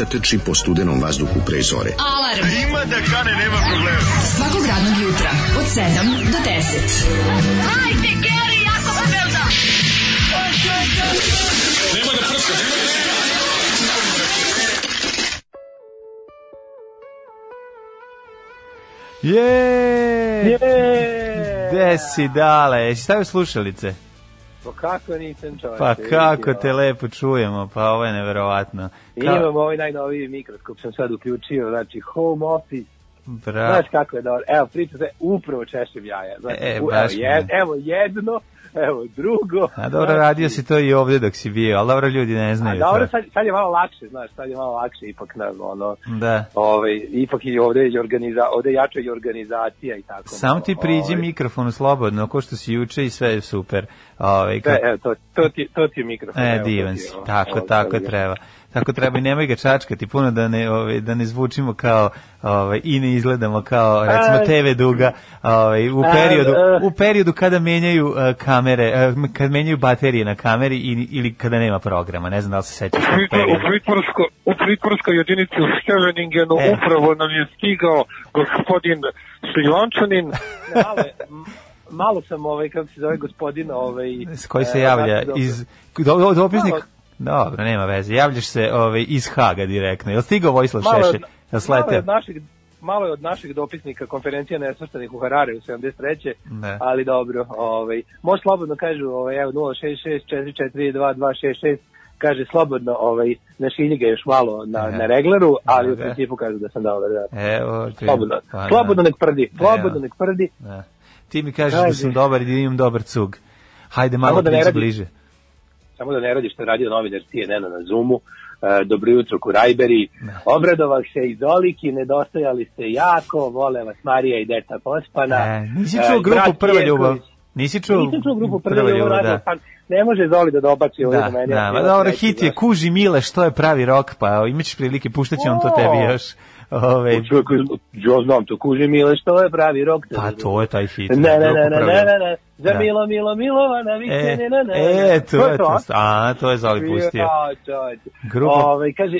mladića trči po studenom vazduhu pre zore. Alarm. Ima da kane, nema problema. Svakog radnog jutra, od 7 do 10. Hajde, Geri, jako se velda. Je! Gde si, dale? Jesi stavio slušalice? Pa kako nisam čovječe? Pa kako te lepo čujemo, pa ovo je neverovatno. Ka- Imam ovaj najnoviji mikroskop sam sad uključio, znači home office. Bravo. Znaš kako je dobro. Evo, priča se, upravo češem jaja. Znači, E, baš evo, jed, evo jedno, evo drugo. A dobro, Znači, radio si to i ovdje dok si bio, ali dobro, ljudi ne A znaju dobro, to. sad, sad je malo lakše, znaš, sad je malo lakše ipak na ono, Da. ovaj, ipak i ovde je organiza, ovde jača i organizacija i tako. Samo ti priđi Ovaj, mikrofonu slobodno, ko što si juče i sve je super. Ovaj, kako- evo, to, to, ti, to ti je mikrofon. E, divan si. Tako, evo, tako treba. Tako treba i nemoj ga čačkati puno da ne ovaj da ne zvučimo kao ovaj i ne izgledamo kao recimo TV duga ovaj u periodu a. u periodu kada menjaju eh, kamere uh, kad menjaju baterije na kameri i, ili kada nema programa ne znam da li se sećaš u, pritvorsko, u pritvorskoj jedinici u Scheveningenu E. upravo nam je stigao gospodin Šljončanin. malo, sam ovaj kako se zove gospodin ovaj s koji se e, javlja iz do, do, dopisnik Dobro, nema veze. Javljaš se ovaj, iz Haga direktno. Jel stigao Vojislav malo Šešelj? Jel malo je sleteo? od našeg malo je od našeg dopisnika konferencija nesvrstanih u Harare u 73. Ne. Ali dobro, ovaj može slobodno kažu ovaj evo 066442266 kaže slobodno ovaj našilji ga još malo na, E. na regleru, ali u Dobro. principu kažu da sam dobar. Da. Evo, ti- Slobodno, pa da. slobodno nek prdi, slobodno Evo. nek prdi. Da. Ti mi kažeš da sam dobar i da imam dobar cug. Hajde malo da ne priđi radi- bliže. Samo da ne radi što je radio novinar CNN na Zoomu. E, dobro jutro Kurajberi. Obradovah se i Doliki, nedostajali ste jako, vole vas Marija i Deta Pospana. E, nisi E, čuo grupu brat Prva ljubav? Nisi čuo, Nisam čuo grupu Prva ljubav, da. ne može Zoli da dobaci ovdje Da, do mene. da, sam dobro, hit je. Kuži Mile, što je pravi rok, pa imaćeš prilike, puštat će on to tebi još. Ove, Čovjek, ja znam to, kuži Mile, što je pravi rok? pa to je taj hit. Ne, ne, grupa ne, ne, ne, ne, ne, za Da. Milo, Milo, Milovana, vi E, ne, ne, ne, e, to je to. A, to je Zoli pustio. Grupa- Ovaj, kaže,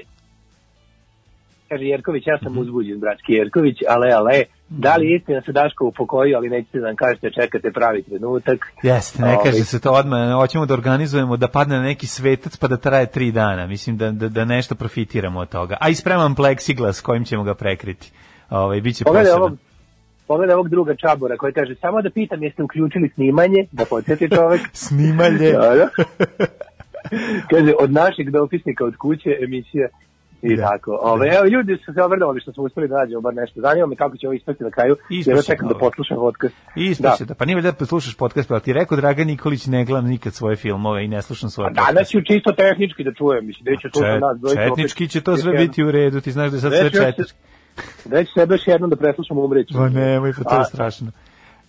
kaže Jerković, ja sam uzbuđen, bratski Jerković, ale, ale, da li je istina se Daško upokojio, ali nećete da nam kažete, čekate pravi trenutak. Jeste, ne Ovaj. kaže se to odmah, hoćemo da organizujemo da padne na neki svetac pa da traje tri dana. Mislim da, da, da nešto profitiramo od toga. A i spremam pleksiglas kojim ćemo ga prekriti. Ovaj, biće Pogledaj poseban. ovog, pogledaj ovog druga čabora koji kaže, samo da pitam jeste uključili snimanje, da podsjeti čovek. Snimalje. Da, da. Kaže, od našeg dopisnika od kuće emisija i Da. tako. Ove, evo, ljudi su se obradovali što smo uspeli da nađemo bar nešto. Zanima me kako će ovo ispasti na kraju, Ispašće jer ja čekam da poslušam podcast. Ispaće da. Pa nije da poslušaš podcast, pa ti rekao Dragan Nikolić ne gledam nikad svoje filmove i ne slušam svoje A danas ću čisto tehnički da čujem, mislim, da će slušati nas. opet. Četnički će to sve biti u redu, ti znaš da je sad sve četnički. Već sebe još jednom da preslušam umreću. Ma nemoj, pa to je A, strašno.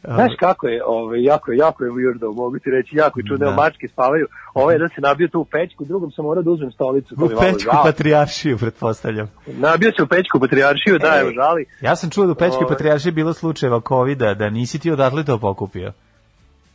Znaš kako je, ovaj, jako, jako je weirdo, mogu ti reći, jako je čudno, Da. da. mačke spavaju, ovaj jedan se nabio tu u pećku, drugom sam morao da uzmem stolicu. to U Pećku patrijaršiju, pretpostavljam. Nabio se u pećku patrijaršiju, da, Ej. evo, žali. Ja sam čuo da u Pećkoj Ovaj. patrijaršiji bilo slučajeva covida, da nisi ti odatle to pokupio.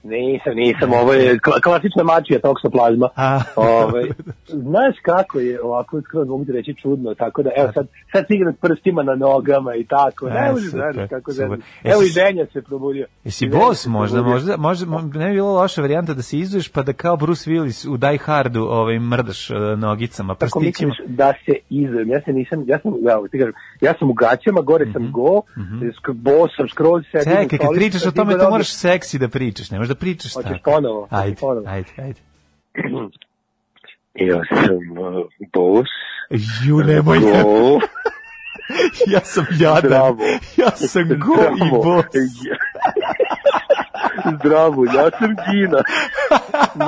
Nisam, nisam, ovo je kla- klasična mačija toksoplazma. A. Ovaj, znaš kako je ovako skroz mogu ti reći čudno, tako da evo sad, sad si igram s prstima na nogama i tako, E, ne možeš znaš kako znaš. Jesi Evo i ženja se probudio. Jesi bos možda, možda, možda, mo- ne bi bilo loša varijanta da se izuješ pa da kao Bruce Willis u Die Hardu ovaj, mrdaš uh, nogicama, Tako prstićima. misliš da se izvem, ja se nisam, ja sam, evo ti kažem, ja sam u gaćama, gore sam go, sk- bos sam skroz sedim Mhm, Čekaj, kad pričaš o tome, to moraš seksi da pričaš, ne možeš da pričaš Hoćeš tako. ponovo, hoćeš Ajde, ponovo. ajde, ajde. Ja sam uh, bos, Ju, nemoj, go, ja sam jadan. Zdravo. Ja sam go i Zdravo. bos. Zdravo, ja sam Gina.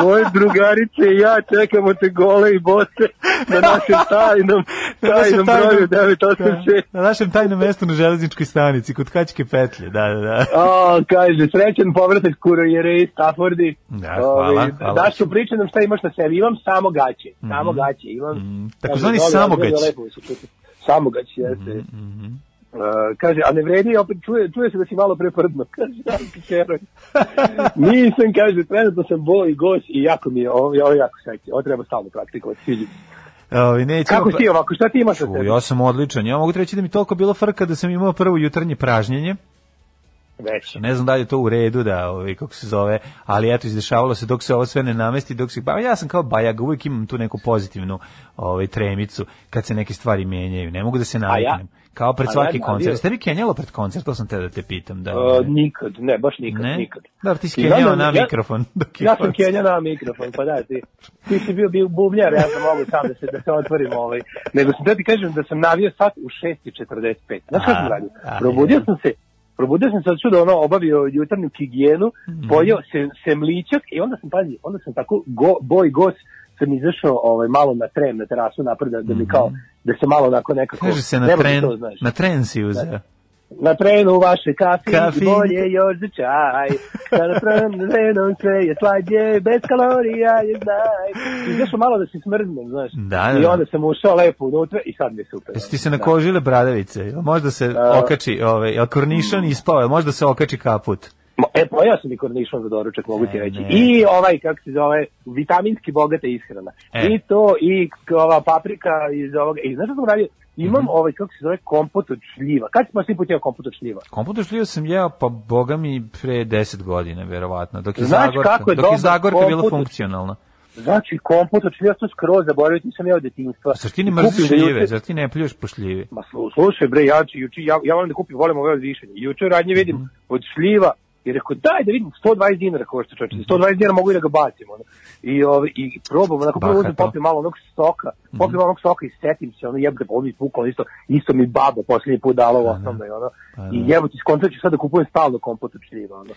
Moje drugarice i ja čekamo te gole i bose na našem tajnom, Na tajnom broju Da, 986. na našem tajnom mestu na železničkoj stanici, kod Kačke petlje, da, da, da. O, kaže, srećan povratak kurojere iz Staffordi. Da, hvala, hvala. Daš tu priče nam šta imaš na sebi. Imam samo gaće. Samo gaće. Imam. Mhm. Takozvani Kaže, dobro, samogać. dobro, lepo se čuti. Uh, kaže, a ne vredi, opet čuje, čuje se da si malo preprdno. Kaže, da, heroj. Nisam, kaže, trenutno sam bol i gost i jako mi je, ovo, ovo je jako seksi. Ovo treba stalno praktikovati, sviđa. se. Ovi, nećemo, Kako si ti ovako, šta ti imaš Ču, sebi? ja sam odličan. Ja mogu ti reći da mi toliko bilo frka da sam imao prvo jutarnje pražnjenje. Već. Ne znam da li je to u redu da, ovaj, kako se zove, ali eto, izdešavalo se dok se ovo sve ne namesti, dok se, ba, ja sam kao bajag, uvijek imam tu neku pozitivnu ovaj, tremicu kad se neke stvari menjaju. Ne mogu da se naviknem. Kao pred svaki koncert. Ste vi kenjalo pred koncert? To sam te da te pitam. Da, Uh, nikad, ne, baš nikad, ne? nikad. Dobro, ti si kenjao da- na ja- mikrofon. Dok Ja sam koncert. Kenja na mikrofon, pa da, ti, ti si bio, bio bubnjar, ja sam mogu sam da se, da se otvorim ovaj. Nego sam da ti kažem da sam navio sat u 6.45. Znaš A, sam radio? Probudio sam se, probudio sam se od čuda, ono, obavio jutarnju higijenu, Mhm. pojeo se, semličak i onda sam, pazi, onda sam tako go, boj gos sam izašao ovaj, malo na tren, na terasu napred, da, da mi kao, da se malo onako nekako... Kaže se na tren, to, znaš. na tren si uzeo. Na trenu u vaše kafi, Kafi. bolje još za čaj. Kada trenom sve je slađe, bez kalorija je znaj. I zašto malo da se smrznem, znaš. Da, da, I da. onda sam ušao lepo unutra i sad mi je super. Jesi ti se Da. nakožile bradavice? Jel Možda se Da. okači, ovaj, jel kornišon ispao, jel možda se okači kaput? E, pojao sam i kornišon za doručak, mogu ti E, reći. ne. I ovaj, kako se zove, vitaminski bogata ishrana. E. I to, i ova paprika iz ovoga. I znaš što sam radio? Imam Mhm. ovaj, kako se zove, kompot od šljiva. Kad si pa svi put jeo kompot od šljiva? Kompot šljiva sam jeo, pa boga mi pre 10 godina, verovatno, dok je Znaš Zagorka, je dok je Zagorka bila od- funkcionalna. Znači, kompot od šljiva, to skroz zaboravio, nisam jeo od detinjstva. Zar ti ne mrziš šljive? Zar ti ne pljuješ po šljivi? Ma slu- slušaj bre, ja, ću- juče, ja, ja volim da kupim, volim ove od višenja. Juče radnje vidim Mhm. od šljiva i rekao, daj da vidim, 120 dinara košta čoče, Mhm. 120 dinara mogu i da ga bacim. Ono. I, ovaj, I probam, onako prvo uzem, popijem malo onog soka, Mhm. popijem malo onog soka i setim se, ono jebate, mi bukvalno isto, isto mi baba posljednji put dala u osnovnoj, ono. Pa da. I jebote, skontat ću sad da kupujem stalno kompot od šljiva, ono.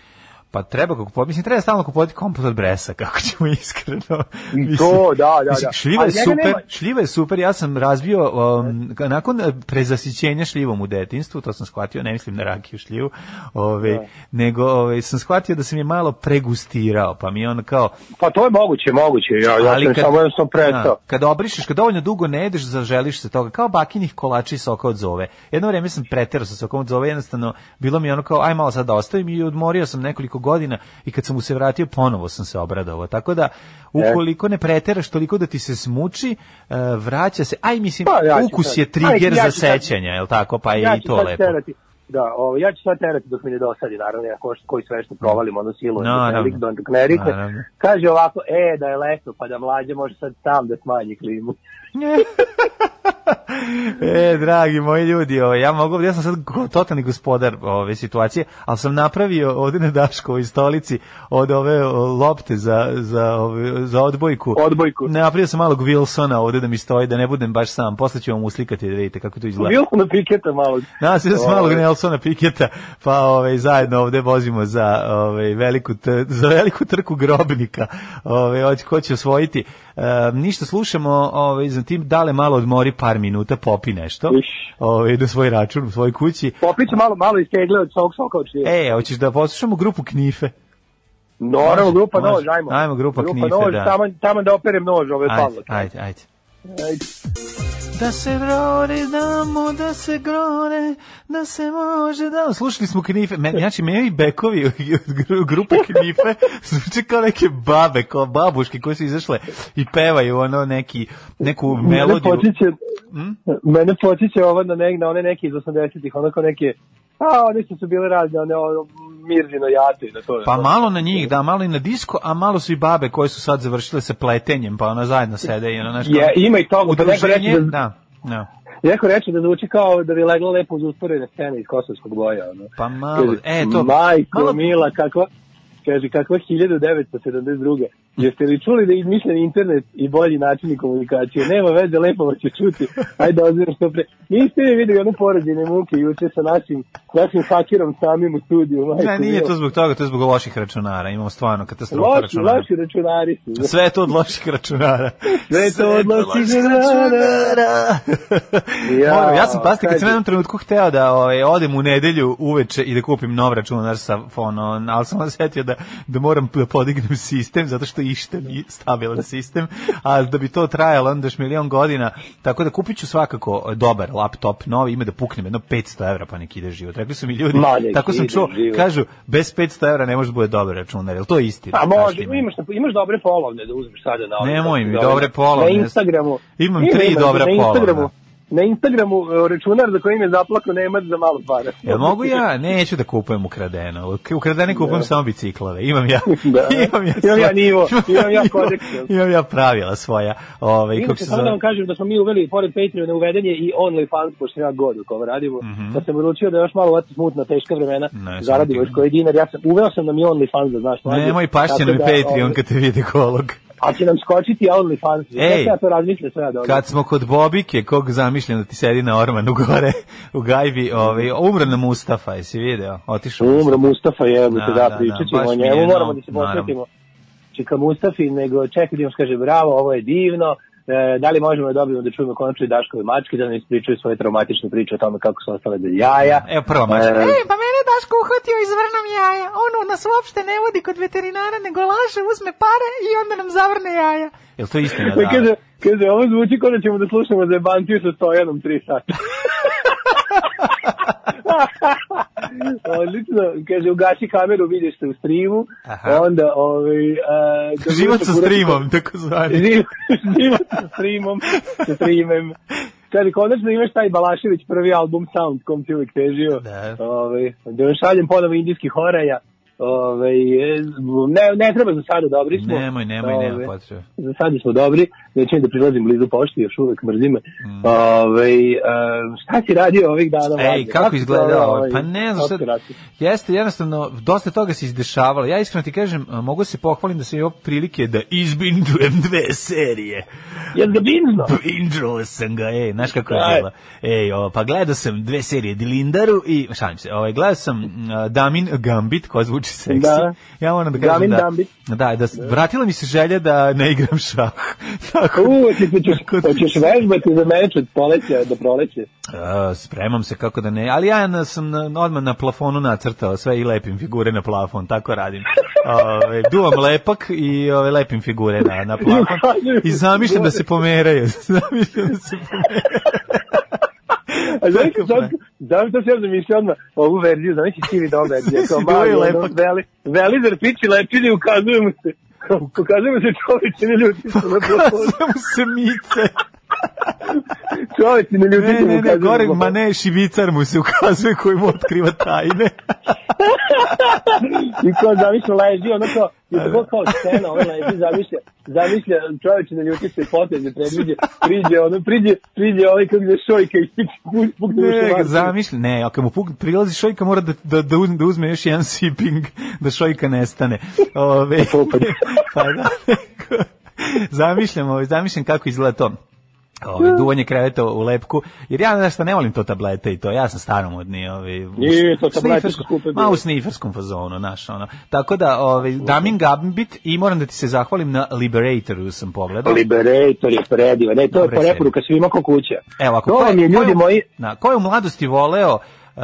Pa treba kako kupovati, mislim treba stalno kupovati kompot od bresa, kako ćemo iskreno. I Mislim, to, da, da, da. Šljiva je super, nema- šljiva je super, ja sam razvio um, nakon eh, prezasićenja šljivom u detinjstvu, to sam shvatio, ne mislim na rakiju šljivu, ove, nego ove, sam shvatio da sam je malo pregustirao, pa mi je ono kao, Pa to je moguće, moguće, ja, ja sam samo ja sam prestao. Da, kad obrišeš, kad dovoljno dugo ne jedeš, zaželiš se toga, kao bakinih kolača i soka od zove. Jedno vreme sam preterao sa sokom od zove, jednostavno bilo mi je ono kao, aj malo sad da ostavim i odmorio sam nekoliko godina i kad sam mu se vratio, ponovo sam se obradovao. Tako da, ukoliko ne preteraš toliko da ti se smuči, e, vraća se, aj mislim, Pa, ja ukus je trigger ja za sećanja, je tako? Pa je ja i to lepo. Terati, da, ovo, ja ću sad terati dok mi ne dosadi, naravno, ja ko, koji sve što provalim, ono silu, Naravno. dok, ne, dok ne rikne. Kaže ovako, e, da je leto, pa da mlađe može sad sam da smanji klimu. e, dragi moji ljudi, ovaj, ja mogu, ja sam sad totalni gospodar ove situacije, ali sam napravio ovde na Daškovoj stolici od ove lopte za, za, ove, za odbojku. Odbojku. Napravio sam malog Wilsona ovde da mi stoji, da ne budem baš sam. Posle ću vam uslikati da vidite kako to izgleda. Bilo na piketa malo. Nasio sam malog Ovaj, Nelsona Piketa, pa ovaj zajedno ovde vozimo za ovaj veliku t- za veliku trku grobnika. Ovaj hoće ko će osvojiti. E, ništa slušamo, ovaj za tim dale malo odmori par minuta, popi nešto. Ovaj na svoj račun u svojoj kući. Popiću malo, malo iz tegle od svog soka šljiva. E, hoćeš da poslušamo grupu Knife? Naravno, grupa može. nož, ajmo. Ajmo, grupa Knife, nož, da. Tamo, tamo da operem nož, ove Ajde, ajde, ajde. Ajde. Da se vrori damo, da se grone, da se može da... Slušali smo Knife, me, znači meni bekovi od gru- grupe Knife zvuče kao neke babe, kao babuške koje su izašle i pevaju ono neki, neku Mene melodiju. potiče, Mm? mene potiče ovo na, nek, na one neke iz 80-ih, onako neke, a one su su bile razne, one Mirzino jate na to. Pa malo na njih, da, malo i na disko, a malo su i babe koje su sad završile sa pletenjem, pa ona zajedno sede i ono nešto... Je, ima i pa neko Udruženje, reče da, da, da. neko reče da zvuči kao da bi legla lepo uz usporene scene iz kosovskog boja. Ono. Pa malo, e, to... Majko, malo- mila, kakva, kaže, kakva 1972. Jeste li čuli da je izmišljen internet i bolji načini komunikacije? Nema veze, lepo vas će čuti. Ajde, ozbirom što pre. Niste li videli one porađene muke juče sa našim, našim hakerom samim u studiju? Majko, Ne, nije to zbog toga, to je zbog loših računara. Imamo stvarno katastrofa Loši, računara. loši računari su. Sve je to od loših računara. Sve je to od loših računara. Ja, Moram, ja sam pasti kad sam jednom trenutku hteo da ovaj, odem u nedelju uveče i da kupim nov računar sa fono, ali sam se setio da, da moram da podignem sistem zato što isto išta mi stabilan sistem, a da bi to trajalo onda još milion godina, tako da kupit ću svakako dobar laptop, novi, ima da puknem jedno 500 evra pa neki ide život. Rekli su mi ljudi, Ma, tako sam čuo, život. kažu, bez 500 evra ne može da bude dobar računar, jel to je istina? A može, imaš, imaš dobre polovne da uzmeš sada na ovim- Nemoj mi, dobre polovne. Na Instagramu. Imam Ima, tri ima, dobra polovna. Na Instagramu e, računar za kojim je zaplako Nemac za malo para. Jel mogu ja? Neću da kupujem ukradeno. Ukradene kupujem samo biciklove. Imam ja. Da. imam ja, Imam ja nivo, imam ja kodeks. Imam ja pravila svoja. Ovaj kako se da zove? vam kažem da smo mi uveli, pored Patreona, uvedenje i OnlyFans, pošto ja god u kovo radimo, da sam odlučio da još malo ovako smutna, teška vremena. Ne, zaradimo samo još koji dinar. Ja sam, uveo sam da mi OnlyFans, da znaš, mlađe. Nemoj pašće i da, Patreon ovaj, kad te vidi kolog. A će nam skočiti OnlyFans. Ej, ja to razmišljam sve da Kad smo kod Bobike, kog zamišljam da ti sedi na ormanu gore u gajbi, ovaj, umro na Mustafa, jesi video? Otišao Umro Mustafa je, da, Da, da, da, pričat ćemo o njemu, moramo da se posvetimo. Čika Mustafi, nego čekaj da kaže bravo, ovo je divno, da li možemo da dobijemo da čujemo konačno i Daškove mačke, da nam ispričaju svoje traumatične priče o tome kako su ostale bez jaja. Evo prva mačka. E, E, pa mene Daško uhvatio iz vrnom jaja. Ono nas uopšte ne vodi kod veterinara, nego laže, uzme pare i onda nam zavrne jaja. Jel to istina? Pa Da. kaže, kaže, ovo zvuči kao da ćemo da slušamo za Bantiju sa Stojanom tri sata. Odlično, kaže, ugasi kameru, vidiš se u streamu, Aha. onda, ovaj... a, kad Život sa streamom, tako zvani. Život, život sa streamom, sa streamem. Kaže, konačno imaš taj Balašević prvi album Sound, kom ti uvijek težio. Da. Ovaj, da vam šaljem ponovo indijskih horaja. Ovaj, e, ne, ne treba za sada, dobri smo. Nemoj, nemoj, nema potrebe. za sad smo dobri, neću da prilazim blizu pošti, još uvek mrzime. Mm. Ovaj, e, šta si radio ovih dana? Ej, mlađe? kako izgleda ovo? ovaj Pa ne znam, sad, jeste jednostavno, dosta toga se izdešavalo. Ja iskreno ti kažem, mogu se pohvalim da sam imao prilike da izbindujem dve serije. Jel ga binzno? Binđuo sam ga, ej, znaš kako je bilo. Ej, o, pa gledao sam dve serije Dilindaru i, šalim se, ovaj, gledao sam uh, Damin Gambit, koja zvuči seksi. Da. Ja moram da kažem da, da, da, s- vratila mi se želja da ne igram šah. Tako, U, ti hoćeš, Kod- hoćeš vežbati za meč od poleća do proleće. A, spremam se kako da ne, ali ja na, sam na, odmah na plafonu nacrtao sve i lepim figure na plafon, tako radim. Ove, duvam lepak i ove, lepim figure na, na plafon i zamišljam da se pomeraju. zamišljam da se pomeraju. A znaš, sad, znam to se ja zamišljam odmah ovu verziju, znaš i Stevie Dobb verzija, kao mali, ono, veli, veli zrpići lepčini, ukazuje mu se, ukazuje mu se čoveče, ne na plafonu. Samo se mice. Čoveče, ne ljuti Ne, se, ne, ne, gore, ma ne, šibicar mu se ukazuje koji mu otkriva tajne. I kao zamišlja leži, ono kao, i tako kao scena, ovaj leži, zamišlja, zamišlja čovječe na ljuti se potez, ne predviđe, priđe, ono, priđe, priđe ovaj kako je šojka i puk- pukne u Ne, šumarku. zamišlja, ne, ako mu puk, prilazi šojka mora da, da, da, uzme, da uzme još jedan sipping, da šojka nestane. Ove, pa da, zamišljam, ovaj, zamišljam kako izgleda to. Ove, duvanje kreveta u lepku, jer ja nešto ne volim to tablete i to, ja sam staromodni, ovaj, Nije, to tablete skupe Ma u sniferskom fazonu, naš, ono. Tako da, ovaj, Damin Gambit i moram da ti se zahvalim na Liberatoru sam pogledao. Liberator je predivan, ne, to je Dobre serije. preporuka svima ko kuća. Evo, ako to je- vam je, ljudi je- moji, Na, ko je u mladosti voleo uh, uh,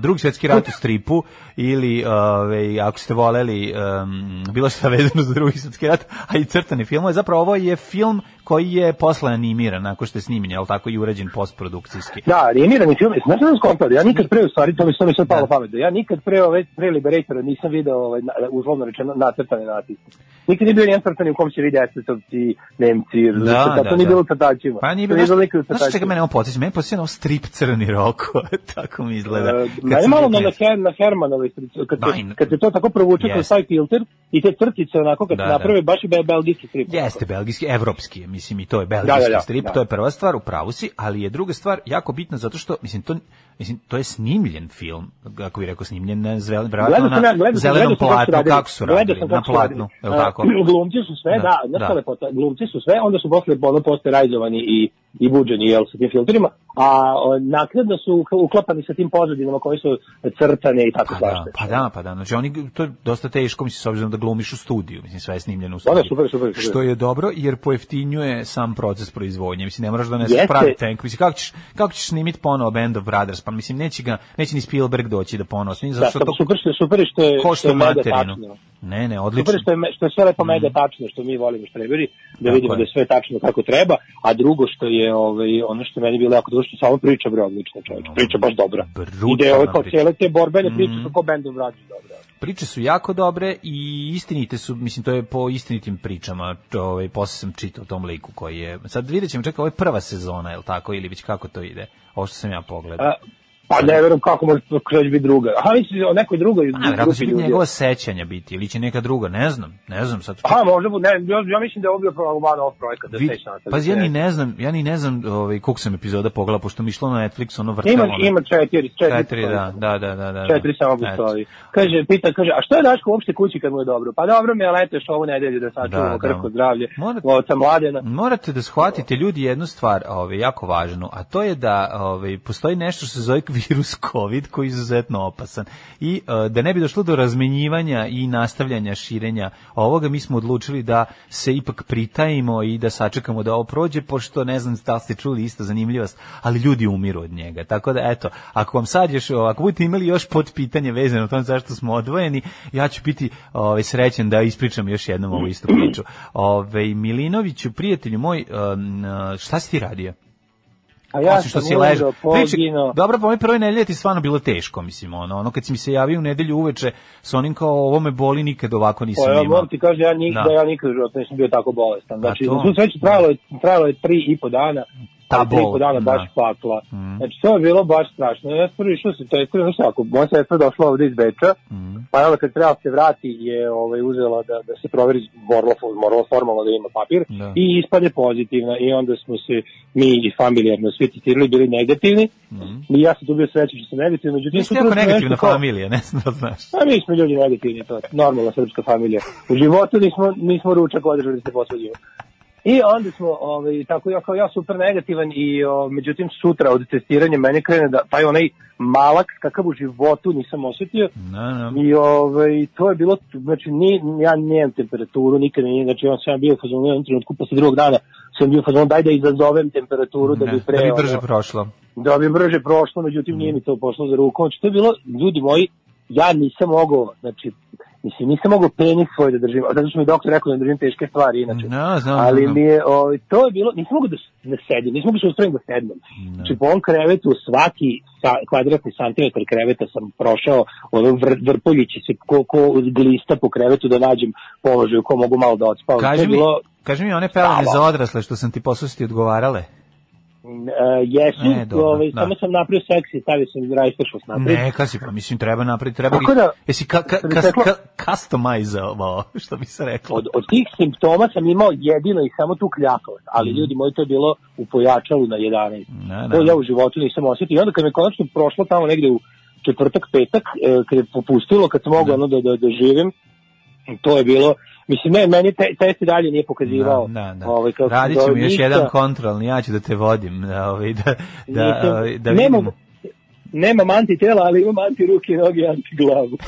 drugi svjetski rat u stripu ili ove, ako ste voleli um, bilo šta vezano za drugi svjetski rat, a i crtani film, zapravo ovo je film koji je posle animiran, nakon što je snimljen, jel tako, i urađen postprodukcijski. Da, animirani film, znaš da skontao, ja nikad pre, u stvari, to mi mi sad palo Da. pamet, ja nikad pre, ove, pre Liberatora nisam video, ovaj, uslovno rečeno, nacrtane natise. Nikad nije bio nijedan crtani u kom se vidi esesovci, nemci, Da, to da, nije da. bilo u crtačima. Pa nije To bilo, bilo nikad u znaš, čega crtačima. mene ovo podsjeća? Mene podsjeća na strip crni roko, tako mi izgleda. E, sam malo na, na, na Hermanovoj strici, kad, Da, se, kad se to tako provuče kroz Jeste. taj filter i te crtice onako kad Da, se da. naprave baš i be, belgijski strip. Jeste belgijski, evropski je, mislim i to je belgijski Da, da, da, strip, da. to je prva stvar, u pravu si, ali je druga stvar jako bitna zato što, mislim, to, mislim, to je snimljen film, kako bi rekao, snimljen na sam, ja, na gledao sam, zelenom kako su platnu, radili. kako su radili, na kako su platnu, je li tako? Glumci su sve, Da, da, da. lepota, glumci su sve, onda su posle ono poste rajzovani i, i buđeni, jel, sa tim filtrima, a o, naknadno su uklapani sa tim pozadinama koji su crtane i tako Pa svašta. da, pa da, pa da. Znači oni to je dosta teško, mislim s obzirom da glumiš u studiju, mislim sve je snimljeno u Da, da, studiju. super, super, super. Što je dobro jer pojeftinjuje sam proces proizvodnje. Mislim ne moraš da donesi pravi tank. Mislim kako ćeš kako ćeš snimiti ponovo Band of Brothers? Pa mislim neće ga neće ni Spielberg doći da ponovo snimi Da, zato što to super, što, super što je, košta što materinu. Ne, ne, Super odlično. je što je, što je sve lepo mega tačno, što mi volimo štreberi, da Tako vidimo je. da je sve tačno kako treba, a drugo što je ovaj, ono što meni bilo jako dobro, što samo priča bre odlično čovječ, priča baš dobra. Brutalna I da ovo kao cijele te borbene priče Mhm. su ko bendom rađu dobro. Priče su jako dobre i istinite su, mislim, to je po istinitim pričama, ovaj, posle sam čitao tom liku koji je, sad vidjet ćemo, čekaj, ovo je prva sezona, je li tako, ili već kako to ide, ovo što sam ja pogledao. A, pa ne verujem kako može to biti druga. Aha, misliš o nekoj drugoj A, grupi će biti ljudi. njegova sećanja biti, ili će neka druga, ne znam, ne znam sad. Aha, možda bu, ne, ja, ja mislim da je ovo bio provan ovog projekta, da se sećam. Pazi, ja ni ne znam, ja ni ne znam ovaj, koliko sam epizoda pogledao, pošto mi išlo na Netflix, ono vrtelo. Ima, ono- ima četiri, četiri. Četiri, da, da, da, da. da. Četiri samo postoji. Kaže, pita, kaže, a što je Daško uopšte kući kad mu je dobro? Pa dobro mi je leto još ovu nedelju da Da, sačuvamo da. krhko zdravlje. Morate- Oca mladena. Morate da shvatite ljudi jednu stvar, ovaj jako važnu, a to je da ovaj postoji nešto što se zove virus COVID koji je izuzetno opasan i e, da ne bi došlo do razmenjivanja i nastavljanja širenja ovoga, mi smo odlučili da se ipak pritajimo i da sačekamo da ovo prođe, pošto ne znam da ste čuli isto zanimljivost, ali ljudi umiru od njega. Tako da eto, ako vam sad još ako budete imali još pod pitanje vezano o tome zašto smo odvojeni, ja ću biti ovaj srećan da ispričam još jednom ovu istu priču. Ovaj Milinoviću, prijatelju moj, šta si ti radio? A ja Osim što sam si ležao. umro, Priči, dobro, po mojoj prvoj nedelji ti stvarno bilo teško, mislim, ono, ono kad si mi se javio u nedelju uveče s onim kao ovo me boli, nikad ovako nisam Pa ja imao. ti kaže, ja nikada, Da. ja nikada u životu nisam bio tako bolestan. Znači, to? na svu sreću trajalo je, trajalo je tri i po dana. Ta ali tri i po dana da. baš pakla. Mm. Znači, to je bilo baš strašno. Ja sam prvo išao se testiram, znaš ako moja sestra došla ovde iz Beča, Mm. pa onda kad treba se vrati je ovaj, uzela da, da se proveri, moralo, moralo formalno da ima papir, Da. i ispade pozitivna i onda smo se mi i familijarno svi testirali bili negativni Mm. i ja sam tu bio srećan što sam negativni, međutim Vi ste sutra jako negativna familija, ne znam da znaš. a mi smo ljudi negativni, to je normalna srpska familija. U životu nismo, nismo ručak održali da se posvađimo. I onda smo, ovaj, tako ja kao ja super negativan i o, međutim sutra od testiranja mene krene da taj onaj malak kakav u životu nisam osjetio No, no. i ovaj, to je bilo, znači ni, ja nemam temperaturu, nikad nije, znači on sam bio u fazonu u jednom trenutku posle drugog dana sam bio u fazonu daj da izazovem temperaturu da Ne, bi pre da bi brže ono, prošlo. da bi brže prošlo, međutim nije mi to pošlo za rukom. Znači to je bilo, ljudi moji, ja nisam mogao, znači, mislim, nisam mogao penis svoj da držim, zato što mi doktor rekao da ne držim teške stvari inače. No, znam, Ali znam. mi je, ovaj, to je bilo, nisam mogao da, s- da sedim, nisam mogao da se ustavim da sednem. Znači po ovom krevetu svaki sa, kvadratni santimetar kreveta sam prošao, ono vr, vrpoljići se ko, ko glista po krevetu da nađem položaj u kom mogu malo da odspavam. Kaži mi, bilo, kaži mi one pelene za odrasle što sam ti poslao su ti odgovarale. Uh, jesu, E, dobro, ovaj, da. samo sam napravio seksi, stavio sam rajsteršost naprijed. Neka si, pa mislim treba napraviti, treba Tako da- jesi ka, ka, da ka, ka, customizovao, što bi se reklo. Od, od tih simptoma sam imao jedino i samo tu kljakavost, ali ljudi moji to je bilo u pojačalu na 11. Ne, To ne. ja u životu nisam osjetio. I onda kad me konačno prošlo tamo negde u četvrtak, petak, e, kad je popustilo, kad sam mogao ono da, da, da živim, to je bilo, mislim, ne, meni te, test i dalje nije pokazivao. Da, da, da. Ovaj, kako Radit ćemo još ništa. jedan kontrolni, ja ću da te vodim, da, ovaj, da, da, ovaj, da nemam, vidimo. nemam anti tela, ali imam anti ruke, noge i anti glavu.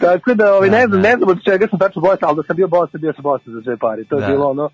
Tako da, ovaj, Da, ne znam, da. ne znam od čega sam tačno bolestan, ali da sam bio bolestan, bio sam bolestan za sve pare. To je Da. bilo ono,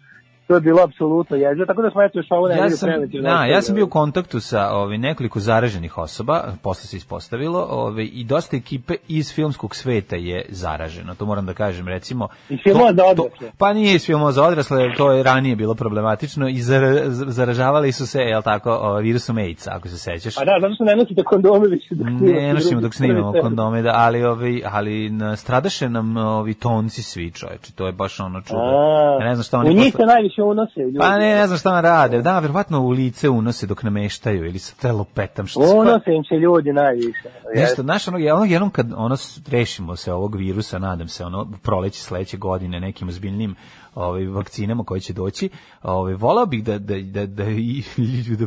to je bilo apsolutno jezivo, tako da smo eto još ovo Ja nedelju sam, preventivno. da, ja sam bio u kontaktu sa ovaj, nekoliko zaraženih osoba, posle se ispostavilo, ovaj, i dosta ekipe iz filmskog sveta je zaraženo, to moram da kažem, recimo... Iz filmova za to- odrasle? Pa nije iz filmova za odrasle, to je ranije bilo problematično i zara- zaražavali su se, jel tako, ovaj, virusom AIDS, ako se sećaš. Pa da, zato što ne nosite kondome više dok Ne nosimo drugi dok snimamo kondome, da, ali ovi, ali na- stradaše nam ovi tonci svi, čoveče, to je baš ono čudo. A, Ja ne znam šta oni U njih se najviše unose. Ljudi. Pa ne, ne znam šta vam rade. Da, verovatno u lice unose dok nameštaju ili sa telopetam. Što Unose im se ljudi najviše. Nešto, znaš, onog, onog jednom kad ono rešimo se ovog virusa, nadam se, ono, proleće sledeće godine nekim ozbiljnim ovaj, vakcinama koje će doći, ovaj, volao bih da, da, da, da, i, da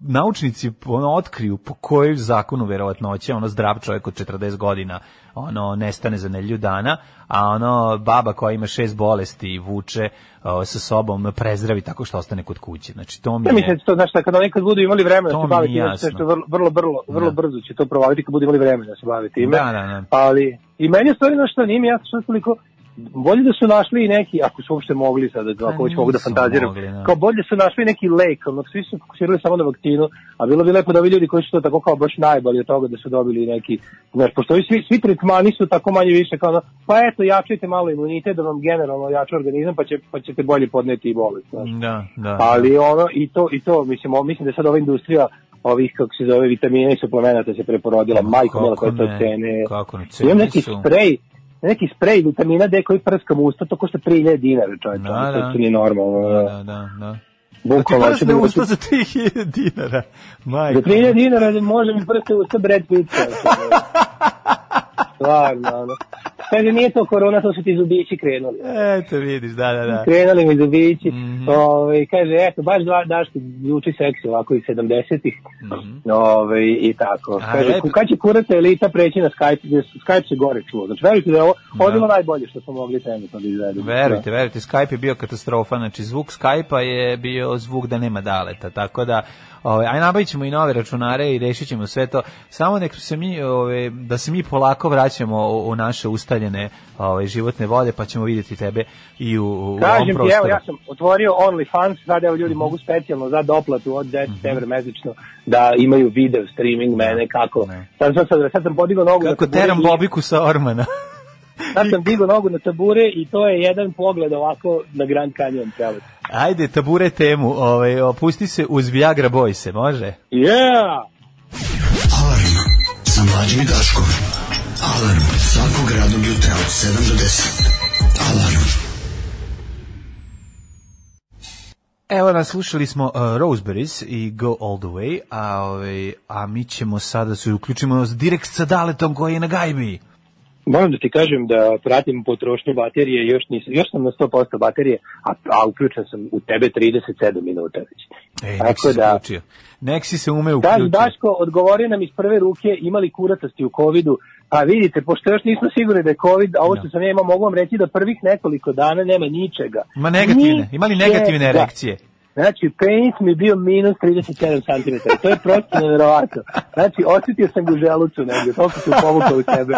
naučnici ono, otkriju po kojoj zakonu verovatnoće ono zdrav čovjek od 40 godina ono nestane za nelju dana, a ono baba koja ima šest bolesti i vuče o, sa sobom prezdravi tako što ostane kod kuće. Znači to mi mislim je... da će to, znaš, šta, kada nekad budu imali vremena da se bave time, što vrlo, vrlo, vrlo, vrlo Da. brzo će to provaliti kad budu imali vremena da se bave time. Da, da, da. Ali, i meni je stvari, znaš šta, nije jasno što toliko, bolje da su našli i neki, ako su uopšte mogli sad, Pa ako već mogu da fantaziram, mogli, da. kao bolje su našli neki lek, ono, svi su fokusirali samo na vakcinu, a bilo bi lepo da ovi ljudi koji su to tako kao baš najbolji od toga da su dobili neki, znaš, pošto ovi svi, svi tretmani su tako manje više kao, ono, pa eto, jačajte malo imunitet da vam generalno jača organizam, pa, će, pa ćete bolje podneti i bolest, znaš. Da, da. Ali ono, i to, i to, mislim, o- mislim da sad ova industrija ovih, kako se zove, vitamina i suplemenata se preporodila, majko mila koje to ne, cene. Kako ne, Imam cene neki su. sprej, neki sprej vitamina D koji prskam u usta, to košta 3000 dinara, čovječe. Da, to, da. to nije normalno. Da, da, da, da. Bukvalno, Da ti da- usta za 3000 dinara. Majko. Za 3000 dinara može mi prste usta Brad Pitt. Stvarno, ono. Kaže, nije to korona, to su ti zubići krenuli. Eto vidiš, da, da, da. Krenuli mi zubići. Mhm. Ovaj, kaže, eto, baš dva daško zvuči seksi ovako iz 70-ih. Ovaj, I tako. A, Kaže, lepo. kad će kurata elita preći na Skype, Skype se gore čuo. Znači, verujte da je ovo, ovo Da. bilo najbolje što smo mogli trenutno da izvedemo. Verujte, verujte, Skype je bio katastrofa, znači zvuk Skype-a je bio zvuk da nema daleta, tako da ovaj aj nabavit ćemo i nove računare i rešit ćemo sve to. Samo nek se mi ovaj da se mi polako vraćamo u, u naše ustaljene ovaj životne vode, pa ćemo vidjeti tebe i u, u ovom Kažem ti, prostoru. evo, ja sam otvorio OnlyFans, sad evo ljudi mogu specijalno za doplatu od 10 evra mesečno da imaju video streaming mene kako. Ne. Sad, sad, sad, sad sam podigao nogu Kako tabure teram Bobiku sa Ormana. Sad sam digao nogu na tabure i to je jedan pogled ovako na Grand Canyon celet. Ajde, tabure temu, ovaj opusti se uz Viagra Boyse, može? Yeah! Alarm sa mlađim i Daškom. Alarm svakog radnog jutra od 7 do 10. Alarm. Evo nas, slušali smo uh, Roseberries i Go All The Way, a, ovaj, a mi ćemo sada se uključimo direkt sa Daletom koji je na gajbi. Moram da ti kažem da pratim potrošnju baterije, još, nisam, još sam na 100% baterije, a, a uključen sam u tebe 37 minuta već. Ej, Tako nek si se da- uključio. Nek si se ume uključio. Daško, odgovori nam iz prve ruke imali kuratosti u covidu, pa vidite, pošto još nismo sigurni da je covid, a ovo što sam ja imao, mogu vam reći da prvih nekoliko dana nema ničega. Ima negativne, imali negativne Ničega. erekcije. Znači, penis mi je bio minus 37 cm. To je prosto nevjerovatno. Znači, osjetio sam ga u želucu negdje. Toliko se povukao u sebe.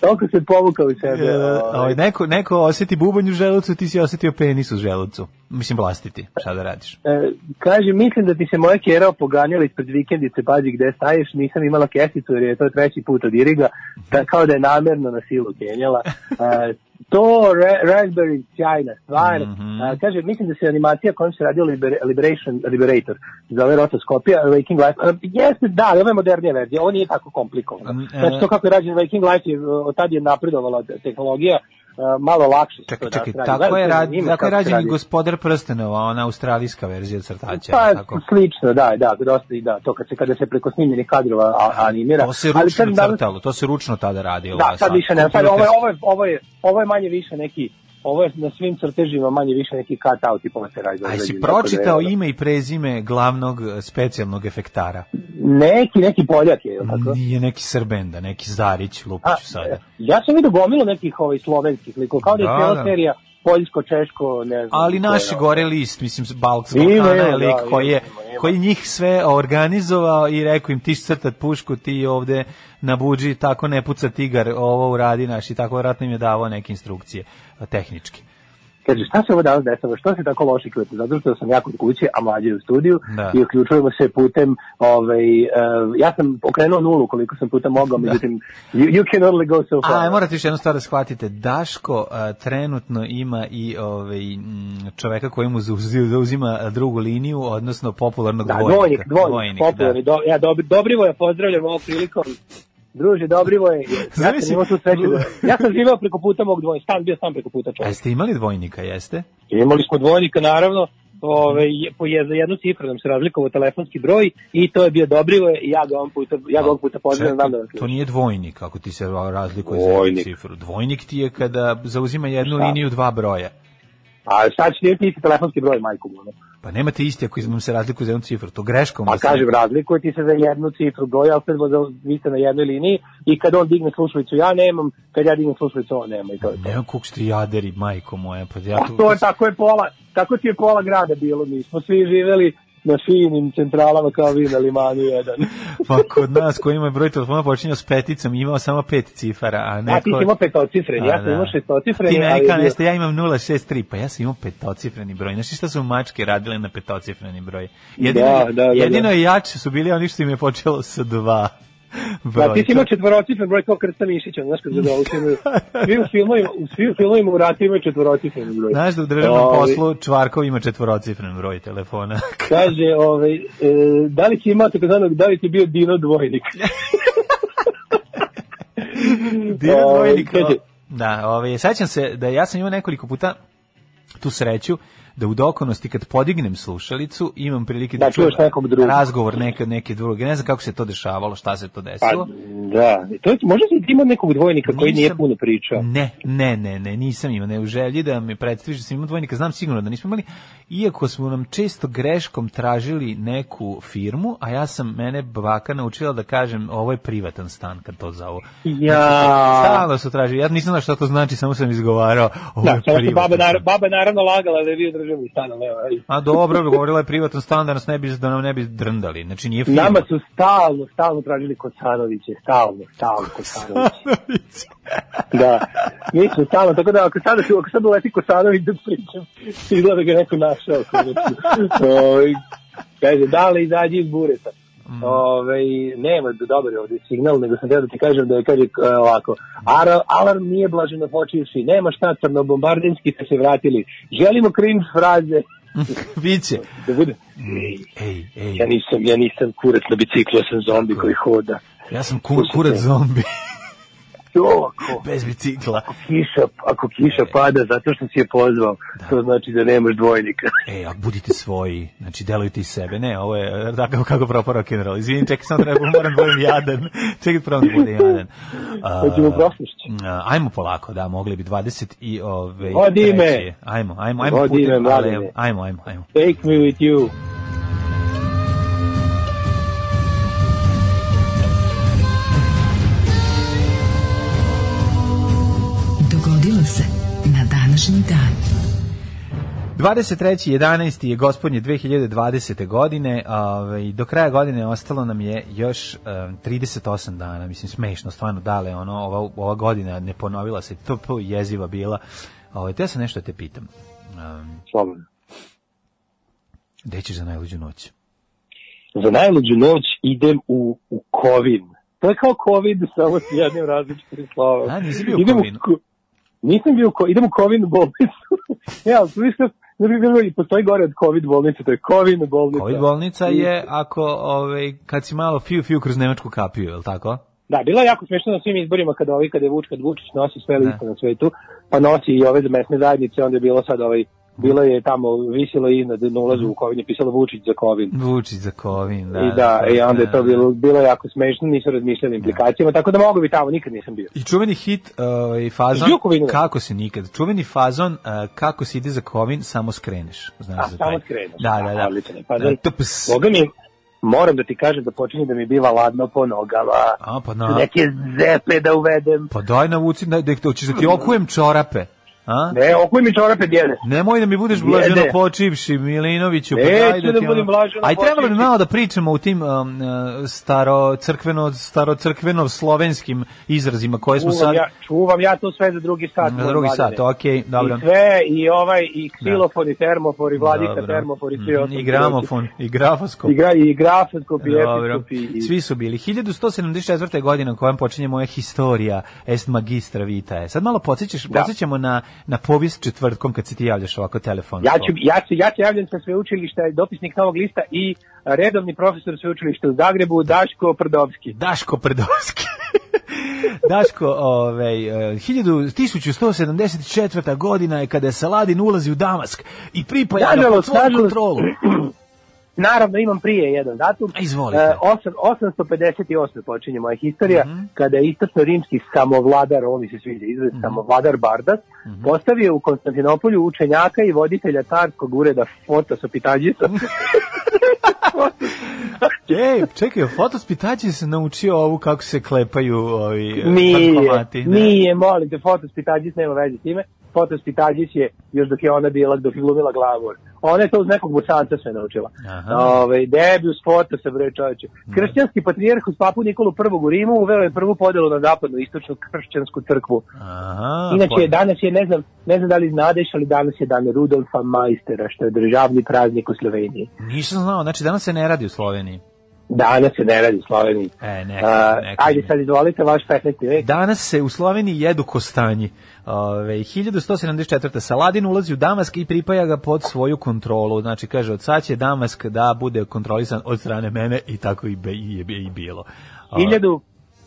Toliko se povukao u sebe. E, ovaj. ovaj, neko, neko osjeti bubanj u želucu, ti si osjetio penis u želucu. Mislim, vlastiti, šta da radiš? E, kaže, mislim da ti se moja kjera opoganjala ispred vikendice, pazi gde staješ, nisam imala kesicu jer je to treći put od Iriga, da, kao da je namerno na silu kenjala. E, to, Ra- Raspberry, sjajna stvar. Mhm. E, kaže, mislim da se animacija kojom se radio Liber, Liberation, Liberator, zove rotoskopija, Waking Life, e, jeste, da, ali ovo je modernija verzija, ovo nije tako komplikovano. Mm, e. Znači, to kako je rađen Waking Life, je, od tad je napredovala te- tehnologija, e, malo lakše Čekaj, to čekaj, radi. tako je, rad, tako je rađen i gospodar prstenova, ona australijska verzija crtaća. Pa, tako. slično, da, da, dosta i da, to kad se, kada se preko snimljenih kadrova animira. To se Ali ručno kažem, danas- crtalo, to se ručno tada radilo. Da, sad više ne, sad ovo, je, ovo, je, ovo, je, ovo je manje više neki, ovo je na svim crtežima manje više neki cut out i posle radi. A jesi pročitao ime i prezime glavnog e, specijalnog efektara? Neki, neki poljak je, je tako? Nije neki Srbenda, neki Zarić, lupiću sada. ja sam vidio gomilu nekih ovaj, slovenskih likova, kao da je Da, cijela da. serija poljsko, češko, ne znam. Ali ko je, gore list, mislim, Balk s Ima, Balkana je lik da, koji, je, koji njih sve organizovao i rekao im ti crtat pušku, ti ovde na buđi, tako ne puca tigar, ovo uradi naš i tako vratno im je davao neke instrukcije tehnički. Kaže, šta se ovo danas dešava, što se tako loše čujete? Zato što sam jako od kuće, a mlađe je u studiju Da. i uključujemo se putem, ovaj, uh, ja sam okrenuo nulu koliko sam puta mogao, međutim, you, you can only go so far. A, morate još jednu stvar da shvatite. Daško a, trenutno ima i ovaj, m, čoveka koji mu zauzi- zauzima drugu liniju, odnosno popularnog da, dvojnika. dvojnik, dvojnik, popularni, do, ja dobri, Dobrivoja pozdravljam ovom prilikom. Druže, Dobrivoje, ja sam imao tu sreću da, ja sam živeo preko puta mog dvojnika, stan bio sam preko puta A čovjek. jeste imali dvojnika, jeste? Imali smo dvojnika, naravno, Ove, je- po je, za jednu cifru nam se razlikovao telefonski broj i to je bio Dobrivoje i ja ga on puta, ja ga ovog puta znam da to nije dvojnik, ako ti se razlikuje za jednu cifru. Dvojnik ti je kada zauzima jednu Šta? liniju dva broja. A sad će ti telefonski broj, majku mu. ono. Pa nemate isti ako vam se razlikuje za jednu cifru. To greškom. A da kažem, razlikuje ti se za jednu cifru broja, opet za, vi ste na jednoj liniji i kad on digne slušalicu ja nemam, kad ja dignem slušalicu on nema i to je to. Ne, kog ste jaderi, majko moja. Pa ja A to je tako je pola, tako ti je pola grada bilo, mi smo svi živeli na finim centralama kao vi na limanu jedan. Pa kod nas koji ima broj telefona počinjao s peticom, imao samo pet cifara, a neko... A ti si imao petocifren, ja sam da. imao šestocifren. Ti meni ali kao je nešto, ja imam 063, pa ja sam imao petocifreni broj. Znaš šta su mačke radile na petocifreni broj? Jedino, Da, da, da, jedino da. jače su bili oni što im je počelo sa dva. Da, ti si imao četvorocifren broj kao Krsta Mišića, znaš kad ga imaju. Svi u filmovima, u svi u filmovima u ratu imaju četvorocifren broj. Znaš da u državnom Ovaj, poslu Čvarkov ima četvorocifren broj telefona. Kaže, ovaj, e, da li si imao takozvanog, da li si bio Dino dvojnik? Dino dvojnik. kaže- Da, ovaj, sećam se da ja sam imao nekoliko puta tu sreću da u dokonosti kad podignem slušalicu imam prilike da, Da drugog. razgovor neke neke druge. Ne znam kako se to dešavalo, šta se to Pa, desilo. da, to je, možda si ti imao nekog dvojnika koji nije puno pričao. Ne, ne, ne, ne, nisam imao, ne u želji da mi predstaviš da sam imao dvojnika, znam sigurno da nismo imali, iako smo nam često greškom tražili neku firmu, a ja sam, mene baka naučila da kažem, ovo je privatan stan kad to zovu. Ja. Stalno su tražili, ja nisam znao šta to znači, samo sam izgovarao, ovo Da, je baba, nar, stan. baba naravno lagala da je bio državni stan, ali evo. A dobro, govorila je privatan stan da nas ne bi, da nam ne bi drndali, znači nije firma. Nama su stalno, stalno tražili Kocanoviće, stalno, stalno Kocanoviće. da, mi smo stalno, tako da ako sad, ako sad uleti Kocanović da pričam, izgleda da ga neko našao. Ovaj, Kaže, da li izađi iz bureta? Mm. Ove, nema dobar je ovdje signal, nego sam teo da ti kažem da je kaže e, ovako, Ar, alarm nije blaženo počivši, nema šta, crnobombardenski ste se vratili, želimo cringe fraze, Biće. da bude, Ej, ej, ja nisam, ja nisam kurac na biciklu, ja sam zombi koji hoda. ja sam ku, kurac zombi, To, ako bez bicikla. kiša, ako kiša pada zato što si je pozvao, to znači da nemaš dvojnika. E, a budite svoji, znači delujte iz sebe. Ne, ovo je e, tako kako propao rock and roll. Izvini, čekaj, samo treba, moram da budem jadan. Čekaj, pravo da budem jadan. Hoćemo u prošlošću. a, ajmo polako, da, mogli bi 20 i ove... Vodi me. treći. Ajmo, ajmo, ajmo Vodi me, ajmo, ajmo, ajmo. Take me with you. Današnji dan. 23.11. je gospodnje 2020. godine, ovaj, do kraja godine ostalo nam je još um, 38 dana, mislim smešno, stvarno dale, ono, ova, ova godina ne ponovila se, to, to jeziva bila. Ovaj, te ja sam nešto da te pitam. Um, Slobodno. gde ćeš za najluđu noć? Za najluđu noć idem u, u Kovin. To je kao COVID, samo s jednim različitim slovom. A, nisi bio u Kovinu? Ko- Nisam bio Ko- idem u Kovin bolnicu. ja, isto, ne bi bilo i postoji gore od COVID bolnice, to je Kovin bolnica. Covid bolnica je ako, ovaj, kad si malo fiu fiu kroz nemačku kapiju, je li tako? Da, bilo je jako smešno na svim izborima kada ovi, kada je Vuč, kad Vučić nosi sve liste na svetu, pa nosi i ove mesne zajednice, onda je bilo sad ovaj, bilo je tamo, visilo i na, ulazu u Kovin je pisalo Vučić za Kovin. Vučić za Kovin, da. I da, i onda je to da. bilo, bilo jako smešno, nisu razmišljali o implikacijama, tako da mogu bi tamo, nikad nisam bio. I čuveni hit uh, fazon, Bio Kovinu? kako se nikad, čuveni fazon, uh, kako se ide za Kovin, samo skreneš. Znaš A, za samo taj. skreneš. Da, da, da. Odličan je, pa Da, da. tps. Boga mi, moram da ti kažem da počinje da mi biva ladno po nogama, A, pa na, neke zepe da uvedem. pa daj navuci, da, da, hoćeš da ti okujem čorape. A? Ne, okuj mi čorape djede. Nemoj da mi budeš blaženo počivši, Milinoviću. Pa Neću daj da budem blaženo Aj trebalo bi malo da pričamo u tim um, uh, staro crkveno staro crkveno slovenskim izrazima koje smo Čuvam sad ja, čuvam ja to sve za drugi sat. na drugi sat. Okej, dobro. I sve, i ovaj, i ksilofon, i termofor, i vladika Dobro. termofor, i Mhm, ostali. I gramofon, i grafoskop. I, gra, i grafoskop, i episkop, i- Svi su bili. 1174. godina u kojem počinje moja historija est magistra vitae. Sad malo podsjećaš, Da. podsjećamo na, na povijest četvrtkom kad se ti javljaš ovako telefonsko. Ja ću, ja, ću, ja ću javljam sa sveučilišta, dopisnik Novog lista i redovni profesor sveučilišta u Zagrebu, Daško Prdovski. Daško Predovski. Daško, ovaj, eh, 1000 1174. godina je kada je Saladin ulazi u Damask i pripaja pod svoju kontrolu. Naravno, imam prije jedan datum. Izvolite. E, osam- 858. počinje moja historija, Mhm. kada je istočno-rimski samovladar, ovo mi se sviđa izraz, Mhm. samovladar Bardas, postavio u Konstantinopolju učenjaka i voditelja carskog ureda Fotosopitađisa. Ej, čekaj, fotospitači se naučio ovu kako se klepaju ovi nije, bankomati. nije, molim te, Fotospitađis nema veze s time. Fotosti Tađić je još dok je ona bila, dok je glumila glavor. Ona je to uz nekog bosanca sve naučila. Ove, Debius Fotosa, bre čoveče. Kršćanski patrijarh uz papu Nikolu I u Rimu uveo je prvu podelu na zapadnu istočnu kršćansku crkvu. Aha, Inače, pa- danas je, ne znam, ne znam da li znadeš, ali danas je dan Rudolfa Majstera, što je državni praznik u Sloveniji. Nisam znao, znači danas se ne radi u Sloveniji. Danas se ne radi u Sloveniji. E, neka, neka, Ajde sad izvolite vaš 15. vek. Danas se u Sloveniji jedu kostanji. Ove, 1174. Saladin ulazi u Damask i pripaja ga pod svoju kontrolu. Znači, kaže, od sad će Damask da bude kontrolisan od strane mene i tako i, be, i i, i bilo. Ove,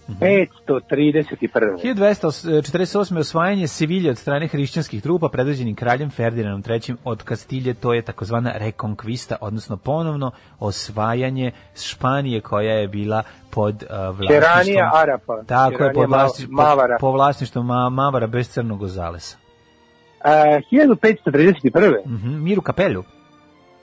531. 1248. E, osvajanje Sevilje od strane hrišćanskih trupa predvođenim kraljem Ferdinandom III od Kastilje, to je takozvana rekonkvista, odnosno ponovno osvajanje Španije koja je bila pod uh, vlasništvom Arapa. Tako je pod vlasništvom Mavara, Po, po vlasništvom ma, Mavara bez crnog zalesa. Uh, 1531. Uh -huh, mir u kapelju.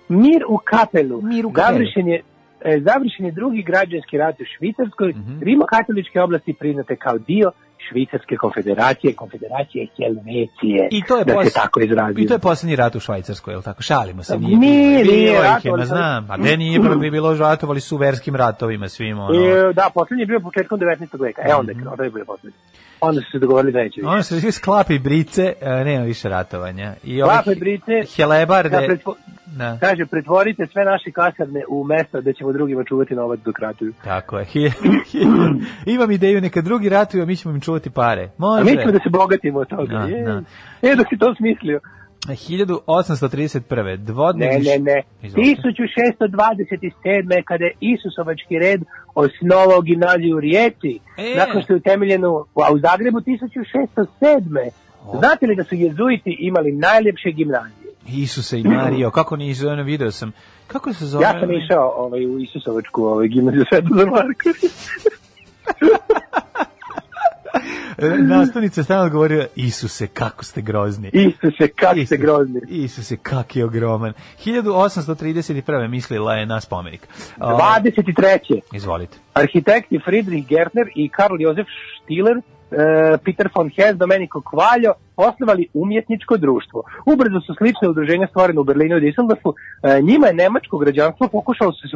Mir u kapelu. Mir u kapelu. Završen je završen je drugi građanski rat u Švicarskoj, Mhm. rimokatoličke oblasti priznate kao dio Švicarske konfederacije, konfederacije Helvecije, I to je da se tako izrazio. I to je poslednji rat u Švajcarskoj, je tako? Šalimo se. Nije, nije, bilo ih znam. A ne nije bilo, bi bilo ratovali su verskim ratovima svim, ono. E, da, poslednji je bio početkom 19. veka. E, onda je, onda je bio poslednji. Onda su se dogovorili da neće više. Ono se svi sklapi brice, e, nema više ratovanja. I Klape he- brice, Helebarde. Da, pretvo, Da, kaže, pretvorite sve naše kasarne u mesta da ćemo drugima čuvati novac dok ratuju. tako je. Imam ideju, neka drugi ratuju, a mi ćemo im čuvati pare. Može. A mi ćemo da se bogatimo od toga. Da, je. da. E, dok si to smislio. 1831. Dvodnevni... Ne, ne, ne. Izvolite. 1627. kada je Isusovački red osnovao gimnaziju u Rijeci, E. nakon što je utemeljeno, a u Zagrebu 1607. Znate li da su jezuiti imali najljepše gimnazije? Isuse i Mario, kako nisu, ono video sam. Kako se zove? Ja sam išao ovaj, u Isusovačku ovaj, gimnaziju Svetozar Marković. E, Nastavnica stalno govorila, Isuse, kako ste grozni. Isuse, kak ste Isuse, grozni. Isuse, kak je ogroman. 1831. mislila je na spomenik. O, 23. Izvolite. Arhitekti Friedrich Gertner i Karl Josef Stiller, e, Peter von Hess, Domenico Kvaljo osnovali umjetničko društvo. Ubrzo su slične udruženja stvorene u Berlinu i Düsseldorfu. E, njima je nemačko građanstvo pokušalo se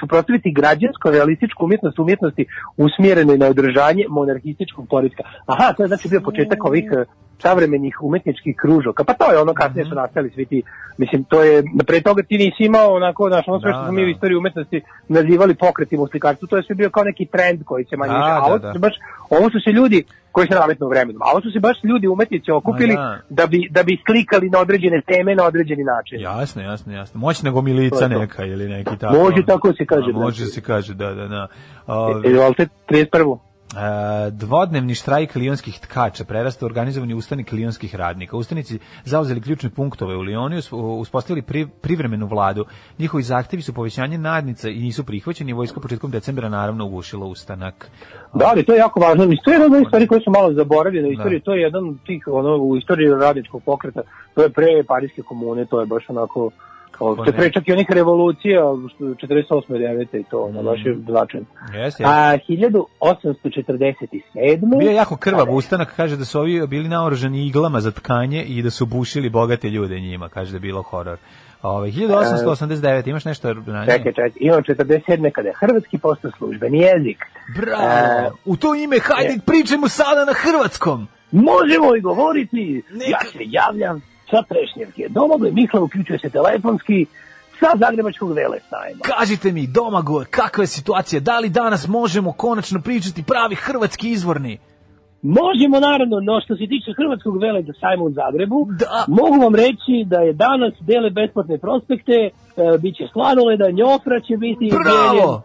suprotstaviti, građansko realističku umjetnost umjetnosti usmjerenoj na održanje monarhističkog poretka. Aha, to je znači bio početak ovih e, savremenih umetničkih kružoka. Pa to je ono kasnije Mhm. su nastali svi ti, mislim, to je, pre toga ti nisi imao onako, znaš, ono sve Da, što smo mi da. u istoriji umetnosti nazivali pokretima u slikarstvu, to je sve bio kao neki trend koji se manje Da, više, a da, ovo da. su baš, ovo su se ljudi koji se nametnu vremenom, a ovo su se baš ljudi umetnici okupili da. da bi, da bi slikali na određene teme na određeni način. Jasno, jasno, jasno. Moćna gomilica To je to. neka ili neki tako. Može tako se kaže, A, može znači. se kaže, da, da, da. Ove, E, Izvolite, 31. E, dvodnevni štrajk lionskih tkača prerasta u organizovani ustanik lionskih radnika. Ustanici zauzeli ključne punktove u Lionu i us- uspostavili pri, privremenu vladu. Njihovi zahtevi su povećanje nadnica i nisu prihvaćeni. Vojsko početkom decembra naravno ugušilo ustanak. Da, ali to je jako važno. Mislim, to je jedna stvari koje su malo zaboravljene u istoriji. To je jedan od tih, ono, u istoriji radničkog pokreta. To je pre Parijske komune, to je baš onako... Kao, to je pre čak i onih revolucija, što 48. 9. i to, ono, baš je značajno. Jeste, jeste. A 1847. Bio je jako krvav ustanak, kaže da su ovi bili naoružani iglama za tkanje i da su bušili bogate ljude njima, kaže da je bilo horor. Ove, 1889, imaš nešto na nje? Čekaj, čekaj, imam 47. kada je hrvatski postao službeni jezik. Bravo! E, U to ime, hajde, pričajmo sada na hrvatskom! Možemo i govoriti, Neka- ja se javljam sa Trešnjevke. Domagoj Mihla uključuje se telefonski sa Zagrebačkog vele sajma. Kažite mi, Domagoj, kakva je situacija? Da li danas možemo konačno pričati pravi hrvatski izvorni? Možemo naravno, no što se tiče Hrvatskog vele za sajma u Zagrebu, Da. mogu vam reći da je danas dele besplatne prospekte, e, bit će sladoleda, njofra će biti. Bravo!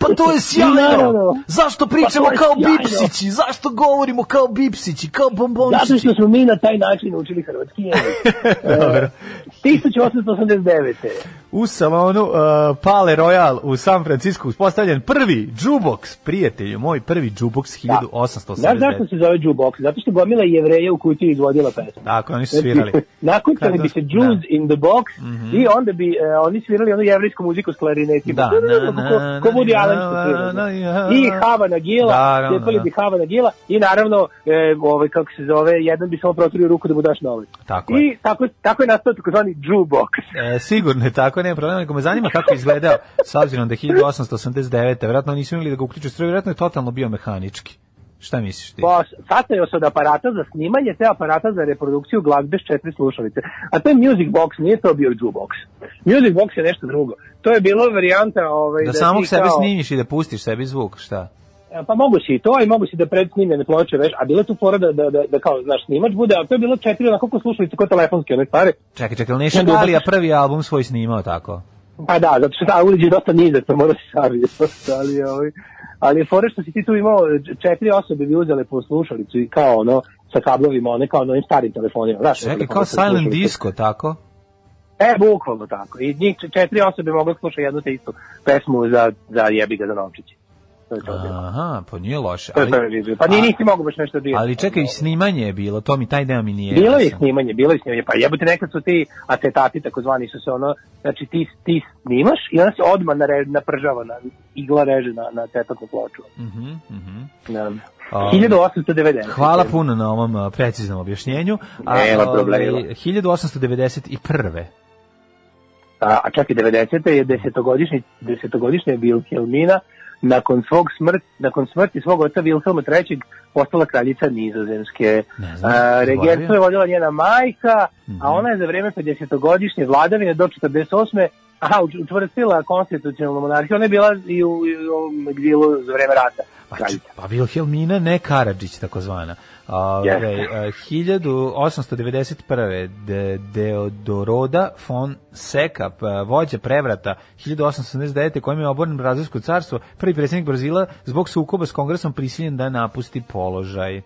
Pa to je sjajno! Zašto Pa pričamo je kao sjajno. bipsići? Zašto govorimo kao bipsići, kao Zato bombončići? što smo mi na taj način učili hrvatski jezik. Dobro. 1889. U salonu uh, Pale Royal u San Francisco uspostavljen prvi jukebox, prijatelju, moj prvi jukebox 1889. Znaš zašto se zove jukebox? Zato što gomila jevreja u kutiji izvodila pesmu. Tako, oni su svirali. Nakucali bi se da. Jews in the box i onda bi e, oni svirali onu jevrijsku muziku s klarinetima. Da, na, na, Ko- Ko na, Woody I Havana Gila, Naravno, cepali da. bi Havana Gila i naravno, e, ovaj, kako se zove, jedan bi samo proturio ruku da mu daš novac. Tako je. I tako, tako je nastao takozvani jukebox. E, sigurno je tako, nema problema, nego me zanima kako je izgledao, s obzirom da je 1889. Vjerojatno nisu imali da ga uključu stroj, vjerojatno je totalno bio mehanički. Šta misliš ti? Pa, sastojao se od aparata za snimanje te aparata za reprodukciju glazbe s četiri slušalice. A to je music box, nije to bio jukebox. Music box je nešto drugo. To je bilo varijanta... Ovaj, Da ti samog sebe kao- snimiš i da pustiš sebi zvuk, šta? E, Pa mogu si i to, i mogu si da predsnimljene ploče veš, a bilo je tu fora da, da, da, da kao, znaš, snimač bude, a to je bilo četiri onako ko slušalice, ko telefonske, one stare. Čekaj, čekaj, ali Neša Galija baš- prvi album svoj snimao tako? Pa da, zato što ta uliđe je dosta nizak, pa mora se savije. ali, ovaj, ali je fora što si ti tu imao, četiri osobe bi uzele po slušalicu i kao ono, sa kablovima, one kao na ovim starim telefonima. Znaš, Čekaj, telefon kao silent slušalicom. disco, tako? E, bukvalno tako. I njih četiri osobe mogu slušati jednu te istu pesmu za, za jebi ga za novčići. To je to bilo. Aha, pa nije loše. To je Ali. Pa nije nisi mogu baš nešto dirati. ali čekaj, snimanje je bilo, to mi taj deo mi nije. Bilo je snimanje, bilo je snimanje. Pa jebote, nekad su ti acetati, takozvani su se ono, znači ti, ti snimaš i onda se odmah nare, napržava, na, igla reže na, na acetatnu ploču. Mhm, mhm. Ne. A, 1890. Hvala puno na ovom preciznom objašnjenju. A, Nema ovaj, problema. 1891. A, a čak i 90. je desetogodišnji, desetogodišnja Wilhelmina nakon svog smrt, nakon smrti svog oca Wilhelma III. postala kraljica Nizozemske. A. Regenstvo je vodila njena majka, Mhm. a ona je za vreme 50-godišnje vladavine do 48. Aha, uč- učvrstila konstitucionalnu monarhiju. Ona je bila i u, i u egzilu za vreme rata. Pa, kraljica. pa Wilhelmina, ne Karadžić, takozvana. Ove, a, 1891. De, Deodoroda von Sekap, a, vođa prevrata 1879. kojim je oboren Brazilsko carstvo, prvi predsjednik Brazila zbog sukoba s kongresom prisiljen da napusti položaj.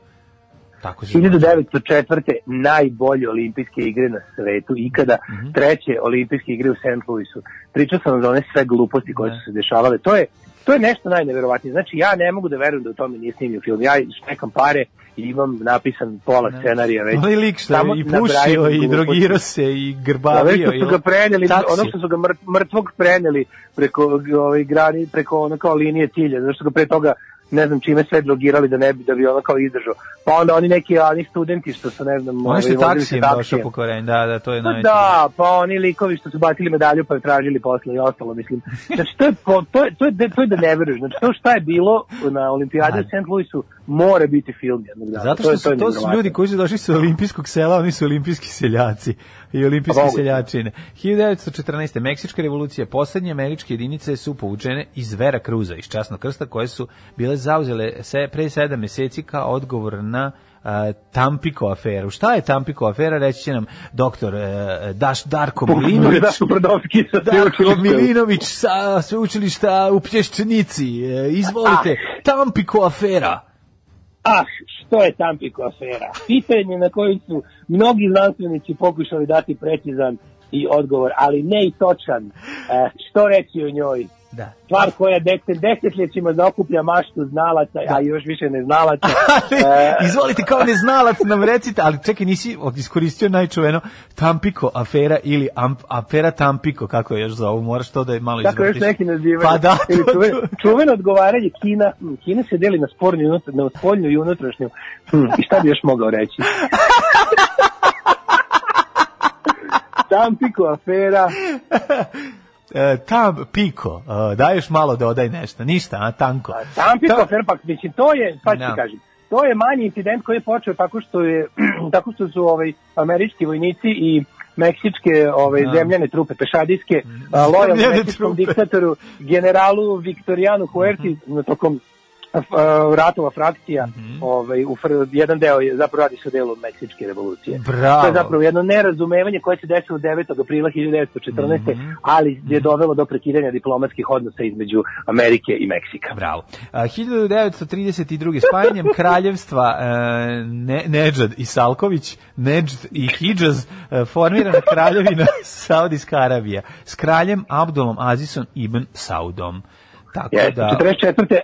Tako se 1904. najbolje olimpijske igre na svetu ikada, Mhm. treće olimpijske igre u St. Louisu. Pričao sam za one sve gluposti koje Ne. su se dešavale. To je to je nešto najneverovatnije. Znači ja ne mogu da verujem da u tome nije snimio film. Ja štekam pare i imam napisan pola scenarija već. Onaj lik što Samo i pušio i drogirao se i Da, grbavio. što su ga preneli, Taksi. ono što su ga mrt- mrtvog preneli preko ovaj grani, preko ono kao linije cilja, zato što ga pre toga ne znam čime sve drogirali da ne bi da bi ono kao izdržao. Pa onda oni neki oni studenti što su ne znam, što je ovaj, taksijem došao po korenju, da, da, to je Pa najveći. da, pa oni likovi što su bacili medalju pa je tražili posle i ostalo, mislim. Znači, to je, to je, to je, to je da ne veruješ. Znači, to šta je bilo na olimpijadi u. St. Louisu mora biti film jednog dana. Zato To je- što su, je to su ljudi koji su došli sa olimpijskog sela, oni su olimpijski seljaci i olimpijske Pa moguće. seljačine. 1914. Meksička revolucija, poslednje američke jedinice su povučene iz Vera Cruza, iz časnog krsta, koje su bile zauzele se pre sedam meseci kao odgovor na a, Tampiko aferu. Šta je Tampiko afera, reći će nam doktor e, Daš Darko Milinović. Daško sa Darko. Milinović sa sveučilišta u Plješčenici. E, Izvolite, Tampiko afera. Ah, što je Tampiko afera? Pitanje na koje su mnogi znanstvenici pokušali dati precizan i odgovor, ali ne i točan. E, što reći o njoj? Da. Stvar koja dete, desetljećima zaokuplja maštu znalaca, a još više ne znalaca. E, Izvolite kao neznalac nam recite, ali čekaj, nisi iskoristio najčuveno Tampiko afera ili amp, afera Tampiko, kako je još zovu, moraš to da je malo Tako još izvrtiš. neki nazivaju. Pa da, to- čuveno, čuveno odgovaranje Kina. Kina se deli na spornju, unutra- na spoljnu i unutrašnju. Hm, I šta bi još mogao reći? Tampiko afera. E, tam piko, e, daješ malo dodaj nešto, ništa, a tanko. Tampiko To- afera, pa mislim, to je, pa ti Da. kažem, to je manji incident koji je počeo tako što je tako što su ovaj američki vojnici i meksičke ovaj Da. zemljane trupe pešadijske a, Zemljane meksičkom diktatoru generalu Viktorijanu Huerti na tokom a, ratova frakcija Mhm. ovaj u fr- jedan deo je zapravo radi se o delu meksičke revolucije Bravo. to je zapravo jedno nerazumevanje koje se desilo 9. aprila 1914. Mhm. ali je dovelo do prekidanja diplomatskih odnosa između Amerike i Meksika Bravo. A, 1932. spajanjem kraljevstva e, ne, Nedžad i Salković, Nedžd i Hidžaz, e, formirana kraljevina Saudijska Arabija s kraljem Abdulom Azisom ibn Saudom. Tako Jeste, da... 44.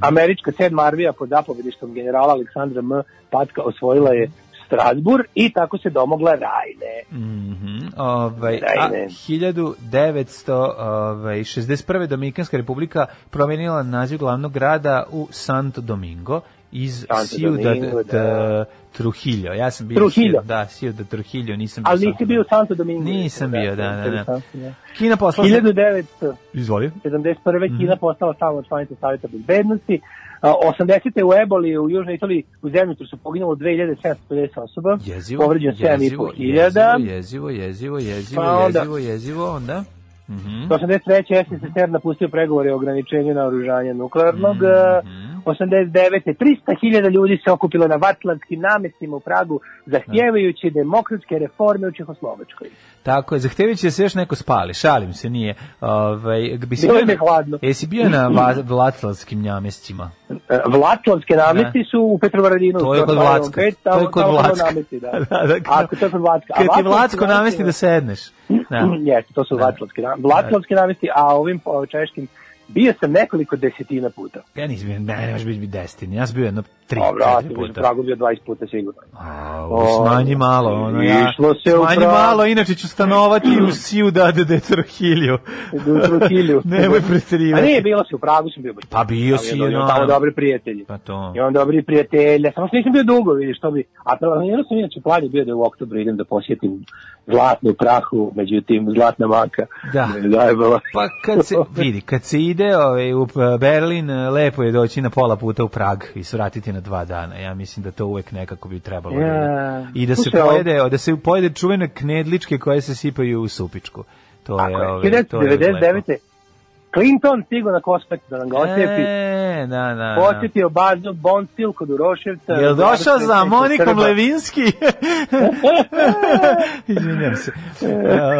Američka sedma armija pod zapovedištom generala Aleksandra M. Patka osvojila je Strasbourg i tako se domogla Rajne. Mhm, ovaj, a Ajde. 1961. Dominikanska republika promenila naziv glavnog grada u Santo Domingo iz Ciudad da. Trujillo. Ja sam bio Trujillo. Da, Ciudad Trujillo, nisam bio Ali nisi bio u Santo Domingo. Nisam bio, da, da, da. interesantno, da. Kina poslala... 1971. Izvoli. Mhm. Kina postala samo članica Savjeta bezbednosti. A, 80. u Eboli u Južnoj Italiji u zemlju su poginulo 2750 osoba. Jezivo, Povređeno jezivo, 7500 hiljada. jezivo, jezivo, jezivo, Pa onda- jezivo, jezivo, onda... Mhm. 83. SSSR napustio pregovore o ograničenju naoružanja nuklearnog. Mhm. 89. 300.000 ljudi se okupilo na vatlanskim namestima u Pragu zahtjevajući demokratske reforme u Čehoslovačkoj. Tako je, zahtevajući da se još neko spali, šalim se, nije. Ovaj, bi si Bilo je hladno. Jesi bio na va- Vlaclavskim njamestima? E, Vlatlavske namesti su u Petrovaradinu. To je kod Vlacka. Vlacka. To je kod Vlacka. Namesti, da. Da, da, A, to je kod Vlacka. Kad ti Vlacko namesti da sedneš. Da. Jeste, to su Vlatlavski namesti. Vlatlavski namesti, a ovim češkim bio sam nekoliko desetina puta. Ja nisam bio, ne, ne možeš biti destin. Ja sam bio jedno tri, Dobro, četiri puta. Pragu bio 20 puta sigurno. A, O, smanji malo, ono ja. išlo se u Smanji Prag. malo, inače ću stanovati u Ciudad de Trujillo. U Trujillo. Nemoj A preterivati. nije, bilo se u Pragu, sam bio. Pa bio si, Imam ono. tamo dobri prijatelji. Pa to. Imam dobri prijatelje, samo što nisam bio dugo, vidiš, što bi... A planirao sam inače plan je bio da u oktobru idem da posjetim zlatnu prahu, međutim, zlatna maka. Da. Me zajebala. Pa kad se vidi, kad se ide ide ovaj, u eh, Berlin, eh, lepo je doći na pola puta u Prag i svratiti na dva dana. Ja mislim da to uvek nekako bi trebalo. Yeah. Da I da se pojede, da se pojede čuvene knedličke koje se sipaju u supičku. To Tako je, je. Ovaj, to je 99. Clinton stigao na Kospet da nam ga osjepi. E, da, da, da. Posjetio bazu Bonstil kod Uroševca. Jel došao za. Monikom Levinski? Izvinjam se.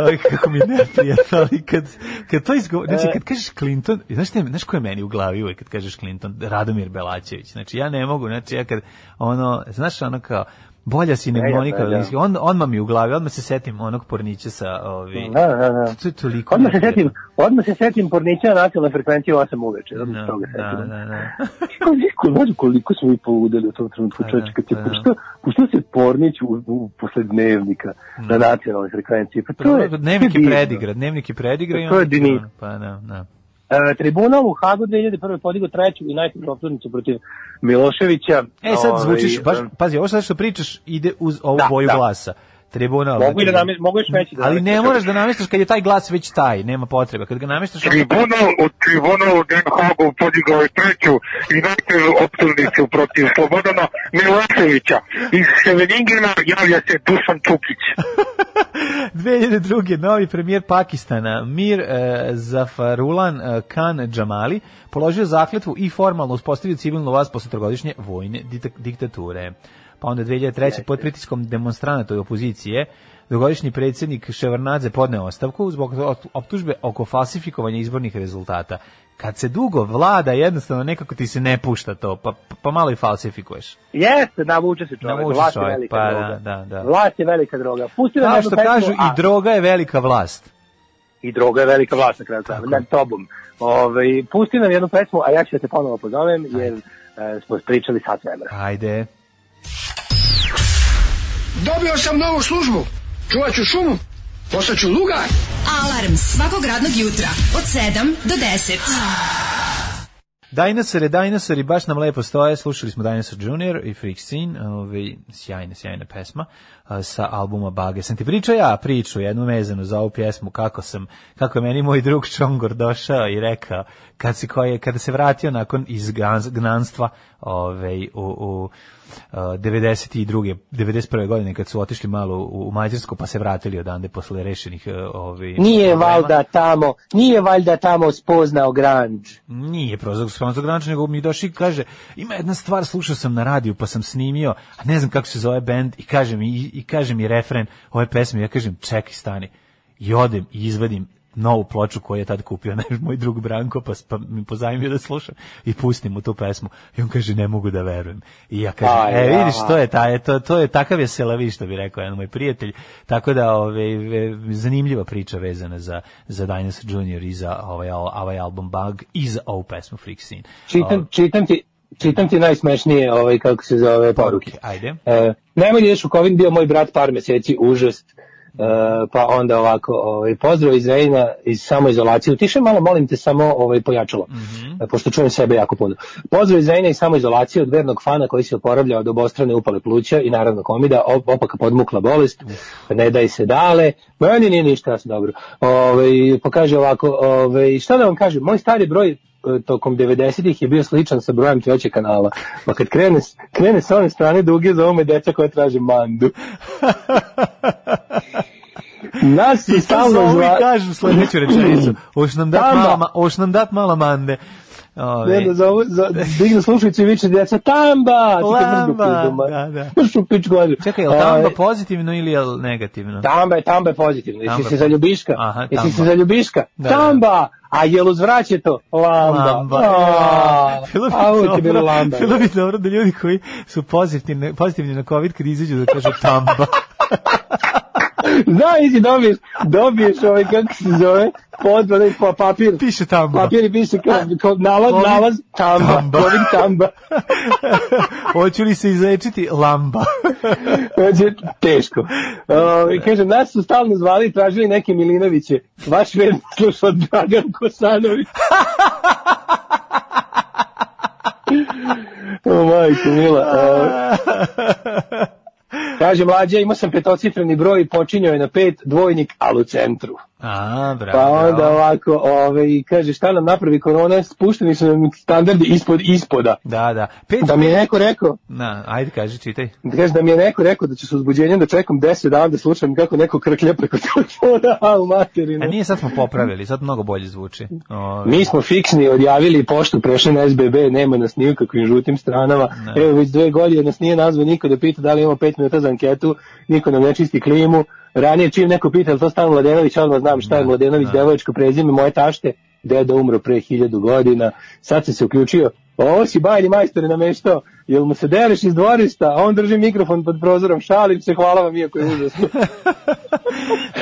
Aj, kako mi neprijatno, ali kad, kad to izgovor, znači kad kažeš Clinton, znaš, te, znaš ko je meni u glavi uvek kad kažeš Clinton? Radomir Belačević. Znači ja ne mogu, znači ja kad ono, znaš ono kao, bolja si nego Monika. Levinski, on, odmah mi u glavi, odmah se setim onog pornića sa ovi... Da, da, da. To je toliko Odmah se setim, odmah se setim pornića na nacionalnoj frekvenciji 8 uveče. Odmah se Da, toga da, setim. da, da. Koliko, koliko smo mi poludeli u tom trenutku, Pa čovječe, da, kad se pa da. pušta, pušta se Pornić u, u, posle dnevnika na nacionalnoj frekvenciji. Pa to je, Dnevnik je predigra, dnevnik je predigra. To je Denis. Pa da, da. E, tribunal u Hagu 2001. podigao treću i najtežu optužnicu protiv Miloševića. E sad Ovaj, zvučiš, baš, e, pazi, ovo sad što pričaš ide uz ovu Da, boju da. glasa. Tribunal. Mogu i da znači- namest- mogu još veći da Ali ne moraš da namestiš kad je taj glas već taj, nema potrebe. Kad ga namestiš... Tribunal u tribunal u Den Hagu podigao je treću i najtežu optužnicu protiv Slobodana Miloševića. Iz Seveningena javlja se Dušan Čukić. 2002. novi premijer Pakistana Mir e, Zafarulan e, Khan Džamali položio zakletvu i formalno uspostavio civilnu vlast posle trogodišnje vojne diktature. Pa onda 2003. pod pritiskom demonstranata i opozicije dugogodišnji predsjednik Ševarnadze podneo ostavku zbog optužbe oko falsifikovanja izbornih rezultata. Kad se dugo vlada, jednostavno nekako ti se ne pušta to, pa, pa malo i falsifikuješ. Jeste, navuče se čovjek. Navuče Vlast je čovjek, velika pa droga. da, da, da. Vlast je velika droga. Pusti Kao što pesmu, kažu, a- i droga je velika vlast. I droga je velika vlast na kraju nad tobom. Ove, pusti nam jednu pesmu, a ja ću da te ponovo pozovem, jer e, smo pričali sat vremena. Ajde. Dobio sam novu službu. Čuvat ću šumu. Postaću lugar. Alarm svakog radnog jutra od 7 do 10. Dinosauri, dinosauri, baš nam lepo stoje, slušali smo Dinosaur Junior i Freak Scene, ovaj, sjajna, sjajna pesma a, sa albuma Bage. Sam ti pričao ja priču, jednu vezanu za ovu pjesmu, kako sam, kako je meni moj drug Čongor došao i rekao, kad se, koje, kada se vratio nakon izgnanstva ovaj, u, u 92. 91. godine kad su otišli malo u, u Mađarsku pa se vratili odande posle rešenih e, ovaj, Nije problema. valjda tamo, nije valjda tamo spoznao Granđ. Nije prozor sponzor graniča, nego mi došli kaže, ima jedna stvar, slušao sam na radiju, pa sam snimio, a ne znam kako se zove bend, i kaže mi, i, i kaže mi refren ove pesme, ja kažem, čekaj, stani. I odem i izvadim novu ploču koju je tad kupio naš moj drug Branko, pa, pa mi pozajmio da slušam i pustim mu tu pesmu. I on kaže, ne mogu da verujem. I ja kažem, Aj, e, vidiš, to je, taj, to, to je takav je selavi, što bi rekao jedan moj prijatelj. Tako da, ove, ve- zanimljiva priča vezana za, za Dinosaur Junior i za ovaj, ovaj album Bug i za ovu pesmu Freak Scene. Čitam, čitam ti, čitam ti najsmešnije, ovaj, kako se zove, poruke. Ajde. E, nemoj da ideš u COVID, bio moj brat par meseci, užas. E, pa onda ovako, ovaj, pozdrav iz Rejna iz samoizolacije. Utiše malo, molim te, samo ovaj, pojačalo, e, pošto čujem sebe jako puno. Pozdrav iz Rejna iz samoizolacije od vernog fana koji se oporavlja od obostrane upale pluća i naravno komida, op, opaka podmukla bolest, ne daj se dale, meni nije ništa, ja sam dobro. Ovaj, pa kaže ovako, ovaj, šta da vam kažem, moj stari broj tokom 90-ih je bio sličan sa brojem trećeg kanala. Pa kad krene, krene sa one strane duge, zovu me deca koja traže mandu. Nas to stalno zva... kažu sledeću rečenicu. Hoš nam dat mala, ma- hoš nam dat mala mande. Ove, Ne, da zovu, za, dignu slušalicu i viče djeca, tamba! Lamba, da, da. Mršu pičku vadu. Čekaj, je li tamba Ovaj, pozitivno ili je negativno? Tamba je, tamba je pozitivno. Jesi se je za ljubiška? Aha, Jesi tamba. se za ljubiška? Da, da. tamba! A jel uzvraće to? Lamba. Lamba. A, Bilo bi a je bilo dobro, lamba. bilo bi dobro da ljudi koji su pozitivni, pozitivni na COVID kad izađu da kažu tamba. Znaš, dobiješ, dobiješ ovaj, kako se zove, pod, onaj pa, papir. Piše tamba. Papir i piše kao, kao nalaz, Covid nalaz, tamba. tamba. Tamba. Hoću li se izlečiti lamba? Znači, teško. Uh, kažem, nas su stalno zvali i tražili neke Milinoviće. Vaš verni slušao Dragan Kosanović. o, majko, mila. Uh, kaže, mlađa, imao sam petocifreni broj počinjao je na pet, dvojnik, ali u centru. A, bravo. Pa onda bravo. ovako, ove, i kaže, šta nam napravi korona, spušteni su nam standardi ispod ispoda. Da, da. Pet... Da mi je neko rekao, Na, ajde, kaži, čitaj. da kaže da mi je neko rekao da će se uzbuđenjem da čekam 10 dana da slušam kako neko krklja preko telefona, a u materinu. A nije sad smo popravili, sad mnogo bolje zvuči. Ove, Mi smo fiksni, odjavili poštu, prešli na SBB, nema nas ni u kakvim žutim stranama. Evo već dve godine nas nije nazvao niko da pita da li imamo pet minuta za anketu, niko nam ne čisti klimu. Ranije čim neko pita, je to stan Mladenović, odmah znam šta je Mladenović, devojačko prezime, moje tašte, deda umro pre hiljadu godina, sad sam se uključio, ovo si bajni majstor je nameštao, jel mu se deliš iz dvorišta, a on drži mikrofon pod prozorom, šalim se, hvala vam iako je užasno.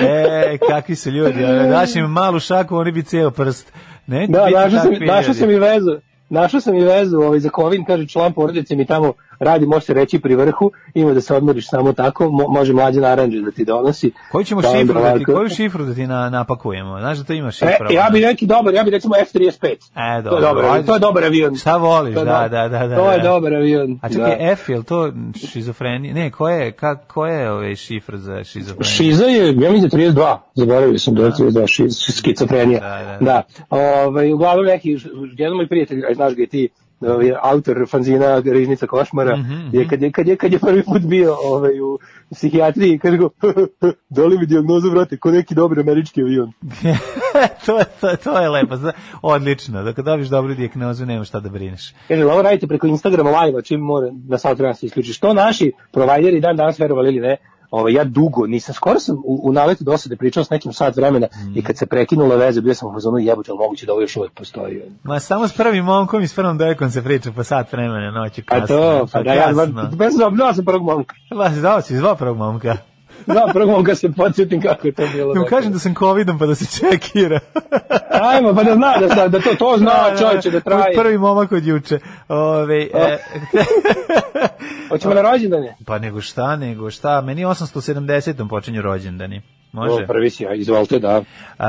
E, kakvi su ljudi. ove, Daš im malu šaku, oni bi ceo prst. Ne, Da, našao sam, našao sam i vezu. Našao sam i vezu ovaj, za Kovin, kaže član porodice mi tamo radi, može se reći pri vrhu, ima da se odmoriš samo tako, mo, može mlađe naranđe da ti donosi. Koju ćemo onda šifru da ti, koju šifru da ti na, napakujemo? Znaš da to ima E, šifra? ja bi neki dobar, ja bi recimo F-35. E, To dobro. je dobar, ajde. to je dobar avion. Šta voliš, To da, da, da, da. To je da. dobar avion. A čekaj, da. F, je li to šizofrenija? Ne, ko je, ka, ko je ovaj šifra za šizofreniju? Šiza je, ja mislim da je 32, zaboravio sam da je 32, šiz, skicofrenija. Da, Da, da. Ovaj, uglavnom neki, jedan moj prijatelj, znaš ga i ti, ovaj, autor fanzina Riznica košmara, Mhm, je, kad, je, kad, je, kad je prvi put bio ovaj, u psihijatriji, kaže go, da li mi dijagnozu vrate, ko neki dobar američki avion. to, je, to, to je lepo, zna- odlično. Da kad dobiš dobru dijagnozu, nema šta da brineš. Kaže, ovo radite preko Instagrama live čim mora na sat vremena se isključi. Što naši provajderi dan danas verovali ili ne, Ovaj ja dugo nisam, skoro sam u, u naletu dosade pričao s nekim sat vremena i kad se prekinula veza, bio sam u fazonu jebote, ali moguće da ovo još uvek postoji. Ma samo s prvim momkom i s prvom devojkom se priča po sat vremena noću A kasno. to, pa da, ja, bez obnova sam prvog momka. Pa si zvao si, zvao prvog momka. Da, prvog momka se podsjetim kako je to bilo. Da mu kažem da sam covidom pa da se čekira. Ajmo, pa da zna, da, zna, da to, to zna čovječe da traje. Prvi momak od juče. Ove, e, Hoćemo na rođendane? pa nego šta, nego šta. Meni 870. počinju rođendani. Može? O, prvi si, ja, izvolite, da. A,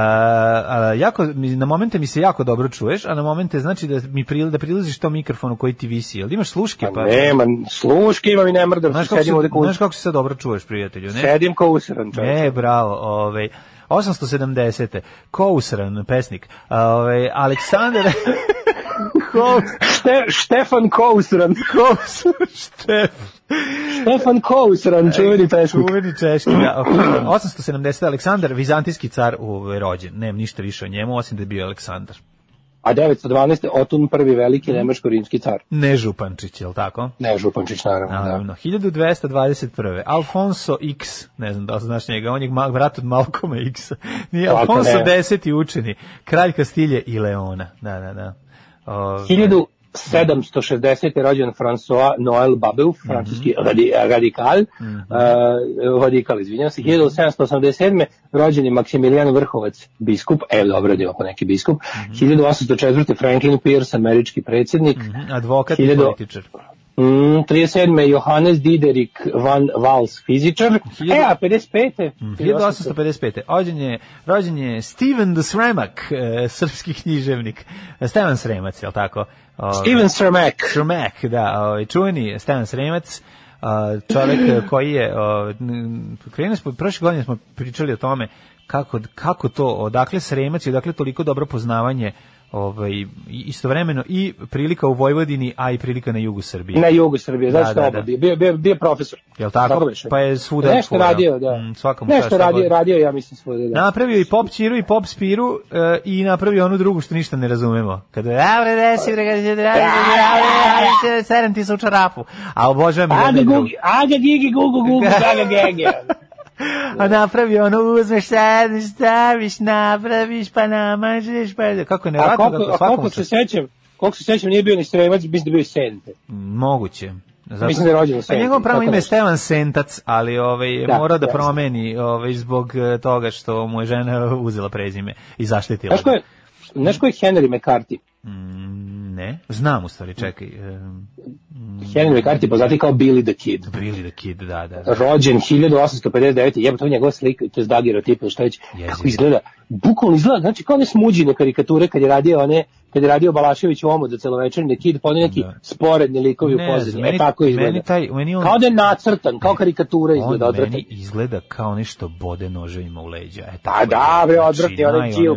a, jako, na momente mi se jako dobro čuješ, a na momente znači da mi pril, da prilaziš tom mikrofonu koji ti visi. Jel imaš sluške? Pa nema, sluške imam i ne mrdam, Znaš kako, se, sedim kao znaš kako se sad dobro čuješ, prijatelju? Ne? Sedim kao usran čovječe. E, bravo, ovaj 870. Ko usran pesnik. A, Ovaj Aleksandar Ko Šte, Štefan Kousran. Kousran Štef. Stefan Kousran, čuveni pesnik. Čuveni češki. Da, 870. Aleksandar, vizantijski car u rođen. Nemam ništa više o njemu, osim da je bio Aleksandar. A 912. Otun prvi veliki nemačko-rimski car. Ne Župančić, je li tako? Ne, Župančić, naravno, da. Naravno. 1221. Alfonso X, ne znam da li znaš njega, on je brat od Malkoma X. Nije Alfonso ne? X učeni, kralj Kastilje i Leona. Da, da, da. Ove, 1000 1760. je rođen François Noël Babeuf, francuski radi, radikal, uh, radikal, izvinjam se, 1787. rođen je Maksimilijan Vrhovac, biskup, evo dobro da neki biskup, 1804. Franklin Pierce, američki predsjednik, Mhm, Advokat i 1000 političar. Mm, 37. Johannes Diderik van Wals, fizičar. Hiljadu- E, a 55. 1855. Rođen je, rođen je Steven the Sremak, e, srpski književnik. Stevan Sremac, je li tako? O, Steven Sremak. Sremak, da, ovaj, čuveni Stevan Sremac, e, koji je, o, krenuli smo, prošle godine smo pričali o tome kako, kako to, odakle Sremac i odakle toliko dobro poznavanje ovaj, istovremeno i prilika u Vojvodini, a i prilika na jugu Srbije. Na jugu Srbije, Da, zašto da, da. bio, bio, bio, bio profesor. Jel tako? beše? Pa je svuda Nešto čuvao. radio, da. Mm, čast, Nešto radio, radio, ja mislim svuda, da. Napravio i pop Čiru i pop Spiru e, i napravio onu drugu što ništa ne razumemo. Kada je desi, bre, kada će da radi, radi, sedem ti se u čarapu. A obožavam i jedno Aga gugi, aga gigi gugu gugu, gaga gege. A napravio ono, uzmeš sedneš, staviš, napraviš, pa namažeš, pa... Kako ne, A ovako, kako a svakom koliko se sećam, koliko se sećam nije bio ni Sremac, mislim da bio Sente. Moguće. Zato, Mislim da je rođen u A Senti, njegovo pravo ime je. Stevan Sentac, ali ovaj, Da, morao da promeni ovaj, zbog e, toga što mu je žena uzela prezime i zaštitila. Znaš ko je, znaš ko je Henry McCarthy? Mm, ne, znam u stvari, čekaj. Um, Henry McCarthy poznati kao Billy the Kid. Billy the Kid, da, da. da. rođen 1859. Jebo to je njegova slika, to je dagirotiп ili šta već. Kako izgleda? Bukvalno izgleda, znači kao one smuđine karikature kad je radio one kad je radio Balašević u omot za celovečernji kid, pa neki Da. sporedni likovi u Ne pozadini. znam, E meni- tako izgleda. meni taj- meni on- Kao da je nacrtan, kao karikatura izgleda On odvratan. meni izgleda kao nešto bode noževima u leđa. E, Pa tako da, je. bre, Znači, odvratni, onaj naj-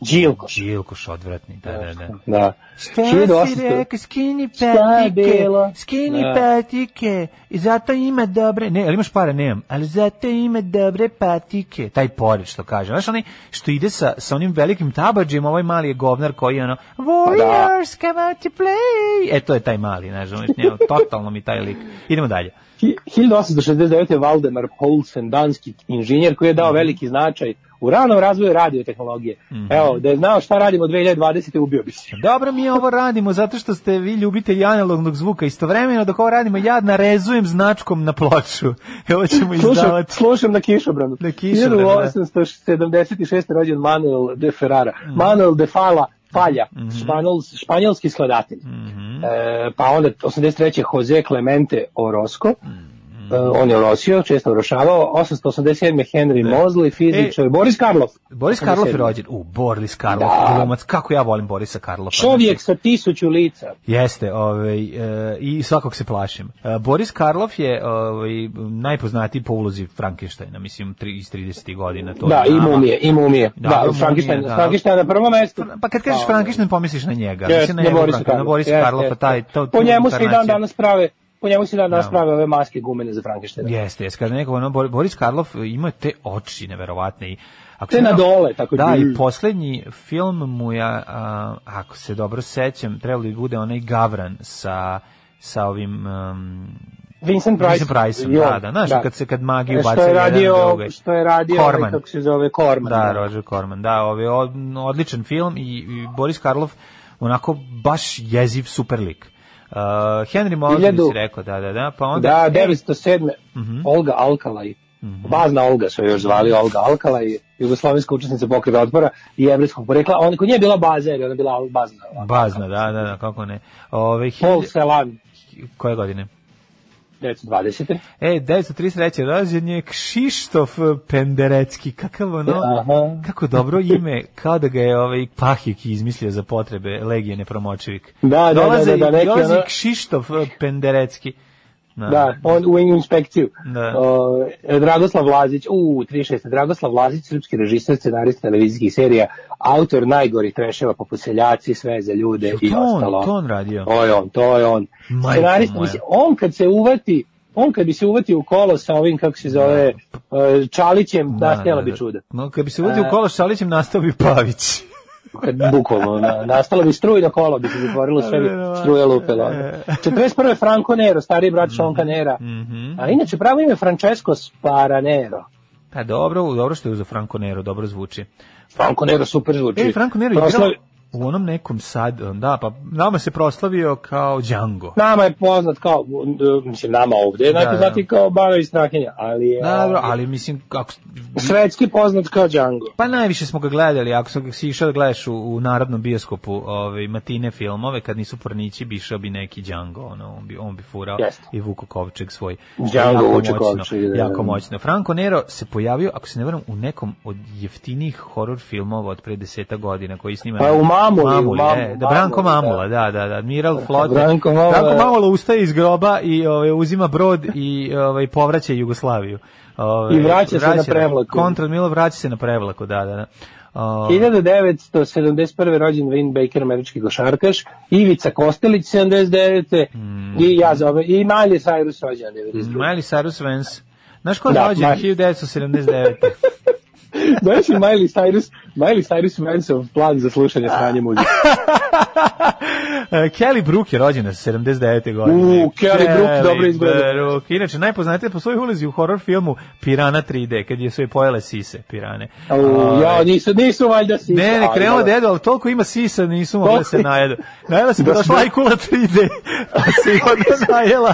Đilkoš. Đilkoš. Odvratni, da, da, da. Da. Šta 1800 si rekao, skini patike, bilo? skini Da. patike, i zato ima dobre, ne, ali imaš para, nemam, ali zato ima dobre patike, taj pored što kaže, znaš onaj što ide sa, sa onim velikim tabađem, ovaj mali je govnar koji je ono, warriors come out to play, e to je taj mali, znaš, njemu, totalno mi taj lik, idemo dalje. Hi- 1869. je Valdemar Poulsen, danski inženjer koji je dao veliki značaj u ranom razvoju radiotehnologije. Evo, da je znao šta radimo 2020. ubio bi se. Dobro mi ovo radimo zato što ste vi ljubitelji analognog zvuka. Istovremeno dok ovo radimo ja narezujem značkom na ploču. Evo ćemo Slušam, izdavati. slušam na kišobranu. Na kišobranu, da. 1876. rođen Manuel de Ferrara. Manuel de Fala, Falja, španjol, španjolski skladatelj. E, pa onda 83. Jose Clemente Orozco. E, on je orosio, često orošavao. 887. Henry Mosley, fizičar. Boris Karloff. Boris Karloff je 87.. rođen. U, Boris Karloff, Da. glumac. Kako ja volim Borisa Karloffa. Čovjek sa tisuću lica. Jeste, ovaj, e, i svakog se plašim. E, Boris Karloff je ovaj, najpoznatiji po ulozi Frankensteina, mislim, tri, iz 30. godina. To Da, je i mumije, i mumije. Da, Da, Frankenstein, da. Frankenstein na prvom mestu. Pa kad kažeš Pa, Frankenstein pomisliš na njega. Mislim, na, na Borisa na Karloffa. Borisa Karloffa, jeste. taj, to, Po njemu se i dan danas prave po njemu se Da. prave ove maske gumene za Frankensteina. Jeste, jeste. Kada neko, ono, Bor- Boris Karloff ima te oči neverovatne. I, ako Te na dole, tako Da, da- i poslednji film mu ja, a, ako se dobro sećam, trebalo bi bude onaj Gavran sa, sa ovim... Um, Vincent Price. Vincent on, da, da, znaš, kad se kad magiju E, što bacaju je radio. Što je radio, ovaj, Corman. kako se zove, Corman. Da, Roger Corman, da, ovaj od, odličan film i, i Boris Karloff onako baš jeziv super lik. Uh, Henry Hiljadu- si rekao, da, da, da, pa onda... Da, e, 907. Mhm. Olga Alkalaj. Bazna Olga su je još zvali Olga Alkalaj, jugoslovenska učesnica pokreta otpora i jevrijskog porekla. Ona kod nje je bila baza, jer je ona bila bazna. Bazna, da, da, da, kako ne. Ove, Paul Celan, koje godine? 920. E, 933. rođen je Kšištof Penderecki, kakav ono, Aha. kako dobro ime, kao da ga je ovaj Pahik izmislio za potrebe Legije nepromočivik. Da, da, da, Dolaze, da, da, neki dolazi ono- Kšištof Penderecki. Da, on u inspekciju. Da. O, Dragoslav Lazić, u 36. Dragoslav Lazić, srpski režiser, scenarista televizijskih serija, autor najgorih treševa poput Seljaci, sve za ljude i To on, ostalo. to on radio. To je on, to je on. Majko Scenarista, moja. mislim, on kad se uvati, on kad bi se uvatio u kolo sa ovim, kako se zove, e, Čalićem, da, stela bi čuda. No, kad bi se uvodio u E. kolo s Šalićem, nastao bi Pavić. Bukvalno, na, nastalo bi strujno kolo, bi se zatvorilo sve, bi struje lupilo. 41. Franco Nero, stariji brat Mhm. Šonka Nera. A inače, pravo ime Francesco Sparanero. Pa dobro, dobro što je uzeo Franco Nero, dobro zvuči. Franco Nero super zvuči. E, Franco Nero je Proslavi- U onom nekom sad, da, pa nama se proslavio kao Django. Nama je poznat kao, mislim, nama ovde Da, najpoznatiji da. kao Baro iz Strahinja, ali je Dobro, ovaj, ali mislim, kako, svetski poznat kao Django. Pa najviše smo ga gledali, ako sam si išao da gledaš u, u narodnom bioskopu ovaj, matine filmove, kad nisu pornići, bi išao bi neki Django, ono, on bi, on bi furao Jeste. i Vuko Kovčeg svoj. Django jako moćno, Kovčeg, da, da. Jako moćno. Franco Nero se pojavio, ako se ne varam, u nekom od jeftinijih horor filmova od pre deseta godina, koji snima... Pa u Mamuli, Mamuli, Mamu- e, da, Branko Mamuli, Mamula, da, da, da, Admiral Flote. Branko Mamula, Branko da. Mamula ustaje iz groba i ovaj, uzima brod i ovaj, povraća Jugoslaviju. Ovaj, I vraća se na prevlaku. Kontra Milo vraća se na prevlaku, da, da. da. O, 1971. rođen Wayne Baker, američki košarkaš, Ivica Kostelić, 79. Mm. I ja zove, i Miley Cyrus rođen, 92. Miley Cyrus Vance. Znaš ko je Da, rođen? Miley. 1979. Znaš Miley Cyrus, Miley Cyrus Vanceov plan za slušanje sranje muzike? Kelly Brook je rođena 79. godine. U, Kelly Brook dobro izgleda. Brook. Inače, najpoznatije po svojoj ulozi u horror filmu Pirana 3D, kad je sve pojele sise, pirane. U, ja, nisu, nisu valjda si. Ne, ne, krenulo da jedu, ali toliko ima sisa, nisu mogle se najedu. Najela se pa Da došla smo- Ajkula 3D, pa se i onda najela.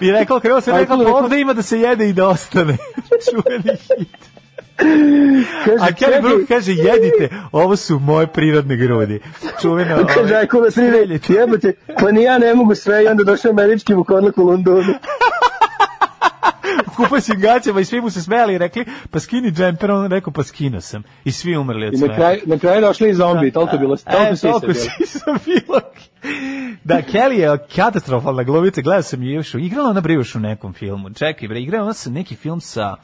I rekao, krenulo se, rekao, rekla- ovde ima da se jede i da ostane. Čuveni hit. Kaže, A Kelly Brook kaže, jedite, ovo su moje prirodne grudi. Čuveno, Kaže, ajko da srine, jebote, pa ni ja ne mogu sve i onda došao američki vukornak u Londonu. kupa si gaćama i svi mu se smejali i rekli, pa skini džemper, on rekao, pa skino sam. I svi umrli od I smeha. na kraju, na kraju došli i zombi, toliko je bilo, toliko E, sisa toliko bilo. sisa bilo. Da, Kelly je katastrofalna glumica, gledao sam je još, igrala ona bre još u nekom filmu. Čekaj, bre, igrala ona sa neki film sa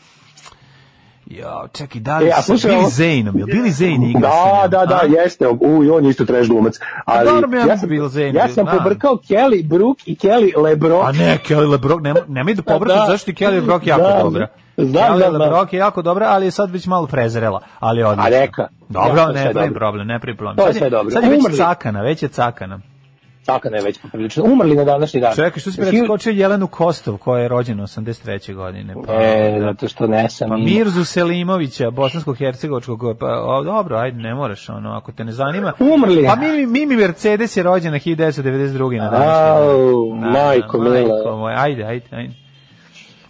Ja, čekaj, da li E, a sa slušaj, Billy Zaneom, je Billy Zane igra Da, da, da, a? jeste. U, on je isto trash glumac. Ali dobro bi ja ja sam, bio Zane, ja sam da. pobrkao Kelly Brook i Kelly LeBrock. A ne, Kelly LeBrock, nema, nemoj da pobrkam, Da. zašto je Kelly LeBrock jako Da, dobra. znam, Kelly znam, znam. LeBrock je jako dobra, ali je sad već malo prezrela. Ali odlično. A neka. Dobro, Ja, ne pravi problem, ne pravi problem. To je sve dobro. Sad je već cakana, već je cakana. Taka ne već poprilično. Umrli na današnji dan. Čekaj, što si preskočio Jelenu Kostov, koja je rođena 83. godine. Pa, E, da. zato što ne sam Pa. Mirzu Selimovića, bosansko-hercegovačkog, pa o, dobro, ajde, ne moraš, ono, ako te ne zanima. Umrli. Pa Mimi, Mimi Mercedes je rođena 1992. na današnji Au, dan. majko majko moja, ajde, ajde, ajde.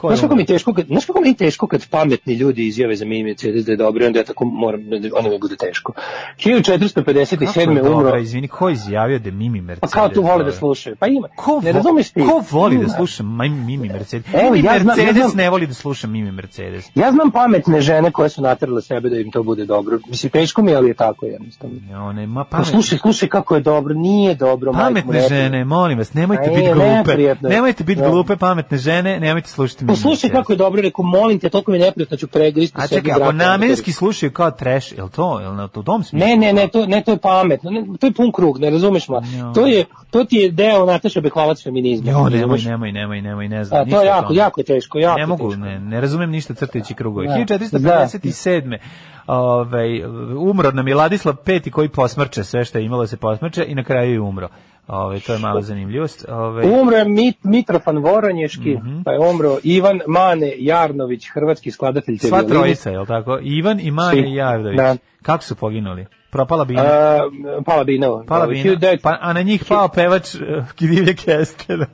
Ko Znaš kako mi teško kad, znaš kako mi je teško kad pametni ljudi izjave za Mimi Mercedes da je dobro, onda ja tako moram, onda mi bude teško. Kako je 1457. umro, dobra, izvini, ko je izjavio da Mimi pa Mercedes? kao tu vole da dobra? slušaju. Pa ima, Ko, ne razumeš ti? ko voli da Ima. sluša Maj- Mimi Mercedes? Evo, Mimi ja znam- ja Mercedes znam- ne voli da sluša Mimi Mercedes. Ja znam pametne žene koje su natrale sebe da im to bude dobro. Mislim, teško mi je, ali je tako jednostavno. Ja, One, ma Pa pametne, slušaj, slušaj kako je dobro, nije dobro. pametne žene, molim vas, nemojte biti glupe. Nemojte biti Da. glupe, pametne žene, nemojte slušati Pa slušaj kako je dobro, rekao, molim te, toliko mi je neprijatno, ću pregristi A čekaj, ako namenski slušaju kao trash, je li to, je li na u tom smislu? Ne, ne, ne, to, ne, to je pametno, ne, to je pun krug, ne razumeš ma. To je, to ti je deo Nataša Bekvalac feminizma. Jo, ne nemoj, nemoj, nemoj, nemoj, ne znam. A, to je jako, jako je teško, jako ne mogu, teško. ne, ne razumem ništa crtajući krugove. Da. 1457. Ovaj, umro nam je Ladislav V koji posmrče sve što je imalo da se posmrče i na kraju je umro. Ovaj, to je mala zanimljivost. Umro je Mit, Mitrofan Voronješki, Mhm. pa je umro Ivan Mane Jarnović, hrvatski skladatelj te sva violine. trojica, je li tako? Ivan i Mane Svi. i Jardović. Da. Kako su poginuli? Propala bina? A, Pala Bina. Pala bina. Pa, a na njih pao pevač uh, Divlje Kestena.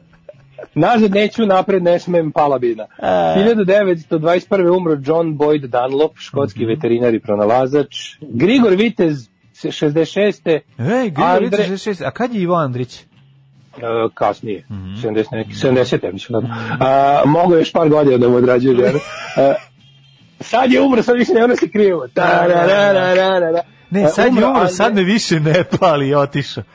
Nazad neću, napred ne smem, Pala Bina. E. 1921. umro John Boyd Dunlop, škotski Mhm. veterinar i pronalazač. Grigor Vitez, 66. Ej, Grigor Andre- Vitez 66. A kad je Ivo Andrić? E, kasnije, Mhm. 70 neki, 70 ja mislim. da. A, mogu još par godina da mu odrađuje žene. E, sad je umro, sad više ne ono se krivo. Ta-ra-ra-ra-ra-ra. Ne, E, sad je umro, sad me više ne pali otišao.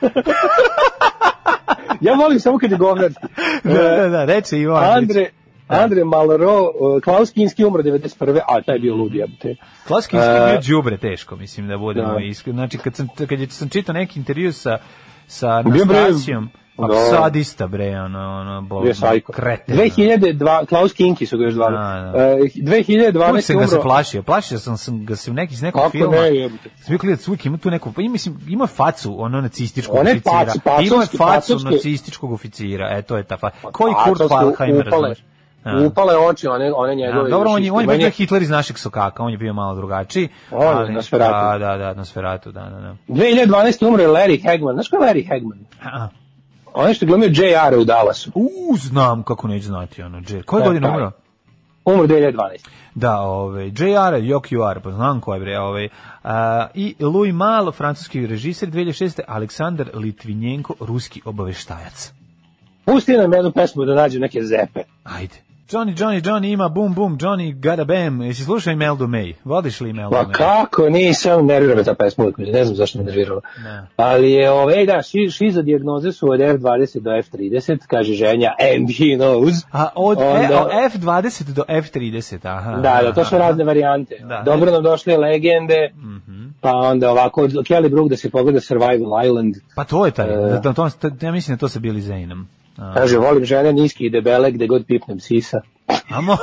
Ja volim samo kad je govnarski. da, da, da, reče Ivo Andrić. Andre, Andre Malro, uh, Klaus Kinski umro 91. A, taj je bio lud, jebate. Klaski E, je bio đubre teško, mislim da budemo da. iskreni. Znači kad sam kad je sam čitao neki intervju sa sa Bio Anastasijom, pa Da. sadista bre, ono ono bol, Bio sajko. kreten. 2002, Klaus Kinki su ga još zvali. Da, da. E, 2012. Uvijek sam ga se umro. plašio, plašio sam, sam ga se u neki, iz nekog Kako filma. ne, jebote. Sam bio da uvijek ima tu neku, pa ima, mislim, ima facu ono nacističkog One oficira. pacu- pacovski, ima facu pacovski. nacističkog oficira, e, to je ta faca. Koji Kurt upale. razumeš? A. upale oči, one, one Ja, njegove. dobro, on je, on je bio Hitler iz naših sokaka, on je bio malo drugačiji. On je ali- Nosferatu. Da, da, da, Nosferatu, da, da, da. 2012. umro je Larry Hagman. Znaš ko je Larry Hagman? A, On je što glumio JR u Dallasu. U, znam kako neću znati, ono, J. Koje E, godine umro? Umro 2012. Da, ovaj JR, Jok UR, pa znam ko je bre, ovaj. A, I Louis Mal, francuski režiser 2006. Aleksandar Litvinjenko, ruski obaveštajac. Pusti nam jednu pesmu da nađe neke zepe. Ajde. Johnny, Johnny, Johnny ima bum bum, Johnny gotta bam. Jesi slušao Imeldu May? Vodiš li Imeldu Pa May? kako, nisam, nervira me ta pesma, ne znam zašto me nervirala. Ne. Ali je, ove, da, ši, šiza dijagnoze su od F20 do F30, kaže ženja, and he knows. A od e, Onda- od F20 do F30, aha. Da, da, to su razne varijante. Da. Dobro nam došle legende, pa onda ovako, od Kelly Brook da se pogleda Survival Island, Pa to je taj, E. da, to, ja mislim da to sa Billy Zaneom. A, kaže, volim žene niski i debele, gde god pipnem sisa. a, mo,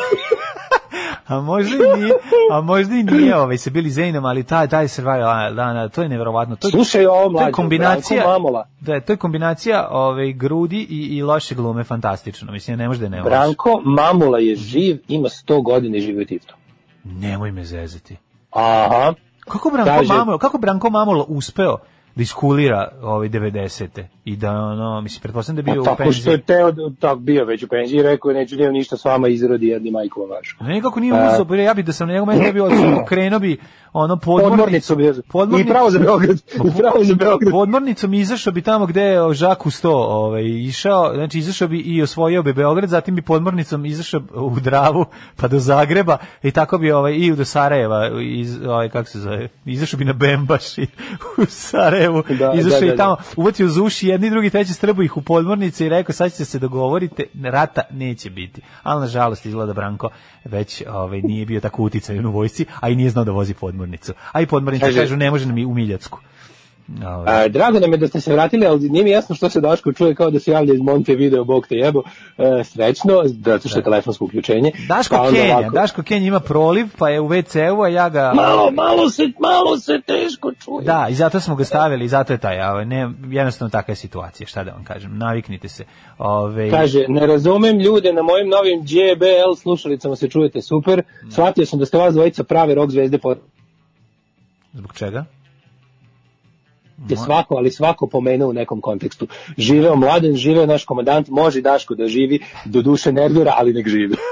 a možda i nije, a možda i nije ovaj, sa Billy Zaneom, ali taj, taj survival, da, da, to je neverovatno. To, je- Slušaj ovo to je kombinacija, Branko Mamola. da, to je kombinacija ovaj, grudi i, i loše glume fantastično. Mislim, ne može da je ne. Branko Mamula je živ, ima 100 godina i živi u Tiftu. Nemoj me zezati. Aha. Kako Branko Kaže- Mamola, kako Branko Mamola uspeo da iskulira ovaj 90. i da ono mislim pretpostavljam da je bio u tako što penziji. je teo, tak bio već u penziji, rekao je neću njemu ništa s vama izrodi jedni majku vašu. Ne, nikako nije uzeo, ja bi da sam na njegov mesto ne bi odsutno, krenuo bi ono podmornicu, Podmornicu I pravo za Beograd. I pravo za Beograd. Podmornicom izašao bi tamo gde je Žaku 100 ovaj, išao, znači izašao bi i osvojio bi Beograd, zatim bi podmornicom izašao u Dravu pa do Zagreba i tako bi ovaj, i do Sarajeva, iz, ovaj, kako se zove, izašao bi na Bembaš i u Sarajevu, Da, izašao da, da, i tamo, uvatio za uši jedni, drugi, treći, strbu ih u podmornice i rekao sad ćete se dogovorite, rata neće biti. Ali nažalost izgleda Branko već ovaj, nije bio tako uticajan u vojsci, a i nije znao da vozi podmornicu. A i podmornice Kaže- kažu ne može nam i u Miljacku. A, drago nam je da ste se vratili, ali nije mi jasno što se Daško čuje kao da se javlja iz Monte Video, bog te jebo. E, srećno, zato što je telefonsko uključenje. Daško Pa Kenja, ovako- Daško Kenja ima proliv, pa je u WC-u, a ja ga... Malo, malo se, malo se teško čuje. Da, i zato smo ga stavili, i zato je taj, ne, jednostavno takva je situacija, šta da vam kažem, naviknite se. Ove, Kaže, ne razumem ljude, na mojim novim JBL slušalicama se čujete super. Shvatio sam da ste vas dvojica prave rock zvezde po Zbog čega? Je svako, ali svako pomenuo u nekom kontekstu. Živeo mladen, živeo naš komandant, može Daško da živi, do duše nervira, ali nek živi.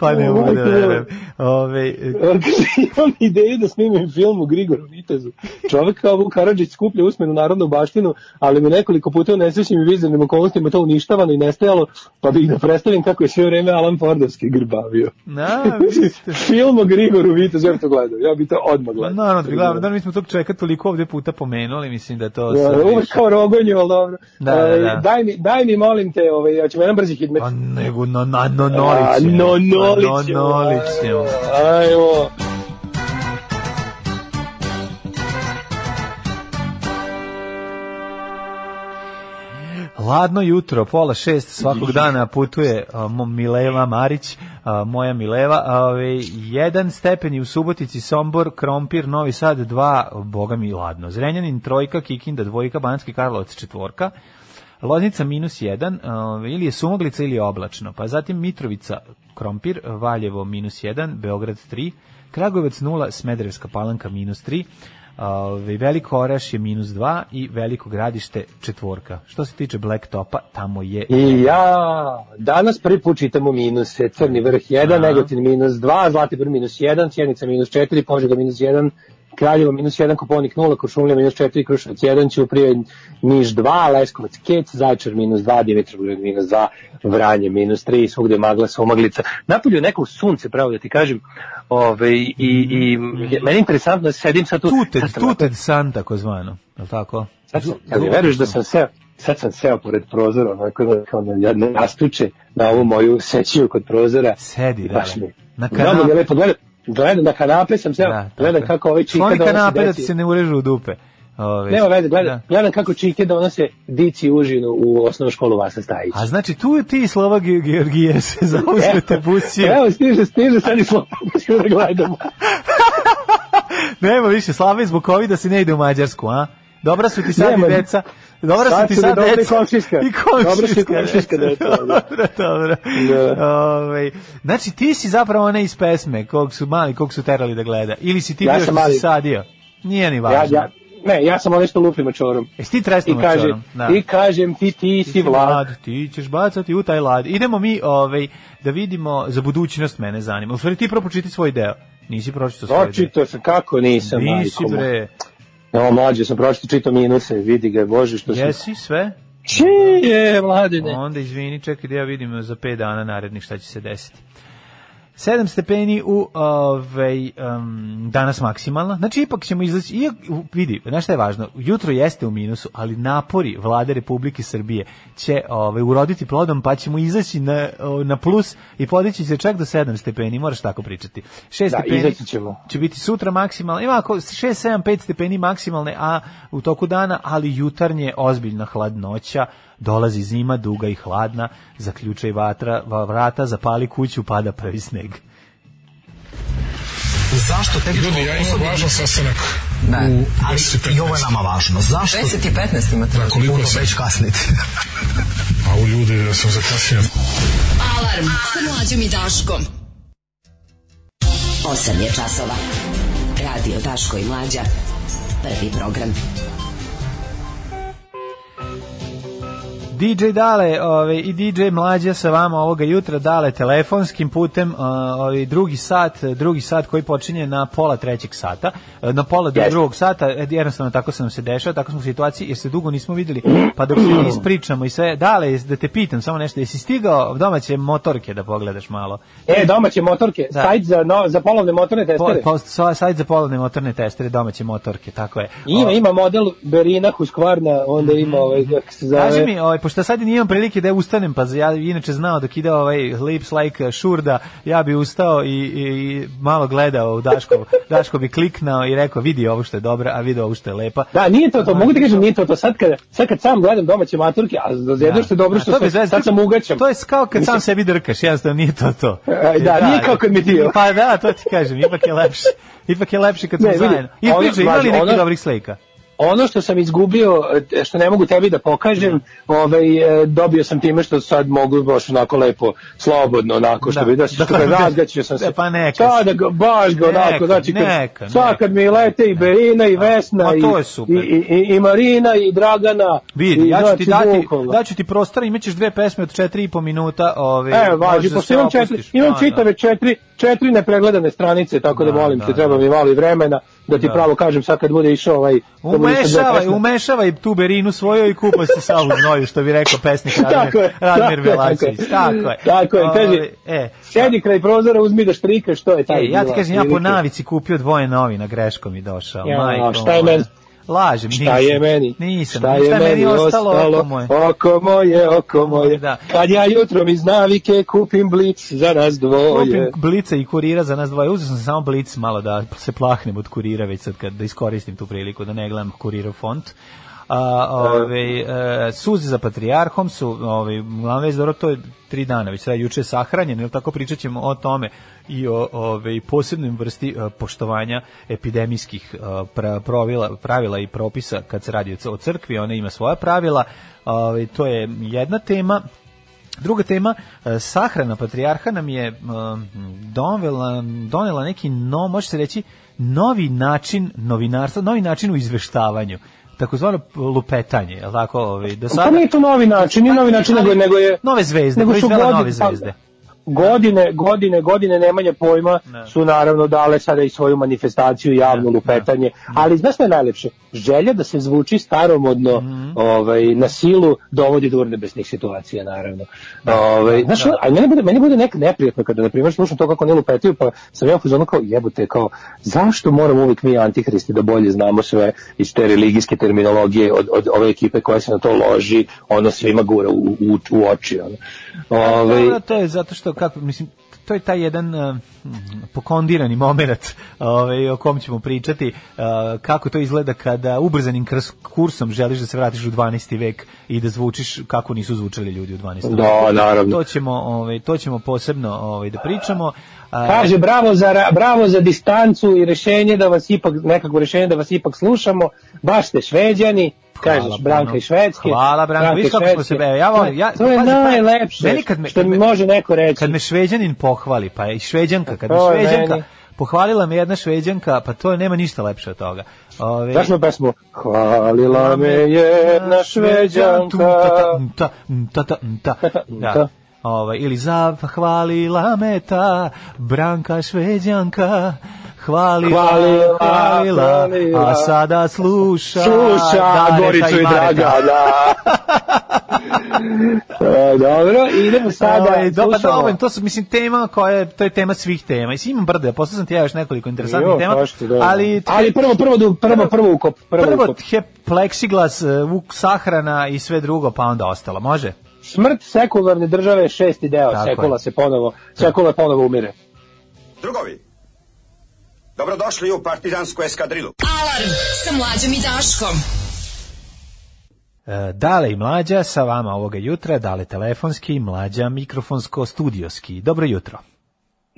pa ne mogu da verujem. Ove, imam ideju da snimim film u Grigoru Vitezu. Čovek kao Vuk Karadžić skuplja usmenu narodnu baštinu, ali mi nekoliko puta u nesrećnim i vizirnim okolnostima to uništavano i nestajalo, pa bih da predstavim kako je sve vreme Alan Fordovski grbavio. na, film o Grigoru Ja bi to gledao, ja bi to odmah Pa gledao. naravno, da bi gledao, da mi smo tog čovjeka toliko ovdje puta pomenuli, mislim da to... Da, sad uvek kao rogonju, ali dobro. Da, da, E, da. Daj, mi, daj mi, molim te, ovaj, ja ćemo jedan brzi hitmet. Pa nego no, na, no, A, nolićemo. no, Pa, nolićemo. No, nolićemo. Ajmo. Ladno jutro, pola šest svakog dana putuje Mileva Marić, moja Mileva. Ove, jedan stepen je u Subotici, Sombor, Krompir, Novi Sad, dva, boga mi ladno. Zrenjanin, trojka, Kikinda, dvojka, Banski Karlovac, četvorka. Loznica minus jedan, ove, ili je sumoglica ili je oblačno. Pa zatim Mitrovica, Krompir, Valjevo minus jedan, Beograd 3, Kragovec 0, Smederevska palanka minus 3, Ove, Veliko Oraš je minus 2 i Veliko gradište četvorka. Što se tiče Black Topa, tamo je... I ja, danas prvi put čitamo minuse, Crni vrh 1, Negotin minus 2, Zlatibor minus 1, Sjenica minus 4, Požega minus 1, Kraljevo minus 1, Koponik 0, Košumlja minus 4, Kruševac 1, Ćuprije Niš 2, Leskovac Kec, Zajčar minus 2, Dimitrovgrad minus 2, Vranje minus 3, svugde magla, somaglica. Napolju je neko sunce, pravo da ti kažem, Ove, i, i meni je interesantno da sedim sad tu. Tuted, sad Tuted San, tako zvano. Je li tako? Sad sam, jel mi veruješ da sam seo, sad sam seo pored prozora, onako da kao na jedne nastuče na ovu moju sećiju kod prozora. Sedi, da. Baš mi. Na Znamo kanape. je lepo, gledam, gledam na kanape sam seo, Da, gledam tako je. kako ovaj čika Skloni da kanape da donosi ti deci. se ne urežu u dupe. Ove, Nema veze, gledam, da. gledam kako čike donose dici užinu u osnovnu školu Vasa Stajić. A znači tu ti i Slova Ge- Georgije se zauzmete busije. Evo, stiže, stiže, sad i slovo ću da gledamo. Nema više Slava i zbog COVID-a se ne ide u Mađarsku, a? Dobra su ti sad Nema- i deca. Dobra su Sad ti sad deca. komšijska. I komšijska. Dobra su i komšijska deca, da. Dobro, dobro. Da. Ovaj, znači ti si zapravo onaj iz pesme kog su mali, kog su terali da gleda. Ili si ti Ja bio što si sadio. Nije ni Ja, važno. ja, ne, ja sam ono što lupim mačorom. Jesi ti kaže, mačorom? Da. I kažem ti, ti si vlad. ti ćeš bacati u taj lad. Idemo mi ovaj, da vidimo za budućnost mene zanima. U stvari ti pročiti svoj deo. Nisi pročitao svoj deo. Očito sam, kako nisam, Nisi majko bre. Evo, mlađe sam pročito čito minuse, vidi ga, bože, što sam... Jesi sve? Čije, mladine. Onda izvini, čekaj da ja vidim za 5 dana narednih šta će se desiti. 7 stepeni u ovaj um, danas maksimalna. Znači ipak ćemo izaći i vidi, znaš šta je važno? Jutro jeste u minusu, ali napori vlade Republike Srbije će ovaj uroditi plodom, pa ćemo izaći na na plus i podići se čak do 7 stepeni, moraš tako pričati. 6 Da, stepeni ćemo. će biti sutra maksimalno. Ima ako 6 7 5 stepeni maksimalne, a u toku dana, ali jutarnje ozbiljna hladnoća. Dolazi zima, duga i hladna, zaključaj vatra, va- vrata, zapali kuću, pada prvi sneg. Zašto tek Ljudi, ja imam važan sastanak Da, u ali 10 i i ovo je 15. nama važno. Zašto? 10 i 15 imate. Da, koliko Puno sam? već kasniti. A u ljudi, ja sam zakasnio. Alarm sa mlađom i Daškom. 8 je časova. Radio Daško i Mlađa. Prvi program. DJ Dale ovaj, i DJ Mlađa sa vama ovoga jutra Dale telefonskim putem ovaj, drugi sat, drugi sat koji počinje na pola trećeg sata, e, na pola do drugog sata, e, jednostavno tako se nam se dešava, tako smo u situaciji jer se dugo nismo videli, pa dok se ispričamo i sve, Dale, da te pitam samo nešto, jesi stigao domaće motorke da pogledaš malo? E, domaće motorke, Da. sajt za, no, za polovne motorne Po, testere. po, sa- sajt za polovne motorne testere, domaće motorke, tako je. Ima, O, ima model Berina Husqvarna, onda ima ovaj, kako se zove... Kaži mi, ovaj, pošto sad nimam prilike da ustanem, pa ja inače znao dok ide ovaj Lips Like Šurda, ja bi ustao i, i, i malo gledao u Daško, Daško bi kliknao i rekao vidi ovo što je dobro, a vidi ovo što je lepa. Da, nije to to, mogu ti kažem, nije to to. Sad kad, sad kad sam gledam domaće maturke, a jedno što je dobro što to sam, sad sam ugaćam. To je kao kad sam sebi drkaš, jednostavno nije to to. E, da, nije kao kad mi ti- Pa da, to ti kažem, ipak je lepše. Ipak je lepše kad smo zajedno. I priče, ima li nekih dobrih slika? Ono što sam izgubio, e, što ne mogu tebi da pokažem, ovaj, e, dobio sam time što sad mogu baš onako lepo, slobodno, onako, što Da. bi da, što Da, da. razgaćio sam se. E, pa neka ga, baš ga Neka, onako, znači, kad, neka, kad mi lete i Berina i Vesna i, i, i, i Marina i Dragana. Vidi, i, ja ću ti znači, dati, bukvalno. daću ti prostora, imaćeš dve pesme od 4 i po minuta, ove, E, važi, da pošto imam četiri, imam Da, čitave četiri, četiri nepregledane stranice, tako da, Da, molim da, te, treba da. mi malo vremena, da ti Da. pravo kažem sad kad bude išao ovaj... Umešavaj, umešavaj tu berinu svoju i kupaj se sa znoju, što bi rekao pesnik Radmir, je, Radmir tako je, tako je. Tako je. Tako je, kaže, Ove, e, Sjedi kraj prozora, uzmi da štrikaš, što je taj e, ja ti kažem, ja po navici kupio dvoje novina, greškom i došao. Ja, majko šta je meni? Lažem, Šta nisam. je meni? Nisam. Šta je meni ostalo? oko moje? Oko moje, oko moje. Da. Kad ja jutrom iz navike kupim blic za nas dvoje. Kupim blica i kurira za nas dvoje. Uzeo sam samo blic malo da se plahnem od kurira već sad kad da iskoristim tu priliku da ne gledam kurirov font. A, ove, e, suze za patrijarhom su, ove, glavno već dobro, to je tri dana, već sada juče je sahranjen, ili tako pričat ćemo o tome i o ove, posebnim vrsti poštovanja epidemijskih pra- pravila, pravila i propisa kad se radi o crkvi, ona ima svoja pravila, ove, to je jedna tema, Druga tema, sahrana patrijarha nam je donela, donela neki, no, može se reći, novi način novinarstva, novi način u izveštavanju takozvano lupetanje, je tako? Ovaj, do Pa sada, nije to novi način, nije novi način, nego, nego je... nove zvezde, nego su godine- nove zvezde. Godine, godine, godine nemanje pojma su naravno dale sada i svoju manifestaciju, javno lupetanje, ali znaš šta je najlepše? Želja da se zvuči staromodno Mhm. ovaj, na silu dovodi do urnebesnih situacija, naravno. ovaj, znaš, a meni bude, meni bude nek neprijatno kada, na primjer, slušam to kako ne lupetaju, pa sam ja u fazonu kao jebote, kao, zašto moramo uvijek mi antihristi da bolje znamo sve iz te religijske terminologije od, od ove ekipe koja se na to loži, ono svima gura u, u, u oči. Ono. Ovaj, Dobro, to je zato što kako mislim to je taj jedan uh, pokondirani moment ovaj, o kom ćemo pričati, uh, kako to izgleda kada ubrzanim kursom želiš da se vratiš u 12. vek i da zvučiš kako nisu zvučali ljudi u 12. Da, veku. naravno. To ćemo, ovaj, to ćemo posebno ovaj, da pričamo. Kaže bravo za ra- bravo za distancu i rešenje da vas ipak nekako rešenje da vas ipak slušamo. Baš ste šveđani. Kažeš Branka puno. iz Švedske. Hvala, Branka. Vidiš kako smo se... Ja, volim- ja, to je pazi, najlepše. Meni kad me, što mi može neko reći. Kad me šveđanin pohvali, pa i šveđanka, kad me šveđanka, pohvalila me jedna šveđanka, pa to nema ništa lepše od toga. Ove, Znaš mu pesmu? Hvalila me jedna šveđanka. Ta, ta, ta, ta, da. Ovaj, ili zahvalila me ta Branka šveđanka hvalila, Hvalila, hvalila, hvalila. a sada sluša, Sluša Dareta Goricu i. Draga, da. E, Dobro, idemo sada. Ovaj, do, pa slušamo. dobro, to su, mislim, tema koja je, to je tema svih tema. Mislim, imam brde, posle sam ti ja još nekoliko interesantnih Jo, tema, baš ti da. ali... ali prvo, prvo, prvo, prvo, prvo ukop. Prvo, Prvo ukop. he, pleksiglas, vuk sahrana i sve drugo, pa onda ostalo. Može? Smrt sekularne države, šesti deo. Tako Sekula je. se ponovo, sekula ponovo umire. Drugovi, dobrodošli u partizansku eskadrilu. Alarm sa mlađom i Daškom. E, Dale i mlađa sa vama ovoga jutra, dale telefonski, mlađa mikrofonsko studioski. Dobro jutro.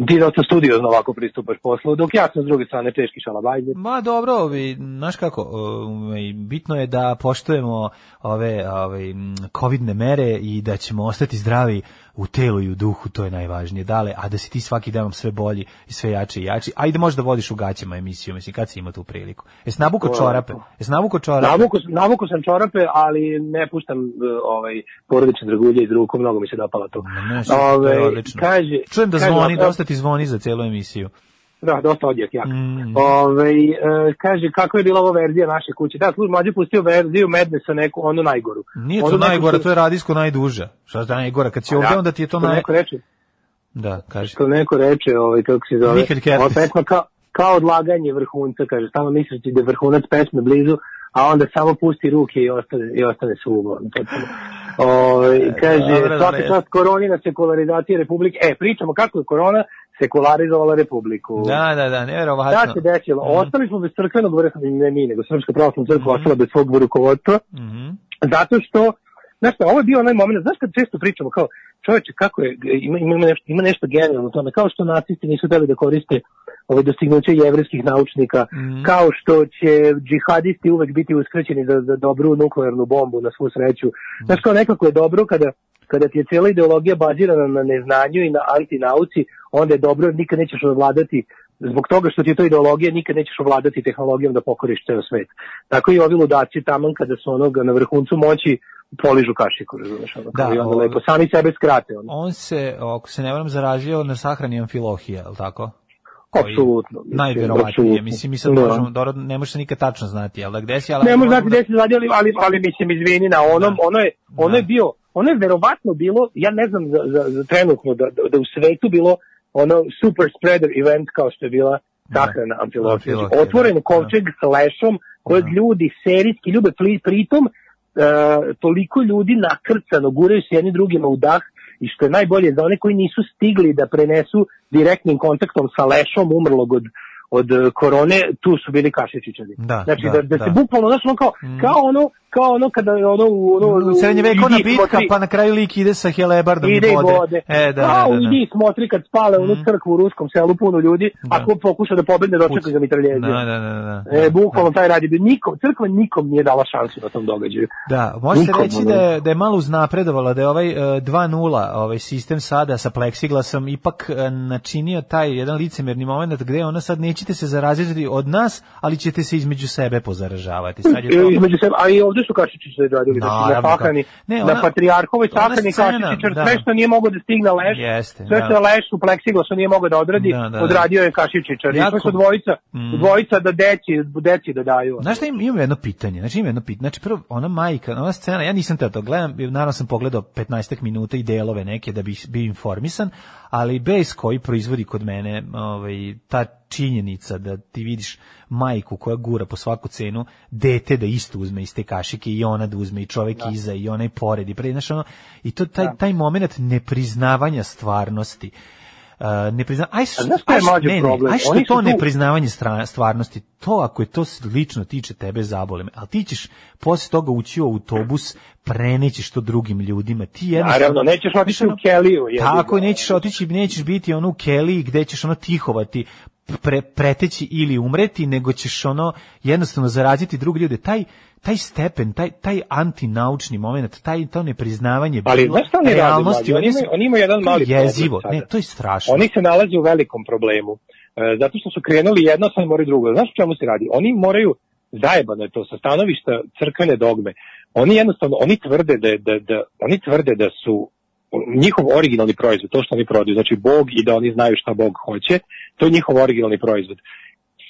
Ti dosta studiozno ovako pristupaš poslu, dok ja sam s druge strane teški šalabajzer. Ma dobro, ovi, znaš kako, ovaj, bitno je da poštujemo ove ovaj, m, covidne mere i da ćemo ostati zdravi u telu i u duhu, to je najvažnije. Dale, a da si ti svaki dan sve bolji i sve jači i jači. Ajde možda vodiš u gaćama emisiju, mislim, kad si imao tu priliku. Jesi nabuko To čorape? Jesi nabuko čorape? Navuko, navuko sam čorape, ali ne puštam uh, ovaj porodične dragulje iz ruku, mnogo mi se dopala to. Ne, super, to Ovaj, je odlično. Kaže, Čujem da kaže, zvoni, dosta ti zvoni za celu emisiju. Da, dosta odjek, jak. Mm. Ovaj, e, kaže, kako je bila ova verzija naše kuće? Da, služ, mlađe pustio verziju Madnessa neku, onu najgoru. Nije to najgora, to je radijsko najduža. Šta je najgora? Kad si Da, ovde, onda ti je to što naj... neko reče, Da, kaži. što neko reče, ovaj, kako se zove, Mihael Kertes. ova pesma kao, kao odlaganje vrhunca, kaže, stalno misliš da je vrhunac pesme blizu, a onda samo pusti ruke i ostane, i ostane suvo. Potpuno. Ovaj, kaže, dobro, svaka dobro. čast koronina sekularizacije Republike. E, pričamo kako je korona sekularizovala Republiku. Da, da, da, nevjerovatno. Šta se desilo? Ostali smo bez crkvenog vrha, ne mi, nego Srpska pravoslavna crkva Mhm. ostala bez svog rukovodstva, Mhm. zato što, znaš šta, ovo je bio onaj moment, znaš kad često pričamo kao, čoveče, kako je, ima, ima, nešto, ima nešto genijalno u tome, kao što nacisti nisu teli da koriste ove dostignuće jevreskih naučnika, Mhm. kao što će džihadisti uvek biti uskraćeni za, za dobru nuklearnu bombu na svu sreću. Znaš kao nekako je dobro kada kada ti je cijela ideologija bazirana na neznanju i na antinauci, onda je dobro, nikad nećeš ovladati zbog toga što ti je to ideologija, nikad nećeš ovladati tehnologijom da pokoriš ceo svet. Tako i ovi ludaci taman kada su onoga na vrhuncu moći poližu kašiku, razumeš, ono, Da, i onda o- lepo, sami sebe skrate. Ono. On se, ako se ne varam, zaražio na sahrani amfilohija, je li tako? Apsolutno, Najverovatnije. Mislim, mi sad Da. možemo, dobro, ne može se nikad tačno znati, jel da gde si, ali... Ne može znati gde se radi, ali, ali, ali mislim, izvini, na onom, Da. ono je, ono je bio, ono je verovatno bilo, ja ne znam za, za, za trenutno, da, da, da u svetu bilo ono super spreader event kao što je bila sahrana amfilohija. Amfilohija, Znači, Otvoren da. kovčeg s lešom kojeg ljudi serijski ljube, pri- pritom e, toliko ljudi nakrcano guraju se jedni drugima u dah i što je najbolje za one koji nisu stigli da prenesu direktnim kontaktom sa lešom umrlog od od e, korone, tu su bili kašičićani. Da, znači da, da, da, se da. bukvalno, znači ono kao, kao ono, kao ono kada je ono u ono U srednjevekovna bitka, pa na kraju lik ide sa helebardom ide i vode. E, da, Kao da, da. idi smotri kad spale onu crkvu u ruskom selu puno ljudi, Da. ako pokuša da pobegne dočeka ga mitraljezije. Da, da, da, da. E, bukvalno taj radi bio. Nikom, crkva nikom nije dala šansu na tom događaju. Da, može se reći da je, da je malo uznapredovala, da je ovaj e, 2.0 ovaj sistem sada sa pleksiglasom ipak e, načinio taj jedan licemerni moment gde ona sad nećete se zaraziti od nas, ali ćete se između sebe pozaražavati. Sad je to... E, između sebe, a i ovde su Kašičići radili, znači na Naravno, sahrani, ne, ona- na Patrijarhovoj scena, Kašičić, da. sve što nije mogao da stigne leš, Jeste, sve da. što je leš u pleksiglasu nije mogao da odradi, Da, da, da. odradio je Kašičićar. Jako- su dvojica, Mm. dvojica da deci, deci da daju. Znaš šta im, imam jedno pitanje, znači imam jedno pitanje, znači prvo ona majka, ona scena, ja nisam teo to gledam, naravno sam pogledao 15 minuta i delove neke da bih bio informisan, ali bez koji proizvodi kod mene ovaj, ta činjenica da ti vidiš majku koja gura po svaku cenu, dete da isto uzme iz te kašike i ona da uzme i čovek iza i onaj pored i pre, znaš ono, i to taj, taj moment nepriznavanja stvarnosti ne prizna... Aj, što, aj, što- ne, ne, aj što to tu- nepriznavanje stvarnosti, to ako je to lično tiče tebe zabole me, ali ti ćeš posle toga ući u autobus, prenećeš to drugim ljudima, ti jednostavno... Naravno, nećeš otići u Keliju. Tako, nećeš otići, nećeš biti ono u Keliji gde ćeš ono tihovati, pre, preteći ili umreti, nego ćeš ono jednostavno zaraziti druge ljude. Taj, taj stepen, taj, taj antinaučni moment, taj, to nepriznavanje Ali bilo- znaš šta oni realnosti, mlađe? Oni imaju- oni imaju jedan mali jezivo, ne, to je strašno. Oni se nalaze u velikom problemu. E, zato što su krenuli jedno, sad moraju drugo. Znaš čemu se radi? Oni moraju, zajebano je to sa stanovišta crkvene dogme. Oni jednostavno, oni tvrde da, da, da, oni tvrde da su njihov originalni proizvod, to što oni prodaju, znači Bog i da oni znaju šta Bog hoće, to je njihov originalni proizvod.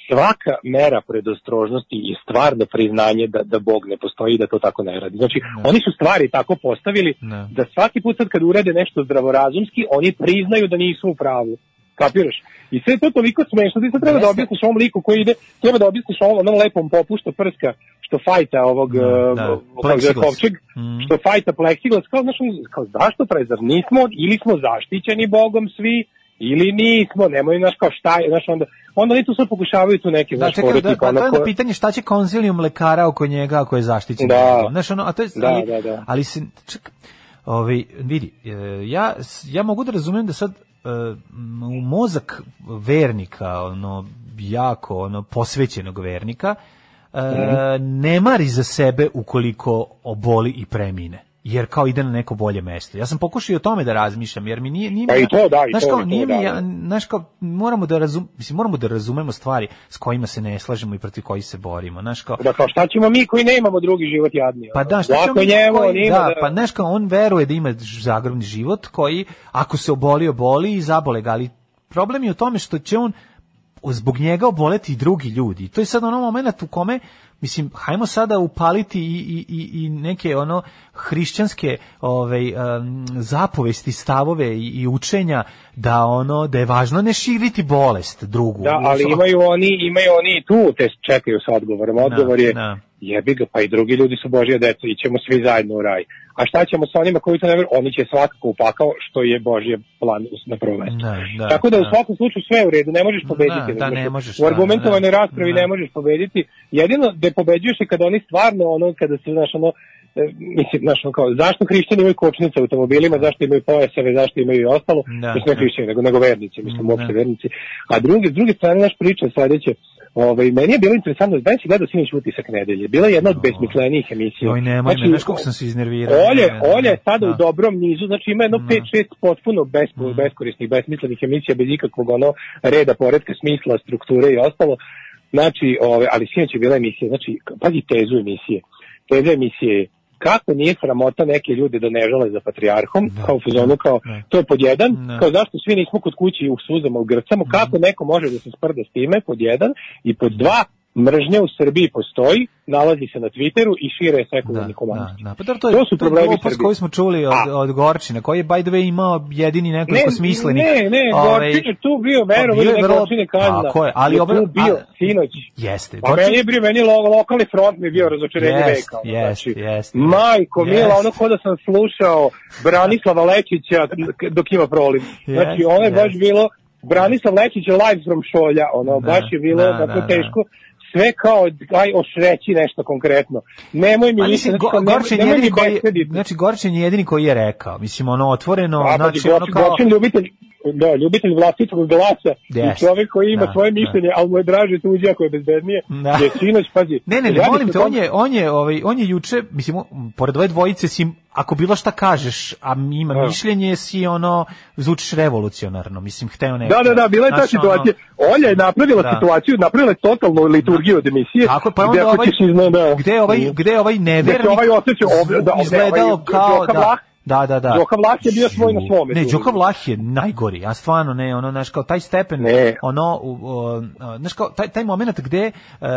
Svaka mera predostrožnosti je stvarno priznanje da, da Bog ne postoji i da to tako ne radi. Znači, oni su stvari tako postavili Ne. da svaki put sad kad urade nešto zdravorazumski, oni priznaju da nisu u pravu. Kapiraš? I sve to toliko smešno, ti sad treba da Jeste. objasniš ovom liku koji ide, treba da objasniš ovom onom lepom popušta prska što fajta ovog Da, uh, da, plexiglas. Kovčeg, Mhm. što fajta pleksiglas, kao, znaš, kao zašto pravi, zar nismo, ili smo zaštićeni Bogom svi, ili nismo, nemoj, znaš, kao šta je, znaš, onda, onda oni tu sad pokušavaju tu neke, Da, znaš, čekaj, da, tipa, pa ono to je ko- onda pitanje šta će konzilijum lekara oko njega ako je zaštićen. Da. Znaš, ono, a to je, Da, ali, da, da. ali se, ček, ovaj, vidi, e, ja, ja mogu da razumem da sad u mozak vernika, ono, jako, ono, posvećenog vernika, e, ne mari za sebe ukoliko oboli i premine jer kao ide na neko bolje mesto. Ja sam pokušao i o tome da razmišljam, jer mi nije... nije mi- Pa i to da, i znaš to, kao, i to, nije mi, da, ja- da. znaš kao, moramo da, razum, mislim, moramo da razumemo stvari s kojima se ne slažemo i protiv kojih se borimo. Znaš kao, Da kao šta ćemo mi koji nemamo drugi život jadni? pa da, šta ćemo mi njemu, koji- ima da, pa znaš kao, on veruje da ima zagrobni život koji, ako se oboli, oboli i zabole ga, ali problem je u tome što će on zbog njega oboleti i drugi ljudi. To je sad ono moment u kome Mislim, hajmo sada upaliti i, i, i, i neke ono hrišćanske ovaj, um, zapovesti, stavove i, i učenja da ono da je važno ne širiti bolest drugu. Da, ali imaju oni, imaju oni i tu te čekaju sa odgovorom. Odgovor je, da. jebi ga, pa i drugi ljudi su Božja deca i ćemo svi zajedno u raj. A šta ćemo sa onima koji to ne veruju? Oni će svakako u pakao, što je Božje plan na prvo mesto. Da, da, Tako da u da. svakom slučaju sve je u redu, ne možeš pobediti. Da, da, ne možeš, U argumentovanoj da, da. raspravi Da. ne možeš pobediti. Jedino da pobeđuješ je kada oni stvarno, ono, kada se, znaš, ono, e, mislim, znaš, ono, kao, zašto hrišćani imaju kočnice u automobilima, zašto imaju pojaseve, zašto imaju i ostalo, Da, mislim, ne da. hrišćani, nego, nego vernici, mislim, Da. uopšte vernici. A drugi, s druge strane, naš priča sledeće, Ovaj, meni je bilo interesantno, da si gledao sinoć utisak nedelje. Bila je jedna od besmislenijih emisija. Joj, nemoj me, znaš kako sam se iznervirao. Olje, Ne, Olje je sada da. u dobrom nizu, znači ima jedno 5-6 potpuno bespo, beskorisnih, besmislenih emisija bez ikakvog ono reda, poredka, smisla, strukture i ostalo. Znači, ove, ali sinoć je bila emisija, znači, pazi tezu emisije. Teza emisije je kako nije sramota neke ljude da ne žale za patrijarhom, kao u fazonu, kao, da. to je pod jedan, Da. kao zašto svi nismo kod kući u suzama, u grcamo, kako neko može da se sprda s time, pod jedan, i pod dva, mržnja u Srbiji postoji, nalazi se na Twitteru i šire je sekularni humanist. Da, pa dobro, to, je, To su to je problemi Srbije. koju smo čuli od, A. od Gorčina, koji je, by the way, imao jedini nekoliko smislenih. Ne, ne, ovaj, Gorčin je tu bio, vero, pa je ne vrlo- Gorčin je kazna. Tako je, ali je ove- tu bio, a- sinoć. Jeste. Pa meni je bio, meni lo, lokalni front mi je bio razočarenje Jest, veka. ono, jest, znači, jest, Majko, jest. mila, ono ko da sam slušao Branislava Lečića dok ima proliv. Znači, ono je baš bilo, Branislav Lečić je live from Šolja, ono, Da, baš je bilo da, onako da, da. Sve kao, aj, ošreći nešto konkretno. Nemoj mi Pa mislim, Go- Gorčin nemoj jedini koji, znači Gorčin je jedini koji je rekao, mislim ono otvoreno, A, znači znači, ono kao Gorčin ljubitelj, da, ljubitelj vlastitog glasa Jest. i čovjek koji ima Da, svoje da. mišljenje, ali mu je draže tuđe ako je bezbednije, Da. je sinoć, pazi. Ne, ne, ne, molim te, on je, on je, ovaj, on je juče, mislim, pored ove dvojice si, ako bilo šta kažeš, a ima Da. mišljenje, si ono, zvučiš revolucionarno, mislim, hteo neko. Da, da, da, bila je ta Znaš, situacija. Olja je napravila Da. situaciju, napravila je totalnu liturgiju od emisije. Tako, pa gde onda ovaj, izna- da. gde je ovaj, gde je ovaj nevernik, Gde ovaj osjećao ovde- da, izgledao ovaj kao, da, da, da, da. Đoka Vlah je bio svoj na svome. Ne. Đoka Vlah je najgori, a stvarno ne, ono, znaš, kao taj stepen, Ne. ono, znaš, kao taj, taj moment gde, e,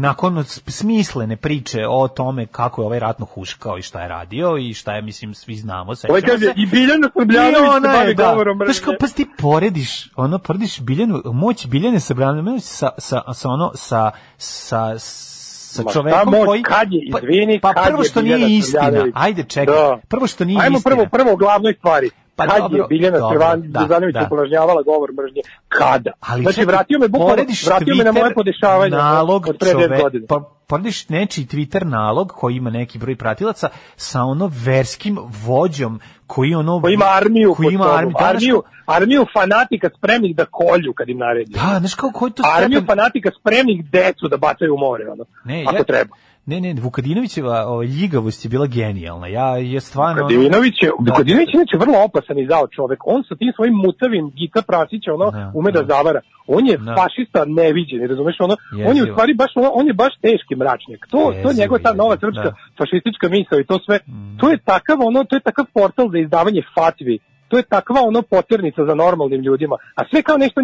nakon smislene priče o tome kako je ovaj ratno huškao i šta je radio i šta je, mislim, svi znamo, sećamo Ovaj kaže, i Biljana Srbljanović se bavi da. govorom Znaš kao, pa ti porediš, ono, porediš Biljanu, moć Biljane Srbljanović sa, sa, sa ono, sa, sa, sa Ma šta čovekom koji... kad je, pa, izvini, pa kad prvo što nije istina, ajde čekaj, Da. prvo što nije Ajmo istina. prvo, prvo o glavnoj stvari. Pa kad dobro, je Biljana Crvan da, da. uporažnjavala govor mržnje? Kada? Ali znači, čekaj, vratio me bukvalno, porediš vratio me na moje podešavanje nalog od pre 10 čove- godina. Pa, porediš nečiji Twitter nalog koji ima neki broj pratilaca sa ono verskim vođom koji ono Koji ima armiju, koji ima armiju, da, armiju, armiju fanatika spremnih da kolju kad im naredi. Da, znaš kao koji to Armiju stepen- fanatika spremnih decu da bacaju u more, ono, Ne, ako ja- treba. Ne, ne, Vukadinovićeva ovaj, ljigavost je bila genijalna. Ja je stvarno... Vukadinović je, Da. Vukadinović je inače vrlo opasan i zao čovek. On sa tim svojim mutavim Gita Prasića, ono, Da, ume da, da. zavara. On je Da. fašista neviđen, razumeš, ono, on je u Jezivo. stvari baš, ono, on je baš teški mračnjak. To, to Jezivo, njegova ta nova jezivo, srpska da. Mm. fašistička misao i to sve, to je takav, ono, to je takav portal za izdavanje fatvi to je takva ono poternica za normalnim ljudima. A sve kao nešto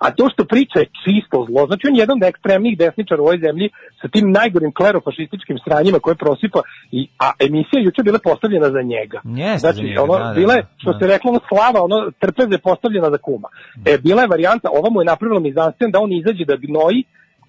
a to što priča je čisto zlo. Znači on je jedan od ekstremnih desničara u ovoj zemlji sa tim najgorim klerofašističkim sranjima koje prosipa i a emisija juče bila postavljena za njega. Jeste znači njega, ono da, da, bila je da, što da. se reklo ono slava, ono trpeze postavljena za kuma. E bila je varijanta, ova mu je napravila mizansen da on izađe da gnoji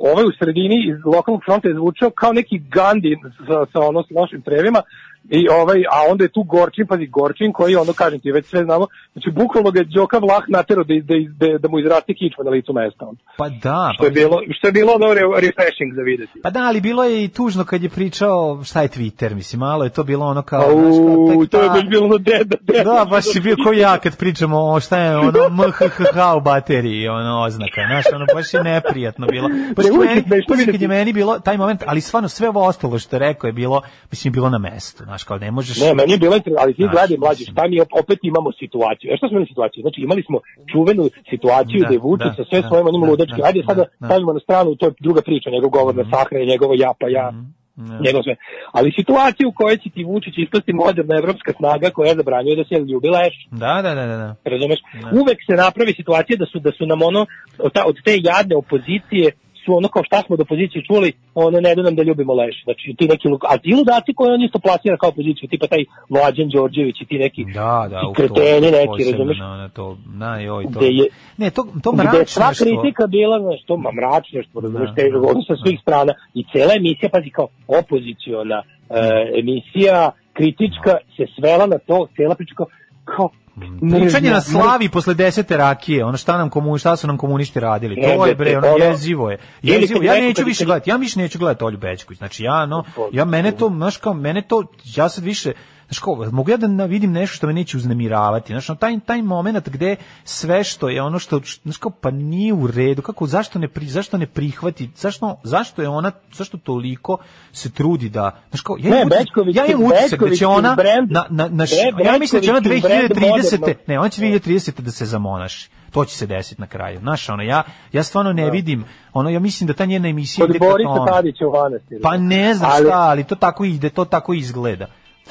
ovaj u sredini iz lokalnog fronta je zvučao kao neki Gandhi sa, sa ono s lošim trevima i ovaj, a onda je tu Gorčin, pazi Gorčin koji ono kažem ti već sve znamo, znači bukvalno ga je Đoka Vlah natero da, da, da, da mu izraste kičma na licu mesta. On. Pa da, Što je bilo, što je bilo re- refreshing za videti. Pa da, ali bilo je i tužno kad je pričao šta je Twitter, mislim, malo je to bilo ono kao... Au, znaš, to je baš bilo ono deda, deda. Da, baš je bio ko ja kad pričamo o šta je ono MHH u bateriji, ono oznaka, znaš, ono baš je neprijatno bilo. Je uvijek meni, kad je meni bilo taj moment, ali stvarno sve ovo ostalo što je rekao je bilo, mislim, bilo na mestu, znaš, kao ne možeš... Ne, meni je bilo ali ti gledaj mlađi, šta mi op- opet imamo situaciju. E šta smo imali situaciju? Znači imali smo čuvenu situaciju Da, da, je Vučić da, sa sve da, svojim onim da, ludačkim. da, Ajde sada da, da. stavimo na stranu, to je druga priča, njegov govor na sahre, njegovo ja pa ja. Njegov sve. Ali situaciju u kojoj će ti Vučić ispasti moderna evropska snaga koja zabranjuje da se ljubi leš. Da, da, da, da. da. Razumeš? Uvek se napravi situacija da su da su nam ono od, ta, od te jadne opozicije su ono kao šta smo od opozicije čuli, ono ne da nam da ljubimo leš. Znači ti neki a ti ludaci koje on isto plasira kao opoziciju, tipa taj Mlađan Đorđević i ti neki Da, da, ti u to, kreteni neki, razumeš? Na, na to, na, joj, to. Je, Ne, to, to gde je sva kritika bila, znaš, to ma mračneštvo, razumeš, Da, težo, da, ono sa svih strana i cela emisija, pazi, kao opoziciona e, emisija, kritička, se svela na to, cela priča kao, kao Pričanje mržnja, na slavi posle desete rakije, ono šta nam komu, šta su nam komunisti radili. To je bre, ono jezivo je. Jezivo. Ja neću više gledati. Ja više neću gledati Olju Bećković. Znači ja no, ja mene to, znaš kao mene to ja sad više Znaš kao, mogu ja da vidim nešto što me neće uznemiravati. Znaš, ono, taj, taj moment gde sve što je ono što, znaš kao, pa nije u redu, kako, zašto ne, pri, zašto ne prihvati, zašto, zašto je ona, zašto toliko se trudi da, znaš kao, ja Ne, imam utisak- Bećković ja imam utisak da će ona, brand- na, na, na, š- Bre- ja mislim da će ona Bećković je brand 2030. modernog- Ne, on će 2030. da se zamonaši. To će se desiti na kraju. Znaš, ono, ja, ja stvarno ne vidim, ono, ja mislim da ta njena emisija Kod Borisa. Tadića u manastiru. Pa ne znam Ali- šta, ali to tako ide, to tako izgleda.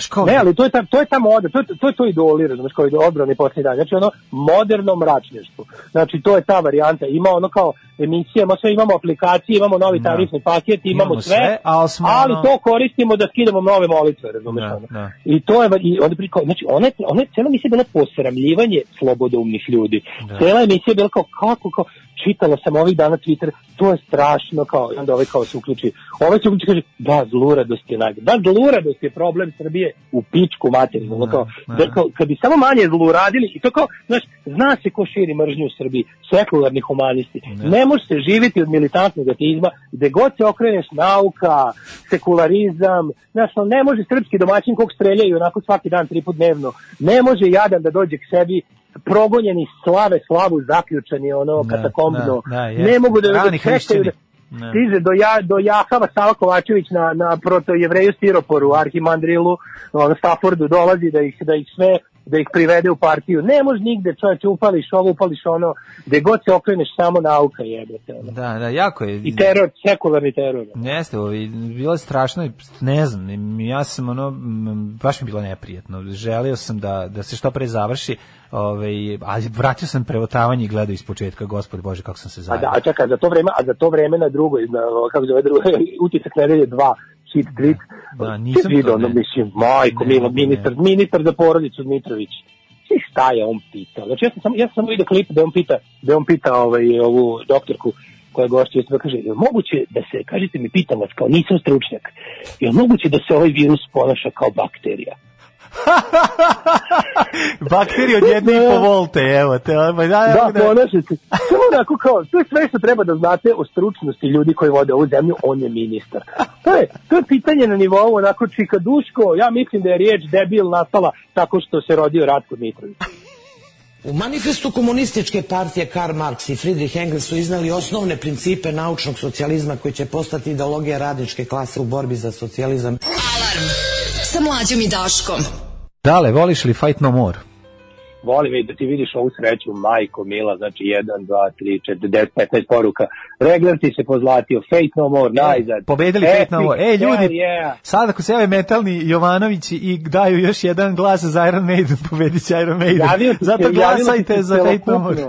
Kao, Ne, ali to je ta, to je ta moda, to je, to je to idoli, razumeš, kao odbrani posljednji dan. Znači ono moderno mračnještvo. Znači to je ta varijanta. Ima ono kao emisije, ima sve, imamo aplikacije, imamo novi Da. tarifni paket, imamo, Imamo sve, sve, ali ali to koristimo da skidamo nove molitve, razumeš Da, ono. da. I to je, i onda priko, znači ona ona je cijela emisija bila posramljivanje slobodoumnih ljudi. Da. Cijela emisija je bila kao, kako, kao, čitala sam ovih dana Twitter, to je strašno, kao, i onda ovaj kao se uključi. Ovaj se uključi kaže, da, zluradost je najgore. Da, zluradost je problem Srbije u pičku materinu. ono kao, da. da, kao, kad bi samo manje zluradili, i to kao, znaš, zna se ko širi mržnju u Srbiji, sekularni humanisti. Ne može se živjeti od militantnog ateizma, gde god se okreneš nauka, sekularizam, znaš, ne može srpski domaćin kog streljaju onako svaki dan, tri put dnevno, ne može jadan da dođe k sebi, progonjeni slave slavu zaključani ono Da, katakombno da, da, ne mogu da Rani da hrišćani. da, Da. stiže do, ja, do Jahava Sava Kovačević na, na proto jevreju Stiroporu, Arhimandrilu, ono, Staffordu dolazi da ih, da ih sve da ih privede u partiju. Ne može nigde, čovječe, upališ ovo, upališ ono, gde god se okreneš samo nauka jebete. Ono. Da, da, jako je. I teror, sekularni teror. Jeste, ovi, bilo je strašno, ne znam, ja sam ono, baš mi bilo neprijetno. Želeo sam da, da se što pre završi, Ove, a vratio sam prevotavanje i gledao iz početka, gospod Bože, kako sam se da, zajedno. A da, a čekaj, za to vreme, a za to vreme na drugoj, na, kako zove, drugoj, utisak nedelje dva, cheat tweet. Da, nisam vidio, ono, mislim, majko, ne, milo, ministar, ne. ministar za porodicu Dmitrović. I šta je on pitao? Znači, ja sam, sam ja sam vidio klip da on pita, da on pita ovaj, ovu doktorku, koja gošća i kaže, je moguće da se, kažete mi, pitam vas, kao nisam stručnjak, je moguće da se ovaj virus ponaša kao bakterija? Bakterije od jedne i po volte, evo te. ovaj, Da, Da, da, ponašajte. Samo onako kao, to je sve što treba da znate o stručnosti ljudi koji vode ovu zemlju, on je ministar. To je, to je pitanje na nivou onako čikaduško, ja mislim da je riječ debil nastala tako što se rodio Ratko Mitrović. U manifestu komunističke partije Karl Marx i Friedrich Engels su iznali osnovne principe naučnog socijalizma koji će postati ideologija radničke klase u borbi za socijalizam. Alarm sa mlađom i Daškom. Dale, voliš li Fight No More? Volim i da ti vidiš ovu sreću, majko Mila, znači 1, 2, 3, 4, 10, 15 poruka. Regler ti se pozlatio, Fate No More, najzad. Pobedili Epic, Fate No More. Ej, ljudi, yeah. sad ako se jave metalni Jovanović i daju još jedan glas za Iron Maiden, pobedit će Iron Maiden. Javio se- Zato javilo glasajte se za Fate No More.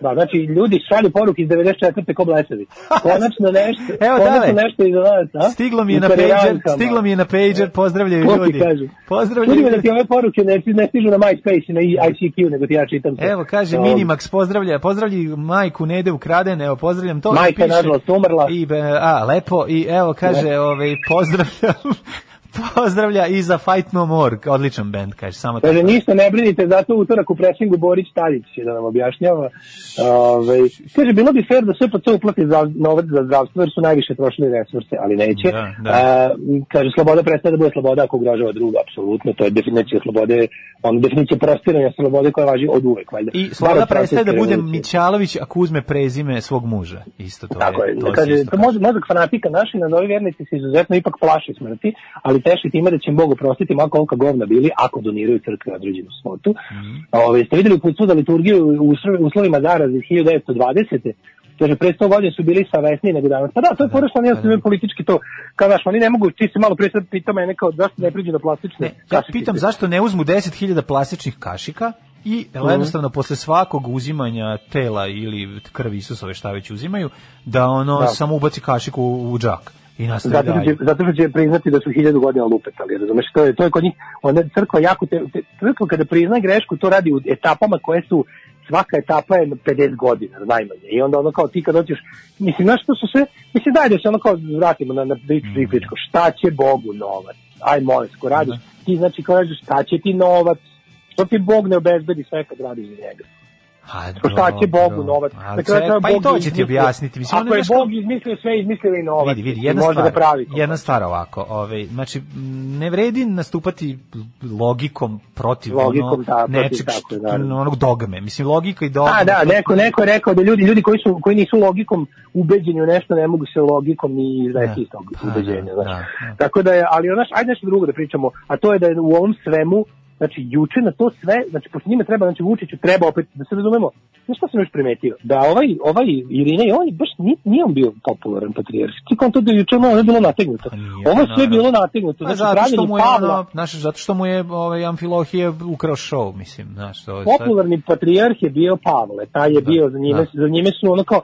Da, znači, ljudi šalju poruke iz 94. ko blesavi. Konačno nešto, Evo, konačno dale. nešto iza nas, a? Stiglo mi je na pager, stiglo mi je na pager, pozdravljaju ljudi. Pozdravljaju da ljudi. ti ove poruke ne, ne stižu na MySpace i na ICQ, nego ti ja čitam sve. Evo, kaže Um, Minimax, pozdravlja, pozdravlji majku Nede ukradene, evo, pozdravljam to. Majka nažalost umrla. I, a, lepo, i evo, kaže, ovaj, pozdravljam, pozdravlja i za Fight No More, odličan band, kaže, samo Kaže, tako. ništa ne brinite, zato utorak u presingu Borić Tadić će da nam objašnjava. Ove, kaže, bilo bi fair da sve po to uplati za, novac za zdravstvo, jer su najviše trošili resurse, ali neće. Da, da. A, kaže, sloboda prestaje da bude sloboda ako ugrožava druga, apsolutno, to je definicija slobode, on definicija prostiranja slobode koja važi od uvek, valjda. I sloboda prestaje da bude. Mićalović ako uzme prezime svog muža. Isto to Tako je. je, to kaže, to može, mozak fanatika naši nazovi vernici se izuzetno ipak plaši smrti, ali teši time da će im Bog oprostiti mako kolika govna bili ako doniraju crkvi određenu svotu. Mhm. Ove, ste videli put za liturgiju u uslovima zaraze iz 1920. Kaže, pre 100 godina su bili savesniji nego danas. Pa da, to je porešno, pa oni su politički to, kao daš, oni ne mogu, ti se malo pre sad pita mene kao, zašto ne priđu na plastične Ja kašikice? pitam zašto ne uzmu 10.000 plastičnih kašika i Mhm. jednostavno posle svakog uzimanja tela ili krvi Isusove šta već uzimaju, da ono Da. samo ubaci kašiku u, u džak i nastavi Zato dalje. će, zato što će priznati da su hiljadu godina lupetali, razumeš, to je, to je kod njih, onda crkva jako, te, te, crkva kada prizna grešku, to radi u etapama koje su, svaka etapa je 50 godina, najmanje, i onda ono kao ti kad dođeš, mislim, znaš što su sve, mislim, daj da se ono kao vratimo na, na priču, Mm. priču, šta će Bogu novac, aj molim, ko radiš, ti znači kao radiš, šta će ti novac, što ti Bog ne obezbedi sve kad radiš za njega. A, Pa šta će dobro. Bogu novac? Ali Na kraju ček- krajeva pa i Bog to je će ti objasniti. Mislim, Ako je znaš kao- Bog izmislio sve, izmislio i novac. Vidi, vidi, I jedna može stvar, da pravi. jedna stvar ovako, ovaj, znači, ne vredi nastupati logikom protiv Logikom, ono, da, nečeg, što- naravno. onog dogme. Mislim, logika i dogma. A da, to- neko, neko je rekao da ljudi, ljudi koji, su, koji nisu logikom ubeđeni u nešto ne mogu se logikom ni izvesti iz tog Pa, ubeđenja. da, znaš. da, da. Tako da je, ali znaš, ajde nešto drugo da pričamo, a to je da je u ovom svemu Znači, juče na to sve, znači, pošto njima treba, znači, Vučiću treba opet, da se razumemo, znaš šta sam još primetio? Da ovaj, ovaj Irina, on je baš, nije, nije on bio popularan patrijarh. Ti kao to da je juče ono, ono je bilo nategnuto. Ovo je sve naravno. bilo nategnuto. Pa Znači, zato što mu je Pavla, ono, znaš, zato što mu je ovaj Amfilohije ukrao show, mislim, znaš, to je sad- popularni patrijarh je bio Pavle, taj je bio, za njime, da. za njime su ono kao,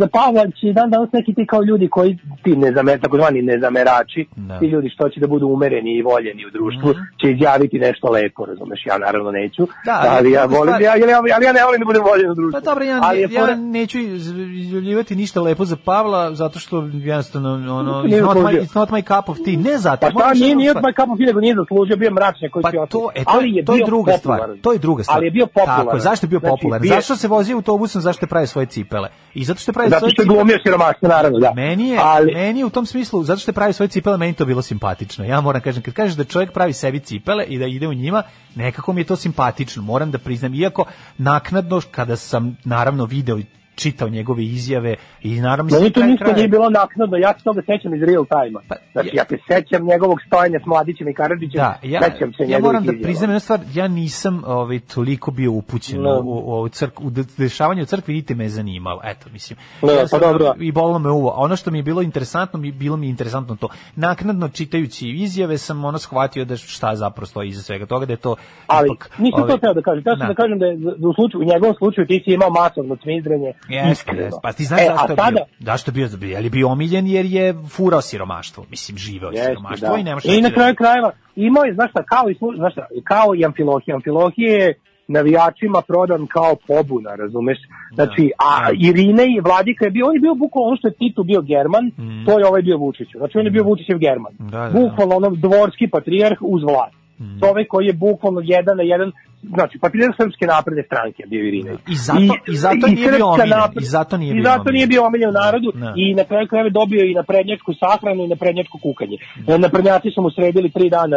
za Pavla će dan danas neki ti kao ljudi koji, ti nezamer, takozvani nezamerači, Da. ti ljudi što će da budu umereni i voljeni u društvu, će izjaviti nešto lepo, razumeš, ja naravno neću. Da, ali ja volim, ja, ali, ja, ali ja ne volim da budem voljen u društvu. Pa dobro, ja, ali ja, je fora- neću iz- izjavljivati ništa lepo za Pavla, zato što jednostavno, ono, it's not, my, it's not my cup of tea. Ne zato. Pa šta, nije, nije od My Cup of Tea, nego nije zaslužio, bio mračnjak koji Pa će to, e, to, ali je to je druga stvar. To je druga stvar. Ali je bio popularan. Tako, zašto je bio Znači, popularan? Zašto se vozio autobusom, zašto je pravio svoje cipele? I zato što je pravio Zato što je glumio siromaštvo, naravno, da. Meni je, Ali- meni je u tom smislu, zato što je pravi svoje cipele, meni to bilo simpatično. Ja moram kažem, kad kažeš da čovjek pravi sebi cipele i da ide u njima, nekako mi je to simpatično, moram da priznam. Iako naknadno, kada sam naravno video čitao njegove izjave i naravno... mislim, to ništa nije bilo naknadno, ja se toga sećam iz real time-a. Znači, ja se sećam njegovog stojanja s Mladićem i Karadžićem, Da, ja, sećam se ja moram da priznam jednu stvar, ja nisam ovaj, toliko bio upućen No. u, u, crk, u de- dešavanje u crkvi, niti me je zanimalo. Eto, mislim. No, ja pa sam- dobro. I bolilo me uvo. A ono što mi je bilo interesantno, mi, bilo mi je interesantno to. Naknadno čitajući izjave sam ono shvatio da šta zapravo stoji iza svega toga, da je to Ali ipak... nisam ovaj, to teo da kažem. Teo da. da kažem da je u, slučaju, u njegovom slučaju ti si imao masovno cmizdrenje. Jeste, jeste. Pa ti znaš E, zašto a je sada, bio? Zašto je bio? Je li bio omiljen jer je furao siromaštvo? Mislim, živeo je Jeste, siromaštvo da. i nema šta I na ti kraju krajeva imao je, znaš šta, kao i, znaš šta, kao i Amfilohije. Amfilohije je navijačima prodan kao pobuna, razumeš? Znači, a Irine i Vladika je bio, on je bio bukvalno ono što je Titu bio German, to je ovaj bio Vučić. Znači, on je bio Vučićev German. Mm. Da, da, da. Bukvalno ono dvorski patrijarh uz vlast. čovek koji je bukvalno jedan na jedan, znači partizer srpske napredne stranke je bio Irina. I zato- i zato nije bio omiljen, napred- i zato nije i bio zato omiljen. nije bio omiljen u narodu Da. i na kraju krajeva dobio i na prednjačku sahranu i na prednjačko kukanje. Na prednjaci su mu sredili tri dana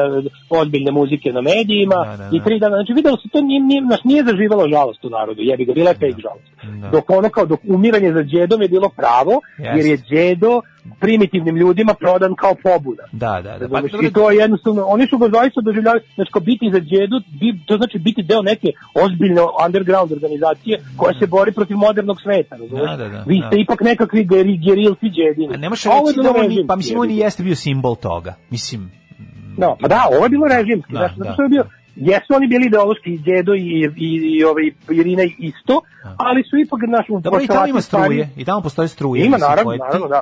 ozbiljne muzike na medijima Da, da, i da. tri dana, znači videlo se to nije, nije, znaš, nije zaživalo žalost u narodu, jebi ga, bila je fake žalost. Da. Dok ono kao, dok umiranje za džedom je bilo pravo, jer je džedo primitivnim ljudima prodan kao pobuda. Da, da, da. Razumeš? I to je jednostavno, oni su ga zaista doživljavali, znači kao biti za džedu, bi, to znači biti deo neke ozbiljne underground organizacije koja se bori protiv modernog sveta, razumeš? Da, da, da, Vi da. ste ipak nekakvi geri, gerilci džedini. A ne možeš A ovo je reći da on, pa mislim, on i jeste bio simbol toga. Mislim, Da, pa da, ovo je bilo režimski, Da, znaš, da. što je bio, jesu oni bili ideološki i Đedo i, i, i, ovaj, Irina isto, ali su ipak naš Dobro, i tamo ima struje, i tamo postoje struje. Ima, mislim, naravno, koje naravno, da.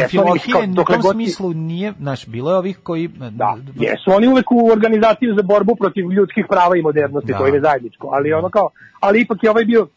Jesu kao, u tom smislu nije, znaš, bilo je ovih koji... Da, jesu oni uvek u organizaciju za borbu protiv ljudskih prava i modernosti, Da. to je zajedničko, ali ono kao, ali ipak je ovaj bio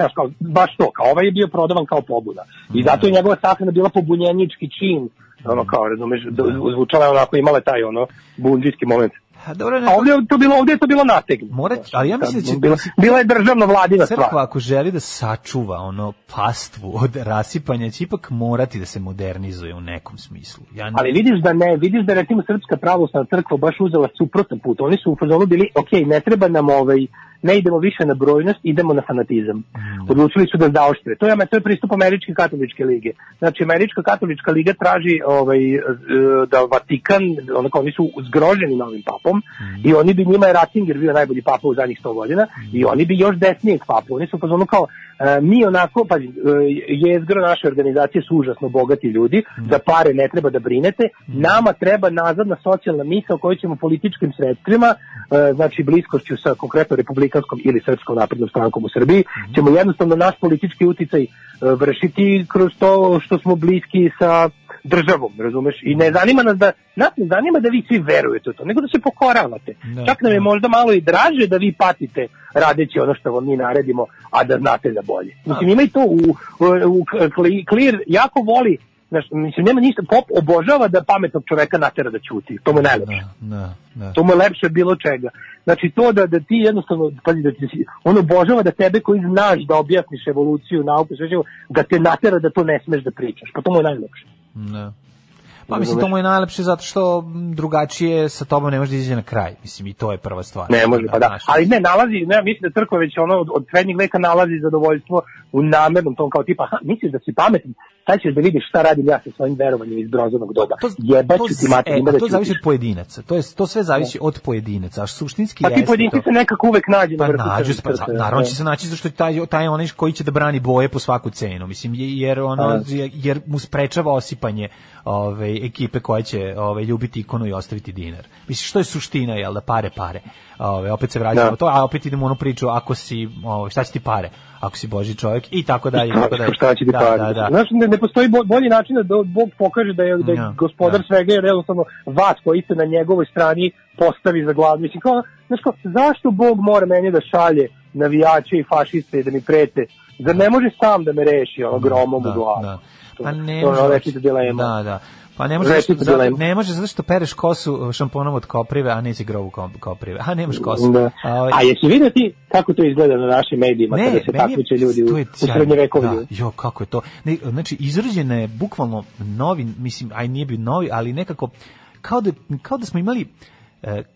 znaš, kao, baš to, kao ovaj je bio prodavan kao pobuda. I zato je njegova sahrana bila pobunjenički čin, ono kao, razumeš, da, zvučala je onako, imala taj ono, bundžijski moment. A dobro, A ovdje je to bilo, ovdje je to bilo nategnuto. Mora, ali ja mislim da će... Bila, bila je državno vladina stvar. Crkva ako želi da sačuva ono pastvu od rasipanja, će ipak morati da se modernizuje u nekom smislu. Ja ne- Ali vidiš da ne, vidiš da recimo Srpska pravoslavna crkva baš uzela suprotan put. Oni su u fazonu bili, ok, ne treba nam ovaj, ne idemo više na brojnost, idemo na fanatizam. Odlučili su da zaoštre. To je, to je pristup Američke katoličke lige. Znači, Američka katolička liga traži ovaj, e, da Vatikan, onako, oni su zgroženi novim papom i oni bi njima je Ratzinger bio najbolji papa u zadnjih 100 godina i oni bi još desnijeg papu. Oni su fazonu kao, e, mi onako, pa jezgro naše organizacije su užasno bogati ljudi, da pare ne treba da brinete, nama treba nazadna socijalna misla koju ćemo političkim sredstvima, znači bliskošću sa konkretno republikanskom ili srpskom naprednom strankom u Srbiji, ćemo jednostavno naš politički uticaj e, vršiti kroz to što smo bliski sa državom, razumeš? I ne zanima nas da, nas ne zanima da vi svi verujete u to, nego da se pokoravate. Da. Čak nam je možda malo i draže da vi patite radeći ono što vam mi naredimo, a da znate da bolje. Mislim, ima i to u, u, u Clear jako voli Znaš, mislim, nema ništa, pop obožava da pametnog čoveka natera da ćuti, to mu je najlepše. Da, da. To mu je lepše bilo čega. Znači to da, da ti jednostavno, pazi, da ti, on obožava da tebe koji znaš da objasniš evoluciju, nauku, sve živo, da te natera da to ne smeš da pričaš. Pa to mu je najlepše. Da. Pa mislim, to mu je najlepše zato što drugačije sa tobom ne može da izađe na kraj. Mislim, i to je prva stvar. Ne može, pa da. Ali ne, nalazi, ne, mislim da crkva već ono od, od srednjeg veka nalazi zadovoljstvo u namernom tom kao tipa, aha, misliš da si pametan, sad ćeš da vidiš šta radim ja sa svojim verovanjem iz brozanog doba. Jebaću ti mater, e, da to zavisi od pojedinaca. To je to sve zavisi od pojedinaca. A suštinski Pa ti jeste pojedinci to- se nekako uvek nađu na Pa vrhu nađu pa, naravno da. će se naći zašto je taj, taj onaj koji će da brani boje po svaku cenu. Mislim, je- jer, ono, A. jer mu sprečava osipanje ove, ekipe koja će ove, ljubiti ikonu i ostaviti dinar. Mislim, što je suština, jel da pare, pare. Ove, opet se vraćamo Da. na to, a opet idemo u onu priču, ako si, ove, šta će ti pare? Ako si Boži čovjek i tako dalje. i tako dalje. Šta će ti da, pare? Da, da. Znaš, ne, ne postoji bo- bolji način da Bog pokaže da je, da je Ja, gospodar svega, jer jednostavno vas koji ste na njegovoj strani postavi za glavu. Mislim, kao, znaš, kao, zašto Bog mora meni da šalje navijače i fašiste da mi prete? Zar ne može sam da me reši ono gromom u glavu? da. Pa ne to je ono. Da, da. Pa ne može, zato, ne može zato što pereš kosu šamponom od koprive, a neće grovu ko- koprive. A nemaš kosu. Da. A, ovaj- A jesi vidio ti kako to izgleda na našim medijima kada se takmiče ljudi u, u srednjevekovlju? Da, jo, kako je to. Ne, znači, izrađena je bukvalno novi, mislim, aj nije bio novi, ali nekako, kao da, kao da smo imali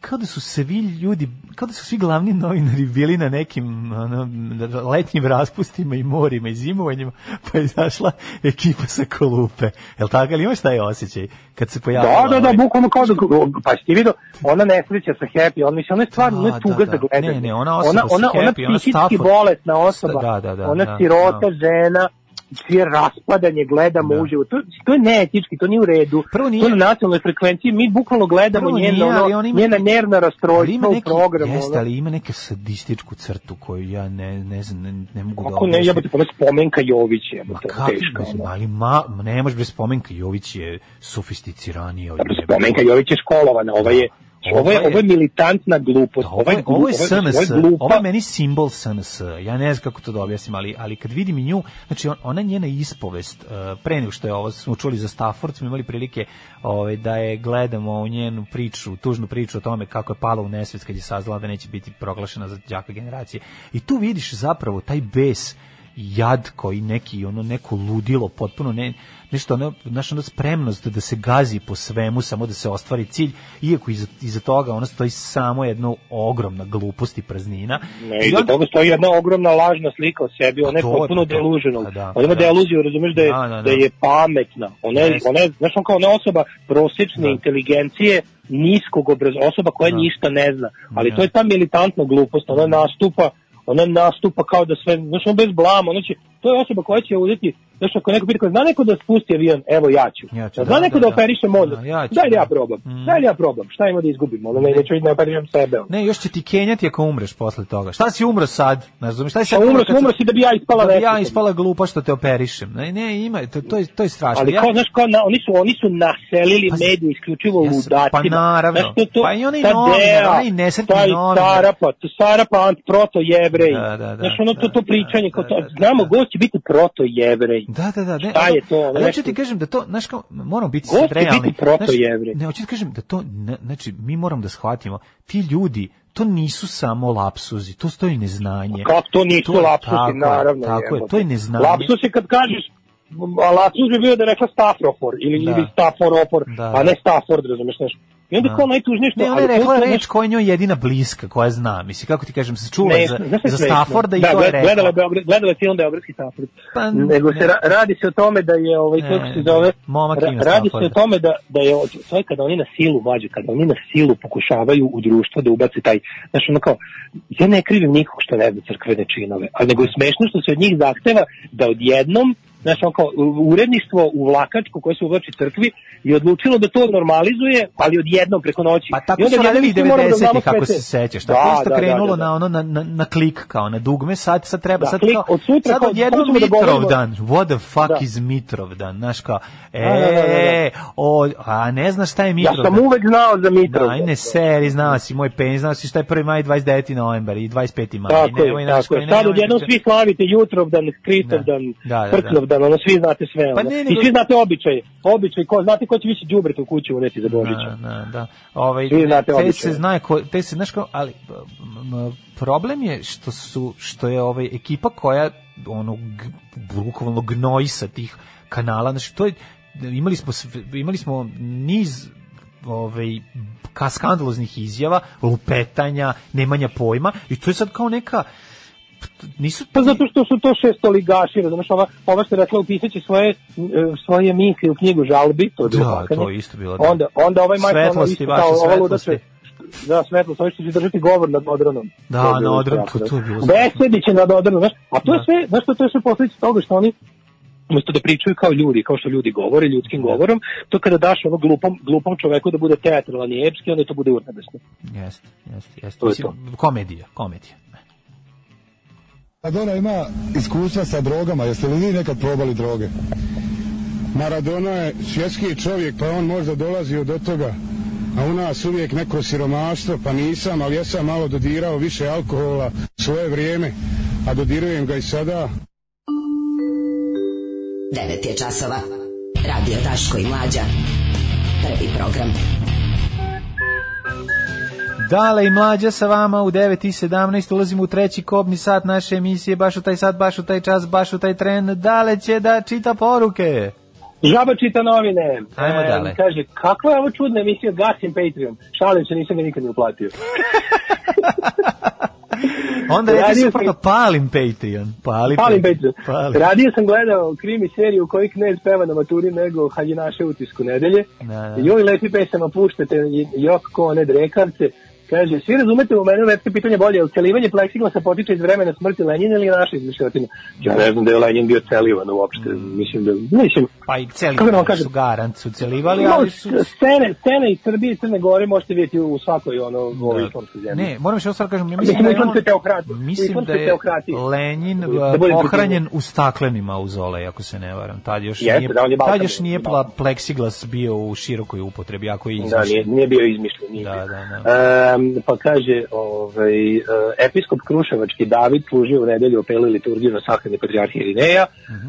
kao da su svi ljudi, kao da su svi glavni novinari bili na nekim ono, letnjim raspustima i morima i zimovanjima, pa je izašla ekipa sa kolupe. Jel tako? Jel imaš taj osjećaj kad se pojavila? Da, da, da, ovaj- bukvalno kao da, pa ti vidio, ona nesreća sa Happy, on mislim, ona je stvarno, ona je Da, tuga da, za da. gledanje. Ne, ne, ona osoba ona, sa ona, ona Happy, ona psihički Stafford. bolesna osoba, Da, da, da, ona da, sirota žena, čije raspadanje gledamo uživo. To, to je neetički, to nije u redu. Prvo nije- To je na nacionalnoj frekvenciji, mi bukvalno gledamo njeno, nije, ono, ona ima njena nervna rastrojstva u programu. jeste, ali ima neku sadističku crtu koju ja ne, ne znam, ne, ne mogu da Kako ne, objasnim. jebate, pa spomenka Jović, jebate, Kako, teška. mislim, ali ma, ne može bez spomenka, Jović je sofisticiraniji od njega. Spomenka Jović je školovana, ova je Ovo je, ovo je militantna glupost. Ovo je, ovo je ovo SNS, ovo je glupa- ovo je meni simbol SNS. Ja ne znam kako to da objasnim, ali, ali kad vidim nju, znači on- ona njena ispovest, uh, pre nego što je ovo, smo čuli za Stafford, smo imali prilike ovaj, da je gledamo u njenu priču, tužnu priču o tome kako je pala u nesvet kad je saznala da neće biti proglašena za đaka generacije. I tu vidiš zapravo taj bes jad koji neki ono neko ludilo potpuno ne nešto ono znaš ono spremnost da se gazi po svemu samo da se ostvari cilj iako iza, iza toga ono stoji samo jedno ogromna glupost i praznina Ne, I i do onda- toga stoji jedna ogromna lažna slika o sebi, ona je potpuno pa delusional. Pa da, ona ima da. deluziju, razumeš da je, Da, da, da. da je pametna. Ona je, ona je, znaš, on kao ona osoba prosječne inteligencije, niskog obraz, osoba koja Da. ništa ne zna. Ali Da. to je ta militantna glupost, ona nastupa ona nastupa kao da sve, znaš, on bez blama, će, to je osoba koja će uzeti, znaš, ako neko pita, zna neko da spusti avion, evo ja ću. Ja ću, zna da, neko da, da, da. operiše mozak, Da, ja ću, daj da ja probam, Mm. daj da ja probam, šta ima da izgubim, ono, ne, neću da operišem sebe. Ne, još će ti kenjati ako umreš posle toga. Šta si umro sad? Ne razumiješ, šta si Pa sad umro umro si da bi ja ispala da bi ja ispala glupa što te operišem. Ne, ne, ima, to, to, je, to je strašno. Ali ja, kao, znaš, kao, na, oni su, oni su naselili Pa, medije isključivo jes, ludacima. pa naravno. Znaš, to, to, Pa i ta novinar, onaj nesretni novinar. Sarapa, to Sarapa ant proto jevrej. Da, da, da, znaš, ono to, da, to pričanje, da, da, da, znamo, gost će biti proto Da, da, da. Ne, Šta je to? Ali hoću ti kažem da to, znaš kao, moramo biti sad realni. biti Ne, hoću ti kažem da to, ne, znači, mi moramo da shvatimo, ti ljudi, to nisu samo lapsuzi, to stoji neznanje. Kako to nisu To lapsusi, tako naravno. Tako je, to je neznanje. Lapsus je kad kažeš, a lapsus bi bio da rekla stafrofor ili, Da. ili staforofor, Da, a da. ne stafford, razumeš nešto. I onda Da. kao najtužnije što... Ne, ona je rekla reč znaš, koja je njoj jedina bliska, koja zna. Mislim, kako ti kažem, se čula Ne, za, znaš za? Stafforda i da, to je Gledala, rekla. je Beograd, gledala je film Beogradski Stafford. Pa, Nego se ne. ra- radi se o tome da je ovaj Ne, kako se zove momak ra- ima radi se o tome da da je to je kada oni na silu mlađe kada oni na silu pokušavaju u društvo da ubace taj znači ono kao ja ne krivim nikog što ne zna crkvene činove ali nego je smešno što se od njih zahteva da odjednom Znaš, on kao uredništvo u vlakačku koje se uvlači crkvi je odlučilo da to normalizuje, ali odjednom preko noći. Pa tako I su radili i odjednom svi moramo da znamo 90-ih, ako sve se sećaš. Da, Tako je isto da, da, krenulo da, da. na ono na, na, na klik kao na dugme, sad sad treba Da, sad klik, kao od sutra sad odjednom hoćemo da Mitrovdan. What the fuck Da. is Mitrovdan? Znaš kao, e, Da, da, da, da. O, a ne znaš šta je Ja Mitrovdan? sam uvek znao za Mitrov. Da, aj ne seri, znao si moj penis, znao si šta je 1. maj, 29. novembar i 25. maj. Tako Nemoj, je, tako je. Sad odjednom da- svi slavite Jutrovdan, Kristovdan, Da, da, da. Prknovdan, ono svi znate sve. Pa ne, I svi znate običaje. Običaj, ko, znate ko će više đubreta u kući uneti za Božića. Da, da, da. Ovaj, Svi znate te se običaje. zna, ko, te se, znaš kao, ali m, m, problem je što su, što je ovaj ekipa koja, ono, bukvalno gnoji sa tih kanala, znači, to je, imali smo, sve- imali smo niz ovaj ka skandaloznih izjava, lupetanja, nemanja pojma i to je sad kao neka nisu Pa zato što su to šest oligaši, razumeš, ova, ova što je rekla upisat će svoje, e, svoje misli u knjigu žalbi, to je bilo Da, pakanje. to isto bilo, da. Onda, onda ovaj ono, Svetlosti, isto kao, svetlosti. će- Da, svetlost, ovo što će držati govor nad Odranom. Da, na Odran, jako, to- to je bilo. Besediće nad Odranom, znaš, a to je Da. sve, znaš što, to je sve posljedica toga što oni umesto da pričaju kao ljudi, kao što ljudi govore, ljudskim govorom, to kada daš ono glupom, glupom čoveku da bude teatralan i epski, onda to bude urnebesno. Jeste, jeste, jeste. To je Mislim, komedija, komedija. Maradona ima iskustva sa drogama, jeste li vi nekad probali droge? Maradona je svjetski čovjek, pa on možda dolazio do toga. A u nas uvijek neko siromaštvo, pa nisam, ali ja sam malo dodirao više alkohola u svoje vrijeme, a dodirujem ga i sada. 9 je časova. Radio Daško i Mlađa. Prvi program. Dale i mlađa sa vama u 9 i 17 ulazimo u treći kobni sat naše emisije, baš u taj sat, baš u taj čas, baš u taj tren. Dale će da čita poruke. Žaba čita novine. Ajmo dale. Kaže, kakva je ovo čudna emisija, gasim Patreon. Šalim se, nisam ga nikad ne uplatio. Onda reći Radio suprotno, palim Patreon. Pali Palim Patreon. Pali. Radio sam gledao krimi seriju u kojoj knez peva na maturi nego Haljinaše utisku nedelje. Da, da. I joj lepi pesama puštate, jok ko one drekavce. Kaže, svi razumete u mene veće pitanje bolje, je li celivanje pleksiglasa potiče iz vremena smrti Lenjina ili naša izmišljotina? Ja ne znam da je Lenjin bio celivan uopšte, mislim da, mislim, Pa i celi Kako da su garant, su celivali, No, ali su... scene, scene iz Srbije i Crne Gore možete vidjeti u svakoj ono, ovoj islamskoj zemlji. Ne, moram što stvar kažem, ja Mislim, mislim da je islamske on, teokratije. mislim da je. Lenin Da pohranjen u staklenim mauzolej, ako se ne varam. Tad još Jeste, nije, da, on je tad još nije pla, pleksiglas bio u širokoj upotrebi, ako je Da, izmišljen. nije, nije bio izmišljen. Nije Da, da, da. Em, pa kaže, ovaj, e, episkop Kruševački David služio u nedelju opelu liturgiju na sahrani patrijarhije Irineja, Mhm.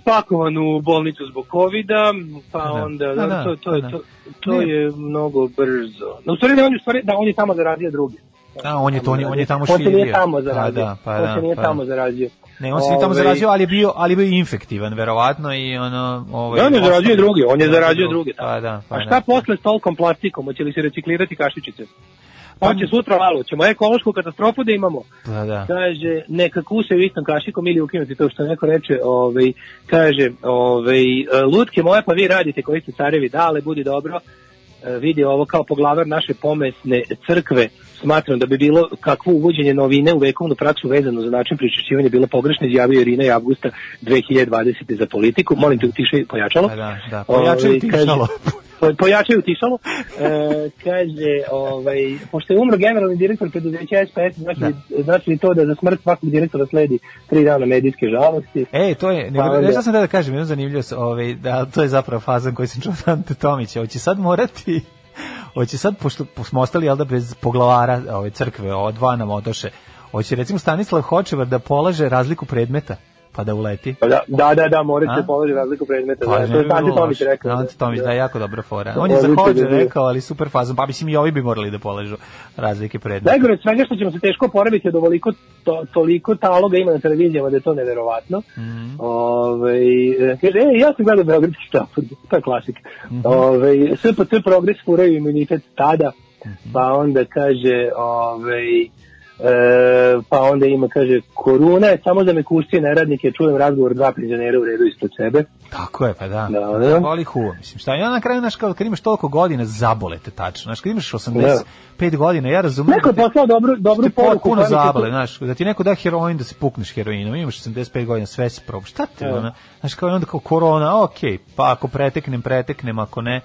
spakovan u bolnicu zbog covida, pa Da. onda, Da, da, da, to, to, je- da. to, to je mnogo brzo. No, u stvari, da on, je stvari, da, on je tamo zarazio drugi. A, on je to, on je, on je tamo On se širio. nije tamo Pa zarazio. da, pa on da, se nije pa tamo da. zarazio. Ne, on se nije tamo Ovaj, zarazio, ali je bio, ali je bio infektivan, verovatno, i ono... Ovaj, Da, on je ostalo- drugi, on je Da, zarađuje drugi. drugi. Pa da, pa A da. šta posle s tolkom plastikom? Hoće li se reciklirati kašičice? Pa- Pa sutra malo, ćemo ekološku katastrofu da imamo. Pa da. Kaže, neka kusaju istom kašikom ili ukinuti to što neko reče, ovaj, kaže, ovaj, lutke moje pa vi radite koji ste carevi, dale, budi dobro, E, vidi ovo kao poglavar naše pomesne crkve, smatram da bi bilo kakvo uvođenje novine u vekovnu praksu vezano za način pričešćivanja bilo pogrešno, izjavio Irina i Avgusta 2020. za politiku. Molim te, utišaj pojačalo. Pa da, da, pojačaj Ovaj, tišalo. po- pojačaju tišalo. E, kaže, ovaj, pošto je umro generalni direktor preduzeća SPS, znači, znači li to da za smrt svakog direktora sledi tri dana medijske žalosti? E, to je, Pa nego, onda- nešto sam da da kažem, jedno zanimljivo, ovaj, da to je zapravo fazan koji sam čuo od Ante Tomića. Hoće sad morati, hoće sad, pošto smo ostali, jel da, bez poglavara ove crkve, ova dva nam odoše, hoće recimo Stanislav Hočevar da polaže razliku predmeta, pa da uleti. Pa Da, da, da, da morate A? se položiti razliku predmeta. Pa, da, to je Ante Tomić rekao. Ante Tomić, da. da, jako dobra fora. On je za Hođe rekao, ali super fazan, pa mislim i ovi bi morali da polažu razlike predmeta. Najgore od svega što ćemo se teško oporaviti od ovoliko to, toliko taloga ima na televizijama da je to neverovatno. Mhm. Ovaj, e, kaže, e, ja sam gledao Beogradski štapod, to je klasik. Mhm. Ovaj, SPC progres furaju imunitet tada, Mhm. pa onda kaže, ovaj, e, pa onda ima, kaže, koruna je samo za mekušcije neradnike, čujem razgovor dva penzionera u redu ispred sebe. Tako je, pa da. Da, da. Boli huo, mislim. Šta, ja na kraju, znaš, kad imaš toliko godina, zabolete tačno. Znaš, kad imaš 85 godina, ja razumem... Neko je da poslao dobru, dobru Što te poruku. se tu- zabole, znaš, da ti neko da heroin da se pukneš heroinom, imaš 85 godina, sve si probu, šta te, Evo. ono, znaš, kao onda kao korona, okej, pa ako preteknem, preteknem, ako ne,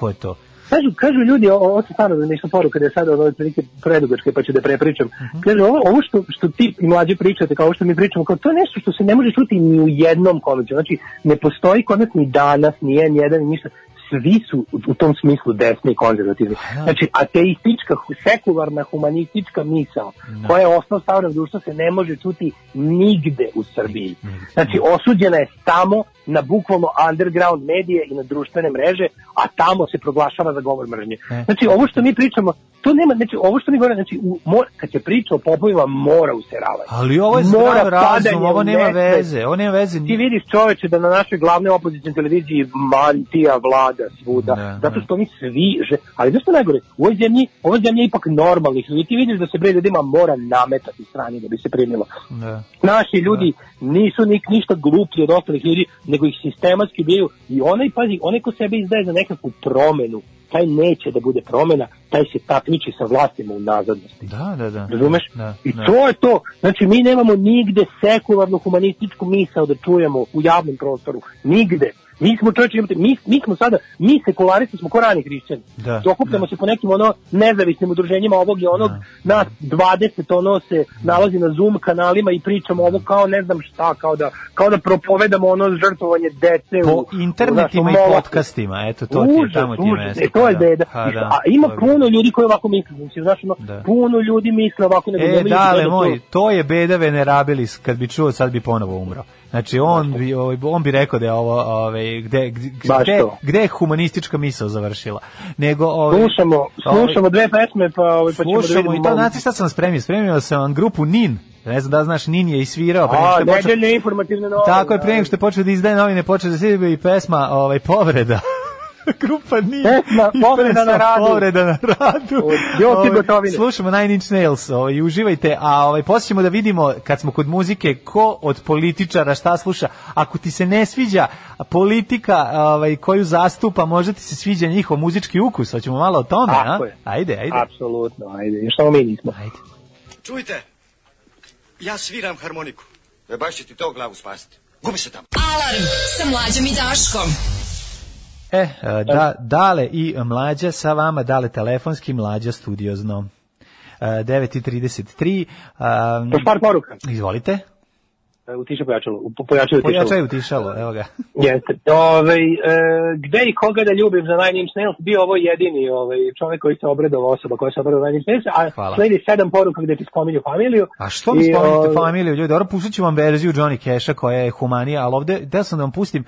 to je to. Kažu, kažu ljudi, ovo se stvarno nešto poruka da je sada ovo prilike predugačke pa ću da prepričam. Mhm. Kaže, ovo, ovo što, što ti i mlađi pričate, kao ovo što mi pričamo, kao to je nešto što se ne može čuti ni u jednom komiku. Znači, ne postoji kod nas ni danas, ni jedan, jedan, ni ništa. Svi su u, tom smislu desni i konzervativni. Znači, ateistička, sekularna, humanistička misao, koja je osnov savremenog društva, se ne može čuti nigde u Srbiji. Znači, osuđena je samo na bukvalno underground medije i na društvene mreže, a tamo se proglašava za govor mržnje. E. Znači, ovo što mi pričamo, to nema, znači, ovo što mi govorimo, znači, u, mora, kad se priča o popovima, mora useravati. Ali ovo je Mora zdrav razum, ovo u nema veze, ovo nema veze. Ti vidiš čoveče da na našoj glavnoj opozicijnoj televiziji mantija vlada svuda, Da, zato da. što oni svi, že, ali zašto najgore, u ovoj zemlji, ovo zemlja je ipak normalnih ljudi, ti vidiš da se bre ljudima mora nametati strani da bi se primilo. Da. Naši ljudi nisu nik, ništa gluplji od ostalih ljudi, nego ih sistematski bijaju i onaj, pazi, onaj ko sebe izdaje za nekakvu promenu, taj neće da bude promena, taj se takmiči sa vlastima u nazadnosti. Da, da, da. Razumeš? Da, I da. to je to. Znači, mi nemamo nigde sekularnu humanističku misao da čujemo u javnom prostoru. Nigde. Mi smo čovječe, imate- mi, mi smo sada, mi sekularisti smo ko rani hrišćani. Da, Dokupljamo se po nekim ono nezavisnim udruženjima ovog i onog, nas 20 ono se nalazi na Zoom kanalima i pričamo ovo kao ne znam šta, kao da, kao da propovedamo ono žrtvovanje dece Po u, internetima u i našem podcastima, eto, to ti je, Užas, tamo ti užas. mesto. E, to je pa da. beda. Pa da, A ima je puno ljudi koji ovako misle. Mislim, znaš, ono, Da. puno ljudi misle ovako. Nego E, dale da moj, to je beda venerabilis, kad bi čuo, sad bi ponovo umro. Znači, on bi, ovaj, on bi rekao da je ovo, ovaj, gde, gde, gde, je humanistička misao završila. Nego, ovaj, Slušamo, slušamo dve pesme, pa, ovaj, pa ćemo da Slušamo vidimo. i to, znate šta sam spremio? Spremio sam vam grupu NIN. Ne znam da znaš, NIN je isvirao. pre nego A, nedeljne informativne novine. Tako je, pre nego što je počeo da izdaje novine, počeo da se i pesma ovaj, povreda. Grupa nije. Pesma I Povreda na radu. Povreda na radu. Od Joke Ovaj, Gotovine. Slušamo Nine Inch Nails ovaj, i uživajte, a ovaj, poslije ćemo da vidimo, kad smo kod muzike, ko od političara šta sluša. Ako ti se ne sviđa politika ovaj, koju zastupa, možda ti se sviđa njihov muzički ukus, hoćemo malo o tome, a? Tako je. Ajde, ajde. Apsolutno, ajde. I Što mi nismo? Ajde. Čujte, ja sviram harmoniku. E baš će ti to glavu spasiti. Gubi se tamo. Alarm sa mlađom i Daškom. E, e, da, dale i mlađa sa vama, dale telefonski, mlađa studiozno. E, 9.33. Um, Još par poruka. Izvolite. E, Utiša pojačalo. u- Pojačalo utišalo. Pojačaj utišalo, evo ga. Jeste. Ove, e, gde i koga da ljubim za Nine Inch Nails, bio ovo jedini ovaj, čovjek koji se obredovao, osoba koja se obredovao Nine Inch Nails, a Hvala. sledi sedam poruka gde ti spominju familiju. A što mi I, spominjete ovaj, familiju, ljudi? Dobro, pustit ću vam verziju Johnny Cash-a koja je humanija, ali ovde, da sam da vam pustim,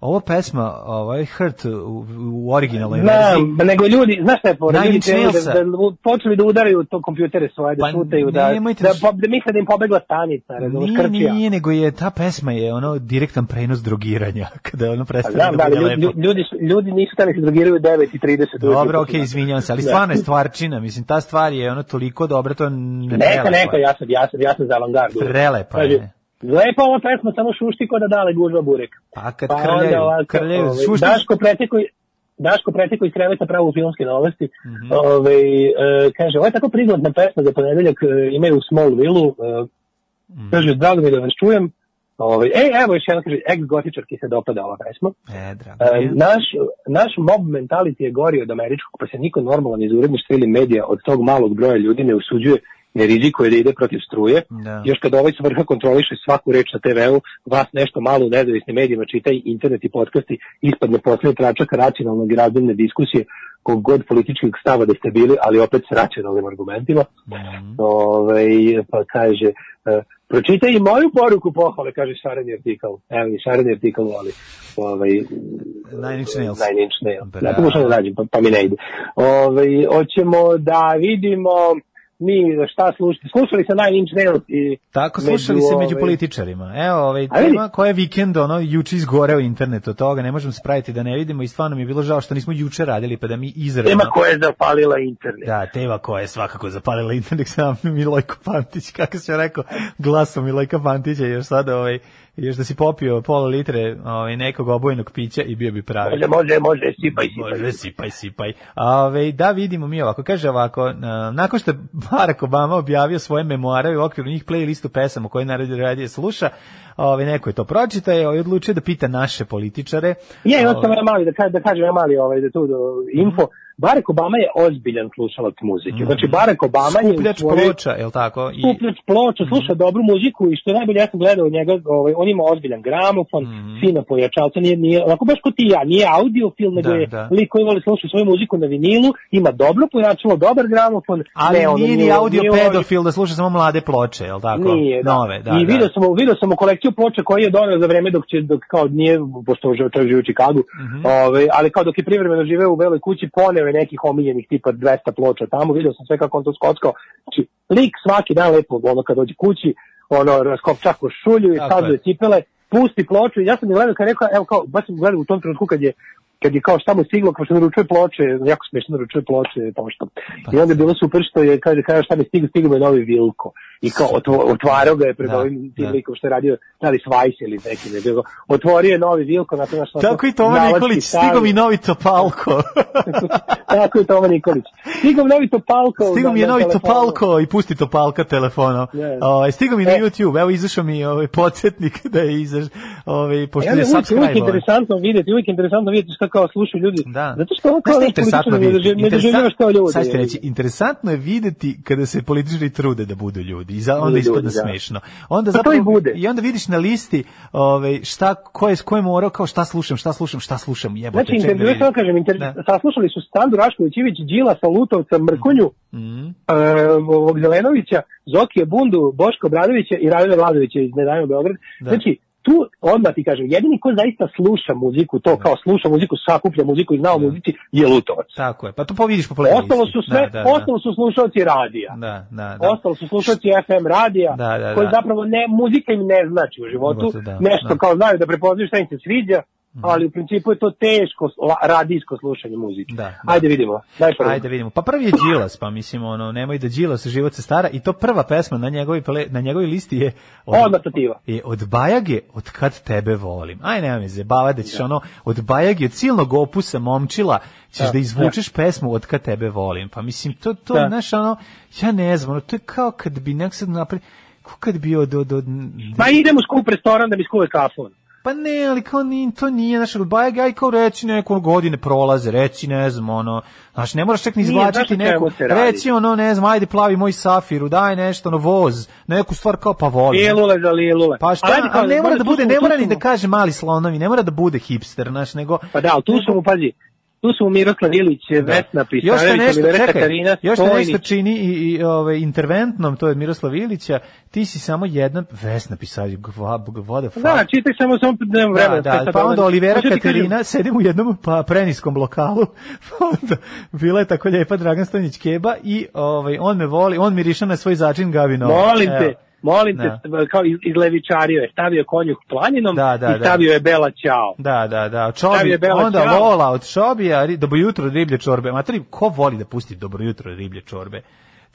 ovo pesma, ovaj Hurt u, u originalnoj verziji. Znam, nego ljudi, znaš šta je Nine ljudi da, da, počeli da udaraju to kompjutere svoje, da Pa šutaju, da, da, da po- da misle da im pobegla stanica, razumiješ, Nije, krpija. nije, nego je ta pesma je ono direktan prenos drogiranja, kada ono Pa prestane znam, da da, bude lepo. ljudi, ljudi, su- ljudi nisu tamo se drogiraju u 9 i 30. Dobro, ujutru. okej, izvinjavam se, ali Da. stvarno je stvarčina, mislim, ta stvar je ono toliko dobra, to je Neka, neka, ja sam, ja sam, ja sam za avangardu. Prelepa je. Lepa ova pesma, samo šušti ko da dale gužva burek. Pa kad Pa onda krljaju, ovako, krljaju, ovaj, šuštiš- Daško preteko, Daško preteko iz kreveta pravo u filmske novosti. Mhm. ovaj, e, kaže, ovo je tako prigodna pesma za ponedeljak, e, imaju u Smallville-u, e, Mhm. kaže, drago mi da vas čujem. Ovaj, ej, evo još jedan, kaže, ex-gotičarki se dopada ova pesma. E, drago. E, naš, naš mob mentality je gori od američkog, pa se niko normalan iz uredništva ili medija od tog malog broja ljudi ne usuđuje ne rizikuje da ide protiv struje. Da. Još kad ovaj s vrha kontroliše svaku reč na TV-u, vas nešto malo u nezavisnim medijima čita i internet i podcasti, ispadne poslije tračaka racionalnog i razumne diskusije kog god političkog stava da ste bili, ali opet s racionalnim argumentima. Mhm. Ovaj, pa kaže, e, pročitaj i moju poruku pohvale, kaže šareni artikal. Evo i šareni artikal voli. Ovaj, Nine Inch Nails. Nine Inch Nails. Ja pokušam da nađem, pa, pa mi ne ide. Ovaj, hoćemo da vidimo mi šta slušati. Slušali se Nine Inch Nails i Tako slušali se među političarima. Evo, ovaj tema koja je vikend, ono, juče izgoreo internet od toga, ne možemo se praviti da ne vidimo i stvarno mi je bilo žao što nismo juče radili, pa da mi izravno... Tema koja je zapalila internet. Da, tema koja je svakako zapalila internet, sam Milojko Pantić, kako se rekao, glasom Milojka Pantića, još sada, ovaj, još da si popio pola litre ovaj, nekog obojenog pića i bio bi pravi. Može, može, može, sipaj, sipaj. Može, sipaj, sipaj. Ove, da vidimo mi ovako, kaže ovako, na- nakon što je Barack Obama objavio svoje memoare i u okviru njih playlistu pesama koje narod radije sluša, ove, neko je to pročita i odlučio da pita naše političare. Je, Ove, sam ja mali, da, da kažem mali ovaj, da tu do, info. Barack Obama je ozbiljan slušalac muzike. Znači, Barack Obama je... Skupljač svojoj- ploča, je li tako? I, skupljač ploča, sluša dobru muziku i što je najbolje, ja sam gledao njega, ovaj, on ima ozbiljan gramofon, Mhm. fina pojačalca, nije, nije, onako baš kao ti ja, nije audiofil, nego Da, je da. lik koji voli slušati svoju muziku na vinilu, ima dobro pojačalo, dobar gramofon. ali ne, ono, nije ni audio nije ovaj- pedofil da sluša samo mlade ploče, je li tako? Nije, da. Nove, da. I da. video sam, video sam u kolekciju ploča koji je doneo za vreme dok će, dok kao nije, pošto čovjek živi u Čikagu, Mhm. ovaj, ali kao dok je privremeno živeo u Beloj kući, poneo je nekih omiljenih tipa 200 ploča tamo, video sam sve kako on to skockao. Znači, lik svaki dan lepo, ono kad dođe kući, ono, raskopča košulju i Tako stavlja je. cipele, pusti ploču i ja sam gledao kad rekao, evo kao, baš sam gledao u tom trenutku kad je kad je kao šta mu stiglo, kao što naručuje ploče, jako smiješno naručuje ploče, poštom. I onda je bilo super što je, kaže, kaže šta mi stiglo, stiglo je novi Vilko. I kao, otvarao ga je pred Da, ovim tim da. likom što je radio, da li Svajs ili neki, ne bilo. Otvorio je novi Vilko, na to naš Tako i Toma Nikolić, stigo mi novi Topalko. Tako je Toma Nikolić. Stigo mi novi Topalko. Stigo mi je novi. Topalko i pusti Topalka telefonom. Ne. Ovaj stigo mi na E. YouTube, evo izašao mi ovaj podsjetnik da je izaš, ovaj pošto Ja je uvijek, uvijek subscribe. ovaj. interesantno vidjeti, uvijek interesantno vidjeti šta kao slušaju ljudi. Da. Zato što ovo kao interesantno vidjeti? ne doživljavaš kao ljudi. Sad ćete reći, interesantno je videti kada se političari trude da budu ljudi i za, onda Budu ispadne da. smešno. Onda Pa to zapravo, i bude. I onda vidiš na listi ovaj, šta, ko je, ko je morao, kao šta slušam, šta slušam, šta slušam, jebote, Znači, da intervju, samo kažem. Da. saslušali su Standu Rašković Ivić, Đilasa, Lutovca, Mrkonju, Mhm. e, ovog Zelenovića, Zokije Bundu, Boško Bradovića i Radove Vladovića iz Nedajmo Beograd. Da. Znači, tu odmah ti kažem, jedini ko zaista sluša muziku, to kao sluša muziku, sakuplja muziku i zna o muzici, je Lutovac. Tako je, pa to povidiš po playlisti. Ostalo su sve, Da, da, da. ostalo su slušalci radija. Da, da, da. Ostalo su slušalci FM radija, Da, da, koji da. zapravo ne, muzika im ne znači u životu, Životu, da, nešto da. kao znaju da prepoznaju šta im se sviđa, ali u principu je to teško radijsko slušanje muzike. Da, da. Ajde vidimo. Daj prvo. Ajde vidimo. Pa prvi je Đilas, pa mislim ono nemoj da Đilas život se stara i to prva pesma na njegovoj na njegovoj listi je Odmah stativa. je od Bajage od kad tebe volim. Aj nema me zebava da ćeš ono od Bajage od silnog opusa momčila ćeš da, Da, izvučeš pesmu od kad tebe volim. Pa mislim to to Da. znaš ono ja ne znam, ono, to je kao kad bi nek sad napravi kao kad bi od, od, od Ma idem u skup restoran da mi skuve kafu. Pa ne, ali kao ni, to nije, znaš, od Bajage, aj kao reci neko godine prolaze, reci, ne znam, ono, znaš, ne moraš čak ni izvlačiti neku, reci ono, ne znam, ajde plavi moj safiru, daj nešto, ono, voz, neku stvar kao pa volim. Lilule za lilule. Pa šta, Ali ali ne mora da bude, ne mora ni da kaže mali slonovi, ne mora da bude hipster, znaš, nego... Pa da, ali tu su mu, pazi, tu su Miroslav Ilić, Vesna te Pisanović, nešto, Olivera Katarina još te nešto čini i, i ove, interventnom, to je Miroslav Ilića, ti si samo jedna Vesna Pisanović, voda Da, čitaj samo, samo nema vremena. Da, da, pa onda. Olivera kažem, Katerina, sedim u jednom pa preniskom lokalu, pa onda bila je tako lijepa Dragan Stanić Keba i ovaj, on me voli, on miriša na svoj začin Gavino. Molim te, molim Da. te, kao iz, izlevičario je, stavio konjuh planinom Da, da, i da. stavio je Bela Ćao. Da, da, da, Čobi, je Bela onda Ćao. vola od Čobija, dobro jutro riblje čorbe. Matri, ko voli da pusti dobro jutro riblje čorbe?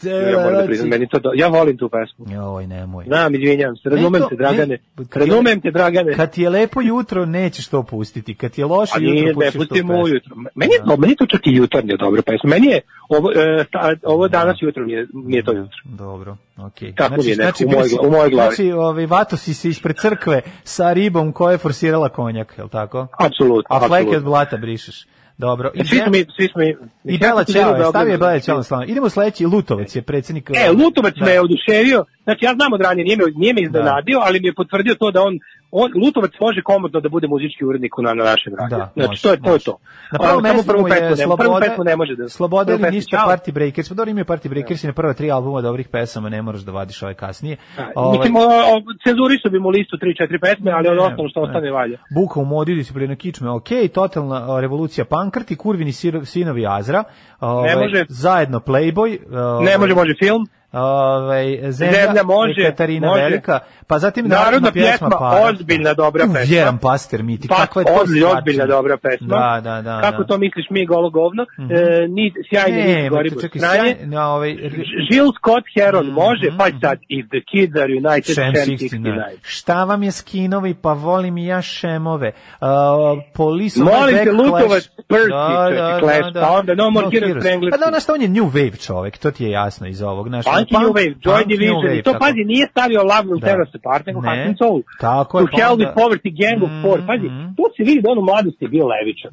Ja moram da priznam, meni to do... ja volim tu pesmu. Joj, nemoj. Znam, izvinjam se, razumem Ne, to- te, Dragane. ne, Razumem te, Dragane. Kad ti je lepo jutro, nećeš to pustiti. Kad ti je loše jutro, nije, ne, pustiš tu pustimo pesmu. ujutro. Meni je, no, meni je to čak i jutarnje dobro pesma. Meni je, ovo, e, ta, ovo danas jutro mi je, mi je to jutro. Dobro, okej. Kako mi je nekako u bili mojoj si- gla- u mojoj glavi. Znači, ovaj, vato si se ispred crkve sa ribom koja je forsirala konjak, je li tako? Apsolutno, A fleke od blata brišeš. Dobro. E, svi smo mi, svi smo. I Bela Ćao, je, stavio je Bela. Ćao na slavu. Idemo sledeći, Lutovac je predsjednik... E, Lutovac Da. me je oduševio, znači ja znam od ranije, nije me, nije me iznenadio, ali mi je potvrdio to da on, on Lutovac može komodno da bude muzički urednik na, na našem radiju. Da, znači, može, to je to. Je može. to. Na prvom mestu prvu je ne- prvu Sloboda, pesmu ne može da... Sloboda ili ništa. Party Breakers. Pa dobro imaju Party Breakers i na prva tri albuma dobrih pesama, ne moraš da vadiš ove kasnije. Da, Ovaj, Mislim, cenzurisu bi mu listu 3-4 pesme, ali ono Ne, ostalo što ne. ostane valja. Buka u modi, disciplina kičme, ok, totalna revolucija pankrti, kurvini sinovi Azra, ovaj, može. zajedno Playboy, ovaj, Ne može, može film. Ovaj, zemlja, Zemlja može, Katarina može. Velika, pa zatim Narodna pjesma, Para. ozbiljna dobra pesma. Vjeran Paster miti, Pa, kakva je to ozbiljna, ozbiljna dobra pesma. Da, da, da. Kako da. to misliš mi, golo govno? Mhm. E, ni, sjajni Ne, nis ma, Goribor čekaj, sjaj- na, ovaj, Jill Scott Heron Mhm, može, pa sad, if the kids are united, Šem 69. 69. Šta vam je skinovi, pa volim i ja šemove. Uh, police Molim te, Lutovac. Percy, čovječe, Clash, pa onda No More Heroes Heroes. na engleskom. Pa da, znaš šta, on je New Wave čovek, to ti je jasno iz ovog. Znaš, Funky punk- New Wave, Joy Division, Wave, i to tako. pazi, nije stavio Love Will Da. Tear Us Apart, nego Ne. Heart and Soul. Tako je, To pa Hell with Poverty, Gang of Four, pazi, tu se vidi da on u mladosti je bio levičan.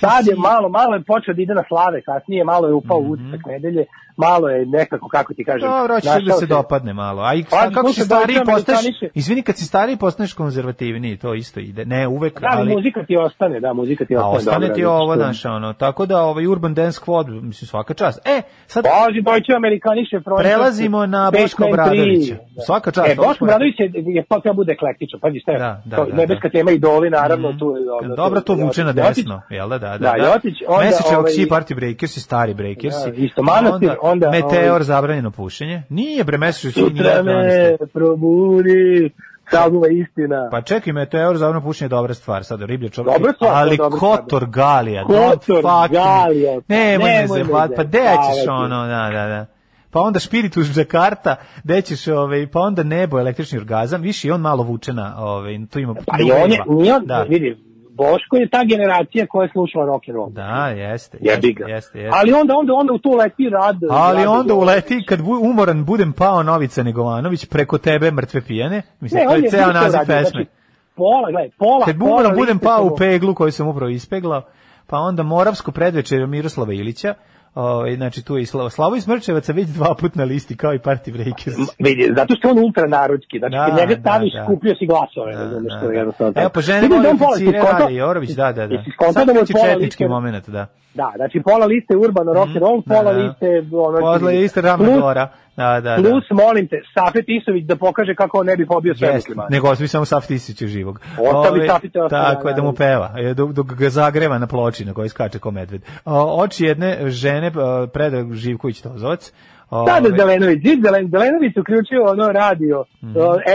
Sad je malo, malo je počeo da ide na slave, kasnije malo je upao u utisak nedelje, malo je nekako, kako ti kažem, Mhm. Dobro, hoćeš da se dopadne malo. A i Pa, kako si slušaj, stariji Amerikaniše. izvini, kad si stariji postaneš konzervativniji, to isto ide. Ne, uvek, Da, ali ali... muzika ti ostane, da, muzika ti A ostane. ostane dobra, ti ovo, znaš, ono, tako da ovaj Urban Dance Squad, mislim, svaka čast. E, sad Pazi, Deutsche Amerikanische Prelazimo na Boško tri. Obradovića. Svaka čast. E, Boško Obradović je, je to treba bude eklektičan, pazi šta je, Da, da, to, da, nebeska tema idoli, naravno, tu je... ono, Dobro, to vuče na desno, jel da, da, da. Da, Jotić, onda, Mesićev ovaj- Sea Party Breakers i stari Breakers. Da, isto Manastir, onda, Meteor, ovaj- zabranjeno pušenje. Nije bre, nije Sutra me Manastir. probudi, saguma istina. Pa čekaj, Meteor, zabranjeno pušenje je dobra stvar, sad riblje čovjek. Dobra stvar, ali dobra stvar. Kotor Galija, Kotor. Galija, pa Nemoj me zebat, pa gde ćeš zajebavati. ono, da, da, da. Pa onda Spiritus Jakarta, gde ćeš, ovaj, pa onda nebo, električni orgazam, više i on malo vuče na, ovaj, tu ima... Pa i on je, nije on, Da. vidi, Boško je ta generacija koja je slušala rock and roll. Da, jeste. Jebi jeste, ga. Jeste, jeste. Ali onda, onda, onda u to leti rad. Ali rad- onda uleti kad bu, umoran budem pao Novica Negovanović preko tebe mrtve pijane. Mislim, Ne, to je ceo naziv pesme. znači, Pola, gledaj, pola, Kad umoran budem pao u peglu koju sam upravo ispeglao, pa onda Moravsko predveče Miroslava Ilića, Ovaj znači tu je i Slavo, Slavo iz Mrčevaca već dva put na listi kao i Party Breakers. Vidi, zato što je on ultranarodski, znači Da, kad njega da, staviš, da. kupio si glasove, razumeš, je jednostavno Evo žene Vidim da vole on pola, oficire si skonto- radi Jorović, da, da, da. Sad da je pola četnički liste- moment, da. Da, znači pola liste urbano rock and roll, pola da. liste ono Posle je isto Rama plus- Gora. Da, da, Plus, molim te, Safet Isović da pokaže kako on ne bi pobio sve Jeste, muslimane. nego ostavi samo Saf Tisića živog. Ostavi Safita, ostavi, Tako je, da mu peva, e, dok, ga zagreva na ploči na kojoj skače ko medved. Oči jedne žene, e, Predrag Živković Tozovac, Da, da, Ovaj, Zelenović, Zelen, Zelenović uključio ono radio o,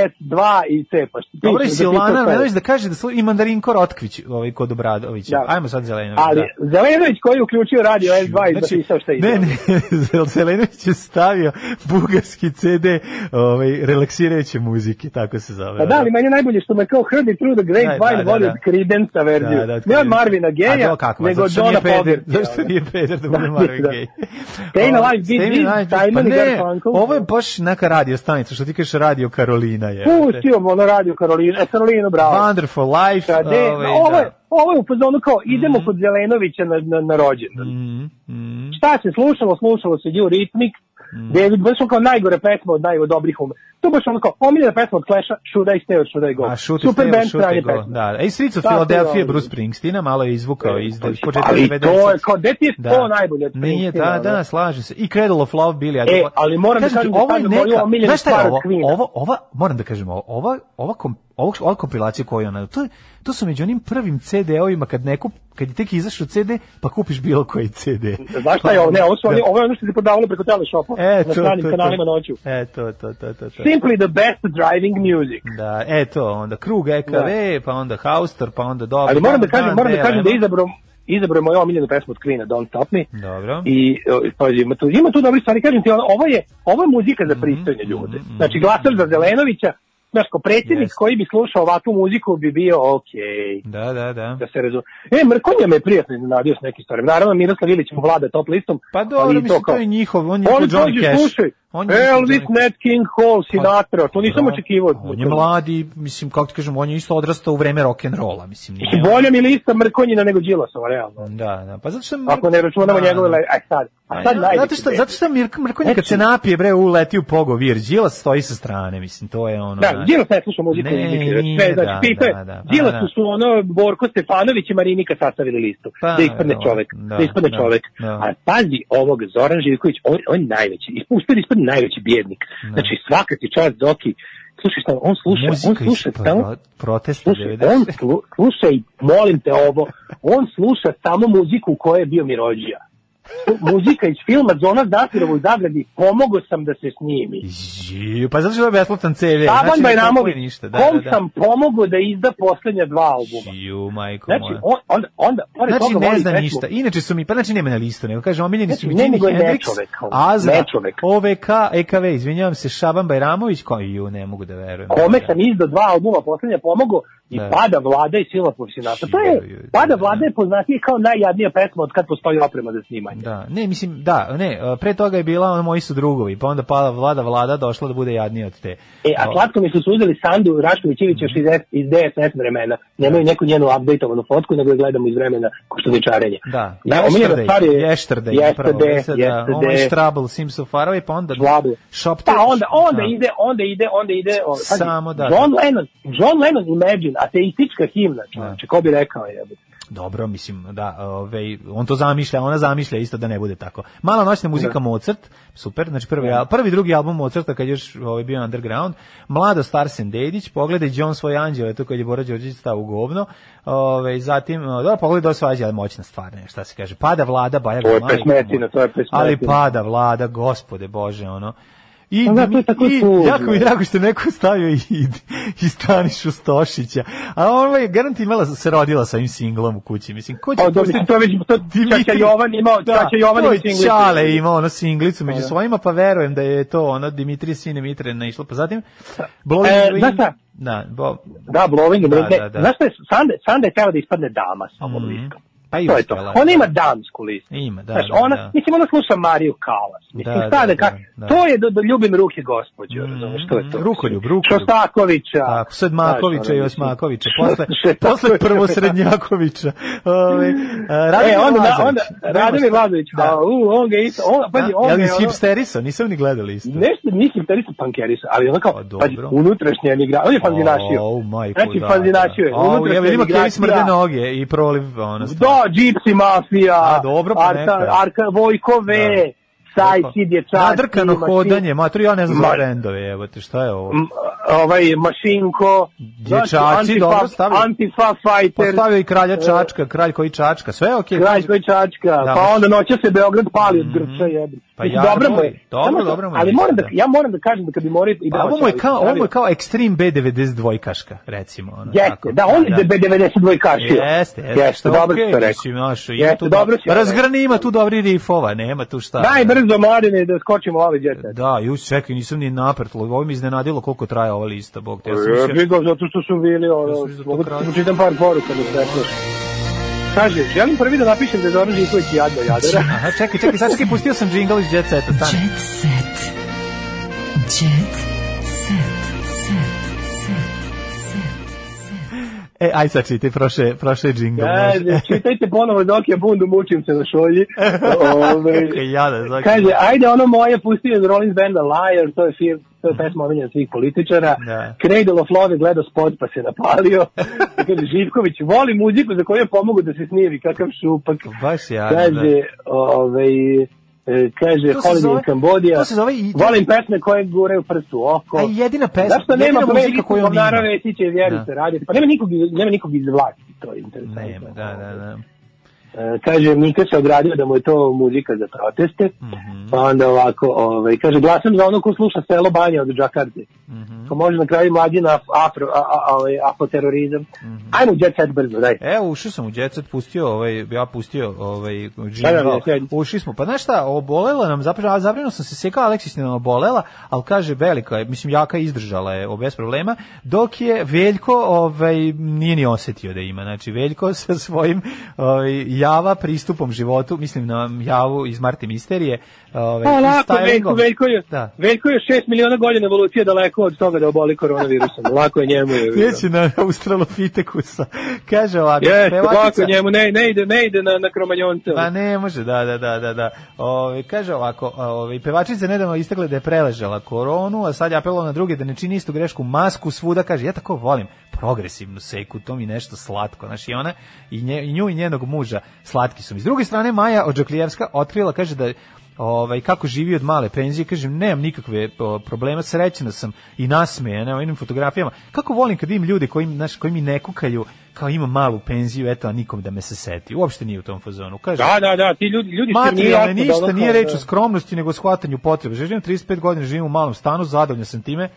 S2 i C, pa što Mhm. Dobro, piše, da Silvana. Armenović da kaže da su i Mandarinko Rotkvić ovaj, kod Obradovića. Da. Ajmo sad Zelenović. Ali da. Zelenović koji je uključio radio S2 i zapisao šta ide. Ne, ne, Zelenović je stavio bugarski CD ovaj, relaksirajuće muzike, tako se zove. Pa da, ali meni je najbolje što me kao Heard It Through the Grapevine Da, da, voli da. Creedence verziju. Da, da, ne od. Marvina Geja, nego peder, Fogerty. Zašto nije peder da bude Marvin Da. Gaye? Staying Ovo- Alive, Simon pa ne. Ovo je baš neka radio stanica, što ti kažeš radio Karolina je. Pustio ono radio Karolina, e, Karolinu, bravo. Wonderful Life. Kad je, ovaj, ovo, je, da. ovo je u fazonu kao, idemo kod Zelenovića na, na, na rođendan. Šta se slušalo? Slušalo se Eurythmic, Mhm. David, baš kao najgore pesma od najgore dobrih ume. To baš ono kao, omiljena pesma od Clash-a, Should I Stay or Should I Go? A šut Super Super band, go. pesma. Da, da. Ej, Streets of Philadelphia. Bruce Springsteena, malo je izvukao iz početka Ali 90. to je kao, gde ti je to najbolje od Nije, da, da, slažem se. I Cradle of Love bili. E, ali moram da kažem da ovo je moju neka, znaš šta je ovo? Ovo, ova, moram da kažem, ovo, ova, ova, kom, ovo, ova kompilacija koju ona, to, je, to su među onim prvim CD-ovima kad neku, kad je tek izašao CD, pa kupiš bilo koji CD. Znaš šta je ovo? Ne, ovo, su oni, Da. ovo je ono što se prodavalo preko teleshopa E, na to, stranim to, kanalima to. noću. E, to, to, to, to, to. Simply the best driving music. Da, eto, onda krug EKV, pa onda Hauster, pa onda dobro. Ali moram da kažem, moram da kažem da Lema. izabrao moju omiljenu pesmu od Queen, Don't Stop Me. Dobro. I e, pazi, ima tu, ima tu dobri stvari, kažem ti, ovo je, ovo je muzika Mhm, za pristojne ljude. Znači, glasali za Zelenovića, znaš, ko predsjednik koji bi slušao ovakvu muziku bi bio okej. Da, da, da. Da se razume. E, Mrkonja me prijatno iznenadio s nekim stvarima. Naravno, Miroslav Ilić mu vlada top listom. Pa dobro, mislim, to je njihov, on je Oni njihov Johnny Cash. slušaj, On je Elvis, Johnny Nat King Cole, Sinatra, to nisam Da. očekivao. On je mladi, mislim, kako ti kažem, on je isto odrastao u vreme rock and rolla, mislim. Nije, Bolja mi lista Mrkonjina nego Đilasova, realno. Da, da, pa zato što... Ako ne računamo Da, njegove... da. le- Aj sad, a sad Ja, najveći zato što, zato što Mirko Mrkonja kad se napije, bre, uleti u pogovir, Đilas stoji sa strane, mislim, to je ono... Da. Đilas ne sluša muziku. Ne, Ne, nije, sve, da, znači, pita je, da, da. Pa, da. su ono Borko Stefanović i Marinika sastavili listu. Pa, da ispadne da, čovek. da, Da, ispadne da, čovek. da. A pazi ovog, Zoran Živković, on, on najveći. Uspio da ispadne najveći bjednik. Znači, svaka ti čast Zoki. Slušaj šta, on sluša, on Muzika iz sluša samo... pro- protesta Slušaj, 90. on slu, slušaj, molim te ovo, on sluša samo muziku u kojoj je bio Mirođija. Muzika iz filma Zona Zafirova u zagradi, pomogao sam da se snimi. Ji, Pa zato što je besplatan CV. Saban znači, Bajramović, ništa. Da, kom da, da. sam pomogao da izda poslednja dva albuma. Ju, majko Znači, on, onda, onda, pored Znači toga ne zna pesmu- ništa. Inače su mi, pa znači nema na listu, nego kaže omiljeni su mi Znači, Jimi Hendrix, Azra, nečovek. OVK, EKV, izvinjavam se, Šaban Bajramović, koji ju ne mogu da verujem. Kome sam izdao dva albuma poslednja pomogao i Da. pada vlada i sila Sinatra. To je, pada vlada je poznatije kao najjadnija pesma od kad postoji oprema za snimanje. Da, ne, mislim, da, ne, pre toga je bila ono moji su drugovi, pa onda pala vlada vlada došla da bude jadnija od te. E, a slatko mi su su uzeli Sandu Rašković Ivić još iz, S- iz DSS vremena. Nemaju neku njenu updateovanu fotku, nego je gledamo iz vremena koštuničarenja. Da, Da, omiljena stvar je yesterday, Yesterday, e da, Yesterday. All My Trouble, Seems So Far Away, pa onda Trouble. Shop Pa onda, onda Da. ide, onda ide, onda ide, o, Samo da- John Lennon, John Lennon Imagine, ateistička himna, čovječe, ko bi rekao je. Dobro, mislim, da, ovaj, on to zamišlja, ona zamišlja isto da ne bude tako. Mala noćna muzika Mozart, super, znači prvi, al- prvi drugi album Mozarta kad je još ovaj, bio underground, Mlado Starsen Dedić, pogledaj John svoj anđele, to kad je Bora Đorđević stao u govno, ovaj, zatim, o, dobro, pogledaj do svađa, ali moćna stvar, ne, šta se kaže, pada vlada, baja To je pesmetina, to je pesmetina. Ali pada vlada, gospode Bože, ono, I, Pa da, to je tako i tužno. jako mi drago što neko stavio i, i Stanišu Stošića. A ona je garant imala, se rodila sa ovim singlom u kući. Mislim, ko će A, da, mislim, to već, to, Čača Jovan imao, Čača Jovan to ima je singlicu. Čale imao ono singlicu među Da. svojima, pa verujem da je to ono Dimitrije Sine Mitre naišlo. Pa zatim, Blowing E, the znaš šta? Da, bo, Da, Blowing in the Da, da, da. Znaš šta je, Sanda, Sanda je trebala da ispadne dama sa ovom listom. Pa i to je to. Ona da. ima damsku listu. Ima, da, Znaš, da, ona, da. mislim, ona sluša Mariju Kalas. Mislim, Da, da, da, ka, da, da. to je da, da ljubim ruke gospođo, razumeš, to je to. Rukoljub, rukoljub. Šostakovića. Tako, Sedmakovića Znaš, i Osmakovića, posle, posle prvosrednjakovića. Ove, E, onda, na, onda, Radomir Lazović, Da. a, u, on ga isto, on, pazi, on Ja li je ono- hipsteriso, nisam ni gledali isto. Nešto nisam terisa pankerisa, ali ono kao, pazi, dobro. unutrašnja emigra, on je fanzinašio. O, majko, Znači, da, fanzinašio je. Unutrašnja ja vidim Kevi smrde noge i proliv, ono, Gypsy Mafija, A, dobro, pa Arka, neka. Arka, Vojko V, Sajci, dječaci, Nadrkano mašin- hodanje, maturi, ja ne znam za bendove, evo te, šta je ovo? M, ovaj Mašinko, Dječaci, znači, dobro stavio. Antifa Fighter, Postavio i kralja e, Čačka, kralj koji Čačka, sve je okej. Kralj koji čačka, Da, pa onda noća se Beograd pali od grča jebi. Pa ja, dobro mu dobro, je. dobro, dobro mu je, Ali moram da, mislim, ja moram da kažem da kad bi morao i Pa da ovo mu je kao, ovo je kao Extreme B92 kaška, recimo. Ono, Jeste, da, on je B92 kašio. Jeste, jeste, Jeste, dobro ste ima Jeste, tu dobro si rekao. Razgrani ima tu dobri rifova, nema tu šta. Daj brzo, mladine, da skočimo ovaj jet set. Da, ju čekaj, nisam ni naprtlo. Ovo mi iznenadilo koliko traje ova lista, bog te. Ja sam mislio- ga zato što su bili, ono, mogu da ti čitam par poruka da se Kaže, želim prvi da napišem da je Zoran Živković jadno jadara. Aha, čekaj, čekaj, sad čekaj, pustio sam džingl iz Jet Seta, stani. Jet set. Jet E, aj sad čitaj, prošle, prošle džingl. Kaže, čitajte ponovo dok je bundu, mučim se na šolji. Ove, jada, znači. Kaže, ajde ono moje pusti iz Rollins Banda Liar, to je film, to je pesma omiljena svih političara. Da. Cradle of Love je gledao spot pa se napalio. kaže, Živković, voli muziku za koju je pomogu da se snivi, kakav šupak. Baš jadno, Kaže, ovaj, e, kaže, To se Holiday in Cambodia. to se zove i- Volim pesme koje prst u oko. A jedina pesma, Zašto nema jedina muzika muzika koju on ima. Govnara Vesića i Vjerice Da. raditi? Pa nema nikog, nema nikog iz vlasti, to je interesantno. Nema, da, da, da. E, kaže, Mika se ogradio da mu je to muzika za proteste, Mhm. pa onda ovako, ovaj, kaže, glasam za ono ko sluša selo banja od Džakarte. Mhm. Ko može na kraju mlađi na afro, a, a, ovaj, afoterorizam. Mhm. Ajmo jet set brzo, daj. Evo, ušao sam u Jet Set, pustio ovaj, ja pustio ovaj Da, da, da. Ušli smo. Pa znaš šta, obolela nam, zapravo, zabrinuo sam se, Seka Aleksis nam obolela, ali kaže velika, je, mislim, jaka izdržala je o, bez problema, dok je Veljko ovaj, nije ni osetio da ima. Znači, Veljko sa svojim ovaj, java pristupom životu, mislim na javu iz Marte Misterije, ovaj, Pa lako. Veljko, Veljko je, Da. Veljko je šest miliona godina evolucije daleko od toga da oboli koronavirusom. Lako je njemu. Je, Neće na Australopithekusa. Kaže ovako, Jeste, pevačica- lako je njemu, ne, ne ide, ne ide na, na kromanjonce. Pa ne može, da, da, da, da, da. Ove, kaže ovako, ove, pevačica nedavno istakle da je preležala koronu, a sad je apelovala na druge da ne čini istu grešku, masku svuda, kaže, ja tako volim progresivnu seku, to mi nešto slatko, znaš, i ona, i, nje, i nju i njenog muža slatki su mi. S druge strane, Maja Odžoklijevska otkrila, kaže da ovaj kako živi od male penzije kažem nemam nikakve o, problema srećna sam i nasmejana na ovim fotografijama kako volim kad vidim ljude koji znaš koji mi ne kukaju kao ima malu penziju eto a nikom da me se seti uopšte nije u tom fazonu kaže Da, da, da, ti ljudi, ljudi Materijalne jasno da ništa, ono nije reč o da- skromnosti, nego o shvatanju potrebe. Živim 35 godina, živim u malom stanu, zadovoljan sam time.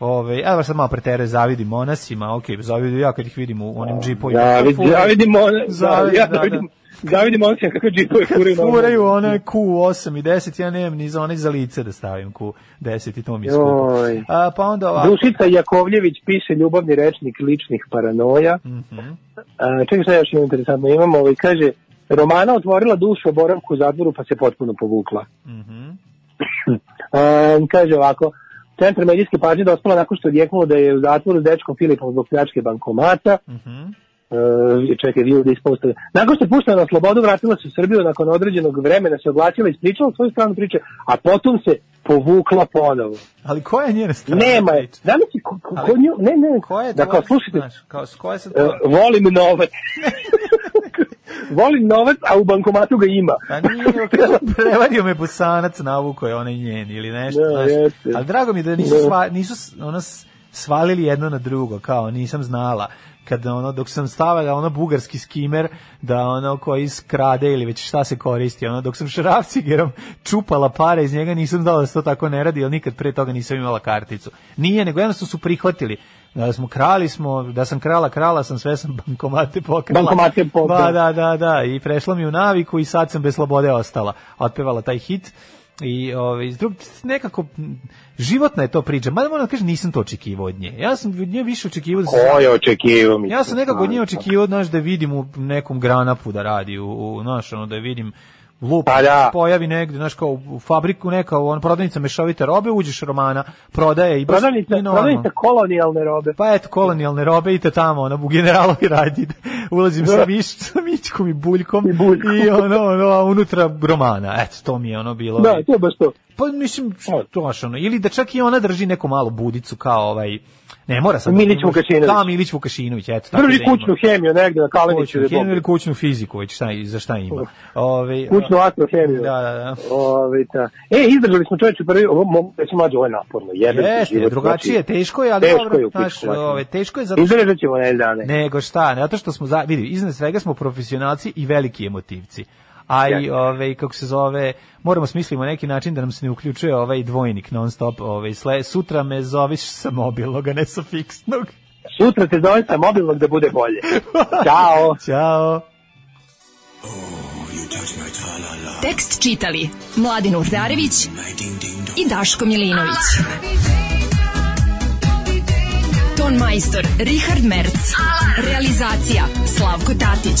Ove, evo sad malo pretere zavidim monasima, ok, zavidim ja kad ih vidim u onim džipovima. Zavid, Furaju- zavidimo, Zavidim, ja da, da. zavidim, zavidimo on kakve džipove furaju. Furaju one Q8 i 10, ja nemam ni za one za lice da stavim Q10 i to mi je skupo. A, pa onda ovako. Dušica Jakovljević piše ljubavni rečnik ličnih paranoja. Mhm. A, čekaj šta još interesantno, imamo ovaj, kaže, Romana otvorila dušu o boravku u zatvoru pa se potpuno povukla. Mhm. A, kaže ovako, Centar medijske pažnje dospala nakon što je odjeknulo da je u zatvoru s dečkom Filipom zbog pljačke bankomata. Mhm. E, čekaj, vi da ispostave. Nakon što je puštena na slobodu, vratila se u Srbiju nakon određenog vremena, se oglasila i ispričala svoju stranu priče, a potom se povukla ponovo. Ali koja je njena strana? Nema je. Zamisli, ko, ko, ko nju, ne, ne, Koja je da kao slušajte, znaš, kao, s koje se e, to... volim novac. volim novac, a u bankomatu ga ima. Pa nije, kaže, prevario me busanac, navuko je onaj njen ili nešto, Da, znaš. jeste. Ali drago mi da nisu, Da. sva, nisu ono, svalili jedno na drugo, kao nisam znala kad ono dok sam stavila ono bugarski skimer da ono koji skrade ili već šta se koristi ono dok sam šrafcigerom čupala pare iz njega nisam znala da se to tako ne radi jer nikad pre toga nisam imala karticu nije nego jednostavno su prihvatili da smo krali smo da sam krala krala sam sve sam bankomate pokrala Bankomate pokrala. da da da da i prešla mi u naviku i sad sam bez slobode ostala otpevala taj hit i ovaj nekako životna je to priča. Mada moram da kažem nisam to očekivao od nje. Ja sam od nje više očekivao da Ko je očekivao? mislim, Ja sam nekako od nje očekivao znaš da vidim u nekom granapu da radi u, u znaš, ono da vidim lup Pa da. se pojavi negde, znaš kao u fabriku neka, on prodavnica mešovite robe, uđeš romana, prodaje i baš Prodavnica, i prodavnica kolonijalne robe. Pa eto, kolonijalne robe, idete tamo, ono, u generalovi radi, ulazim sa, miš, sa mičkom i buljkom i, ono, ono, a unutra romana, eto, to mi je ono bilo. Da, to je baš to. Pa mislim, to baš ono, ili da čak i ona drži neku malu budicu kao ovaj, Ne mora sad. Milić Vukašinović. Da, Milić Vukašinović, eto. tako Drži da kućnu hemiju negde na Kaleniću. Hemiju Bogu. ili kućnu fiziku, već šta, za šta ima. Ove, Kućnu astrohemiju. Da, da, da. Ove, ta. E, izdržali smo čovječe prvi, ovo mogu reći mlađe, ovo je naporno. Jebem ti Jeste, drugačije, znači, teško je, ali teško dobro, je znaš, ove, teško je zato što... Izdržat ćemo na dane. Nego šta, ne, zato što smo, za, vidi, iznad svega smo profesionalci i veliki emotivci. A i, ove, kako se zove, moramo smislimo neki način da nam se ne uključuje ovaj dvojnik non stop, ovaj, sle, sutra me zoveš sa mobilnog, a ne sa fiksnog. Sutra te zove sa mobilnog da bude bolje. Ćao. Ćao. Tekst čitali Mladin Urdarević i Daško Milinović. Ton majstor Richard Merc. Realizacija Slavko Tatić.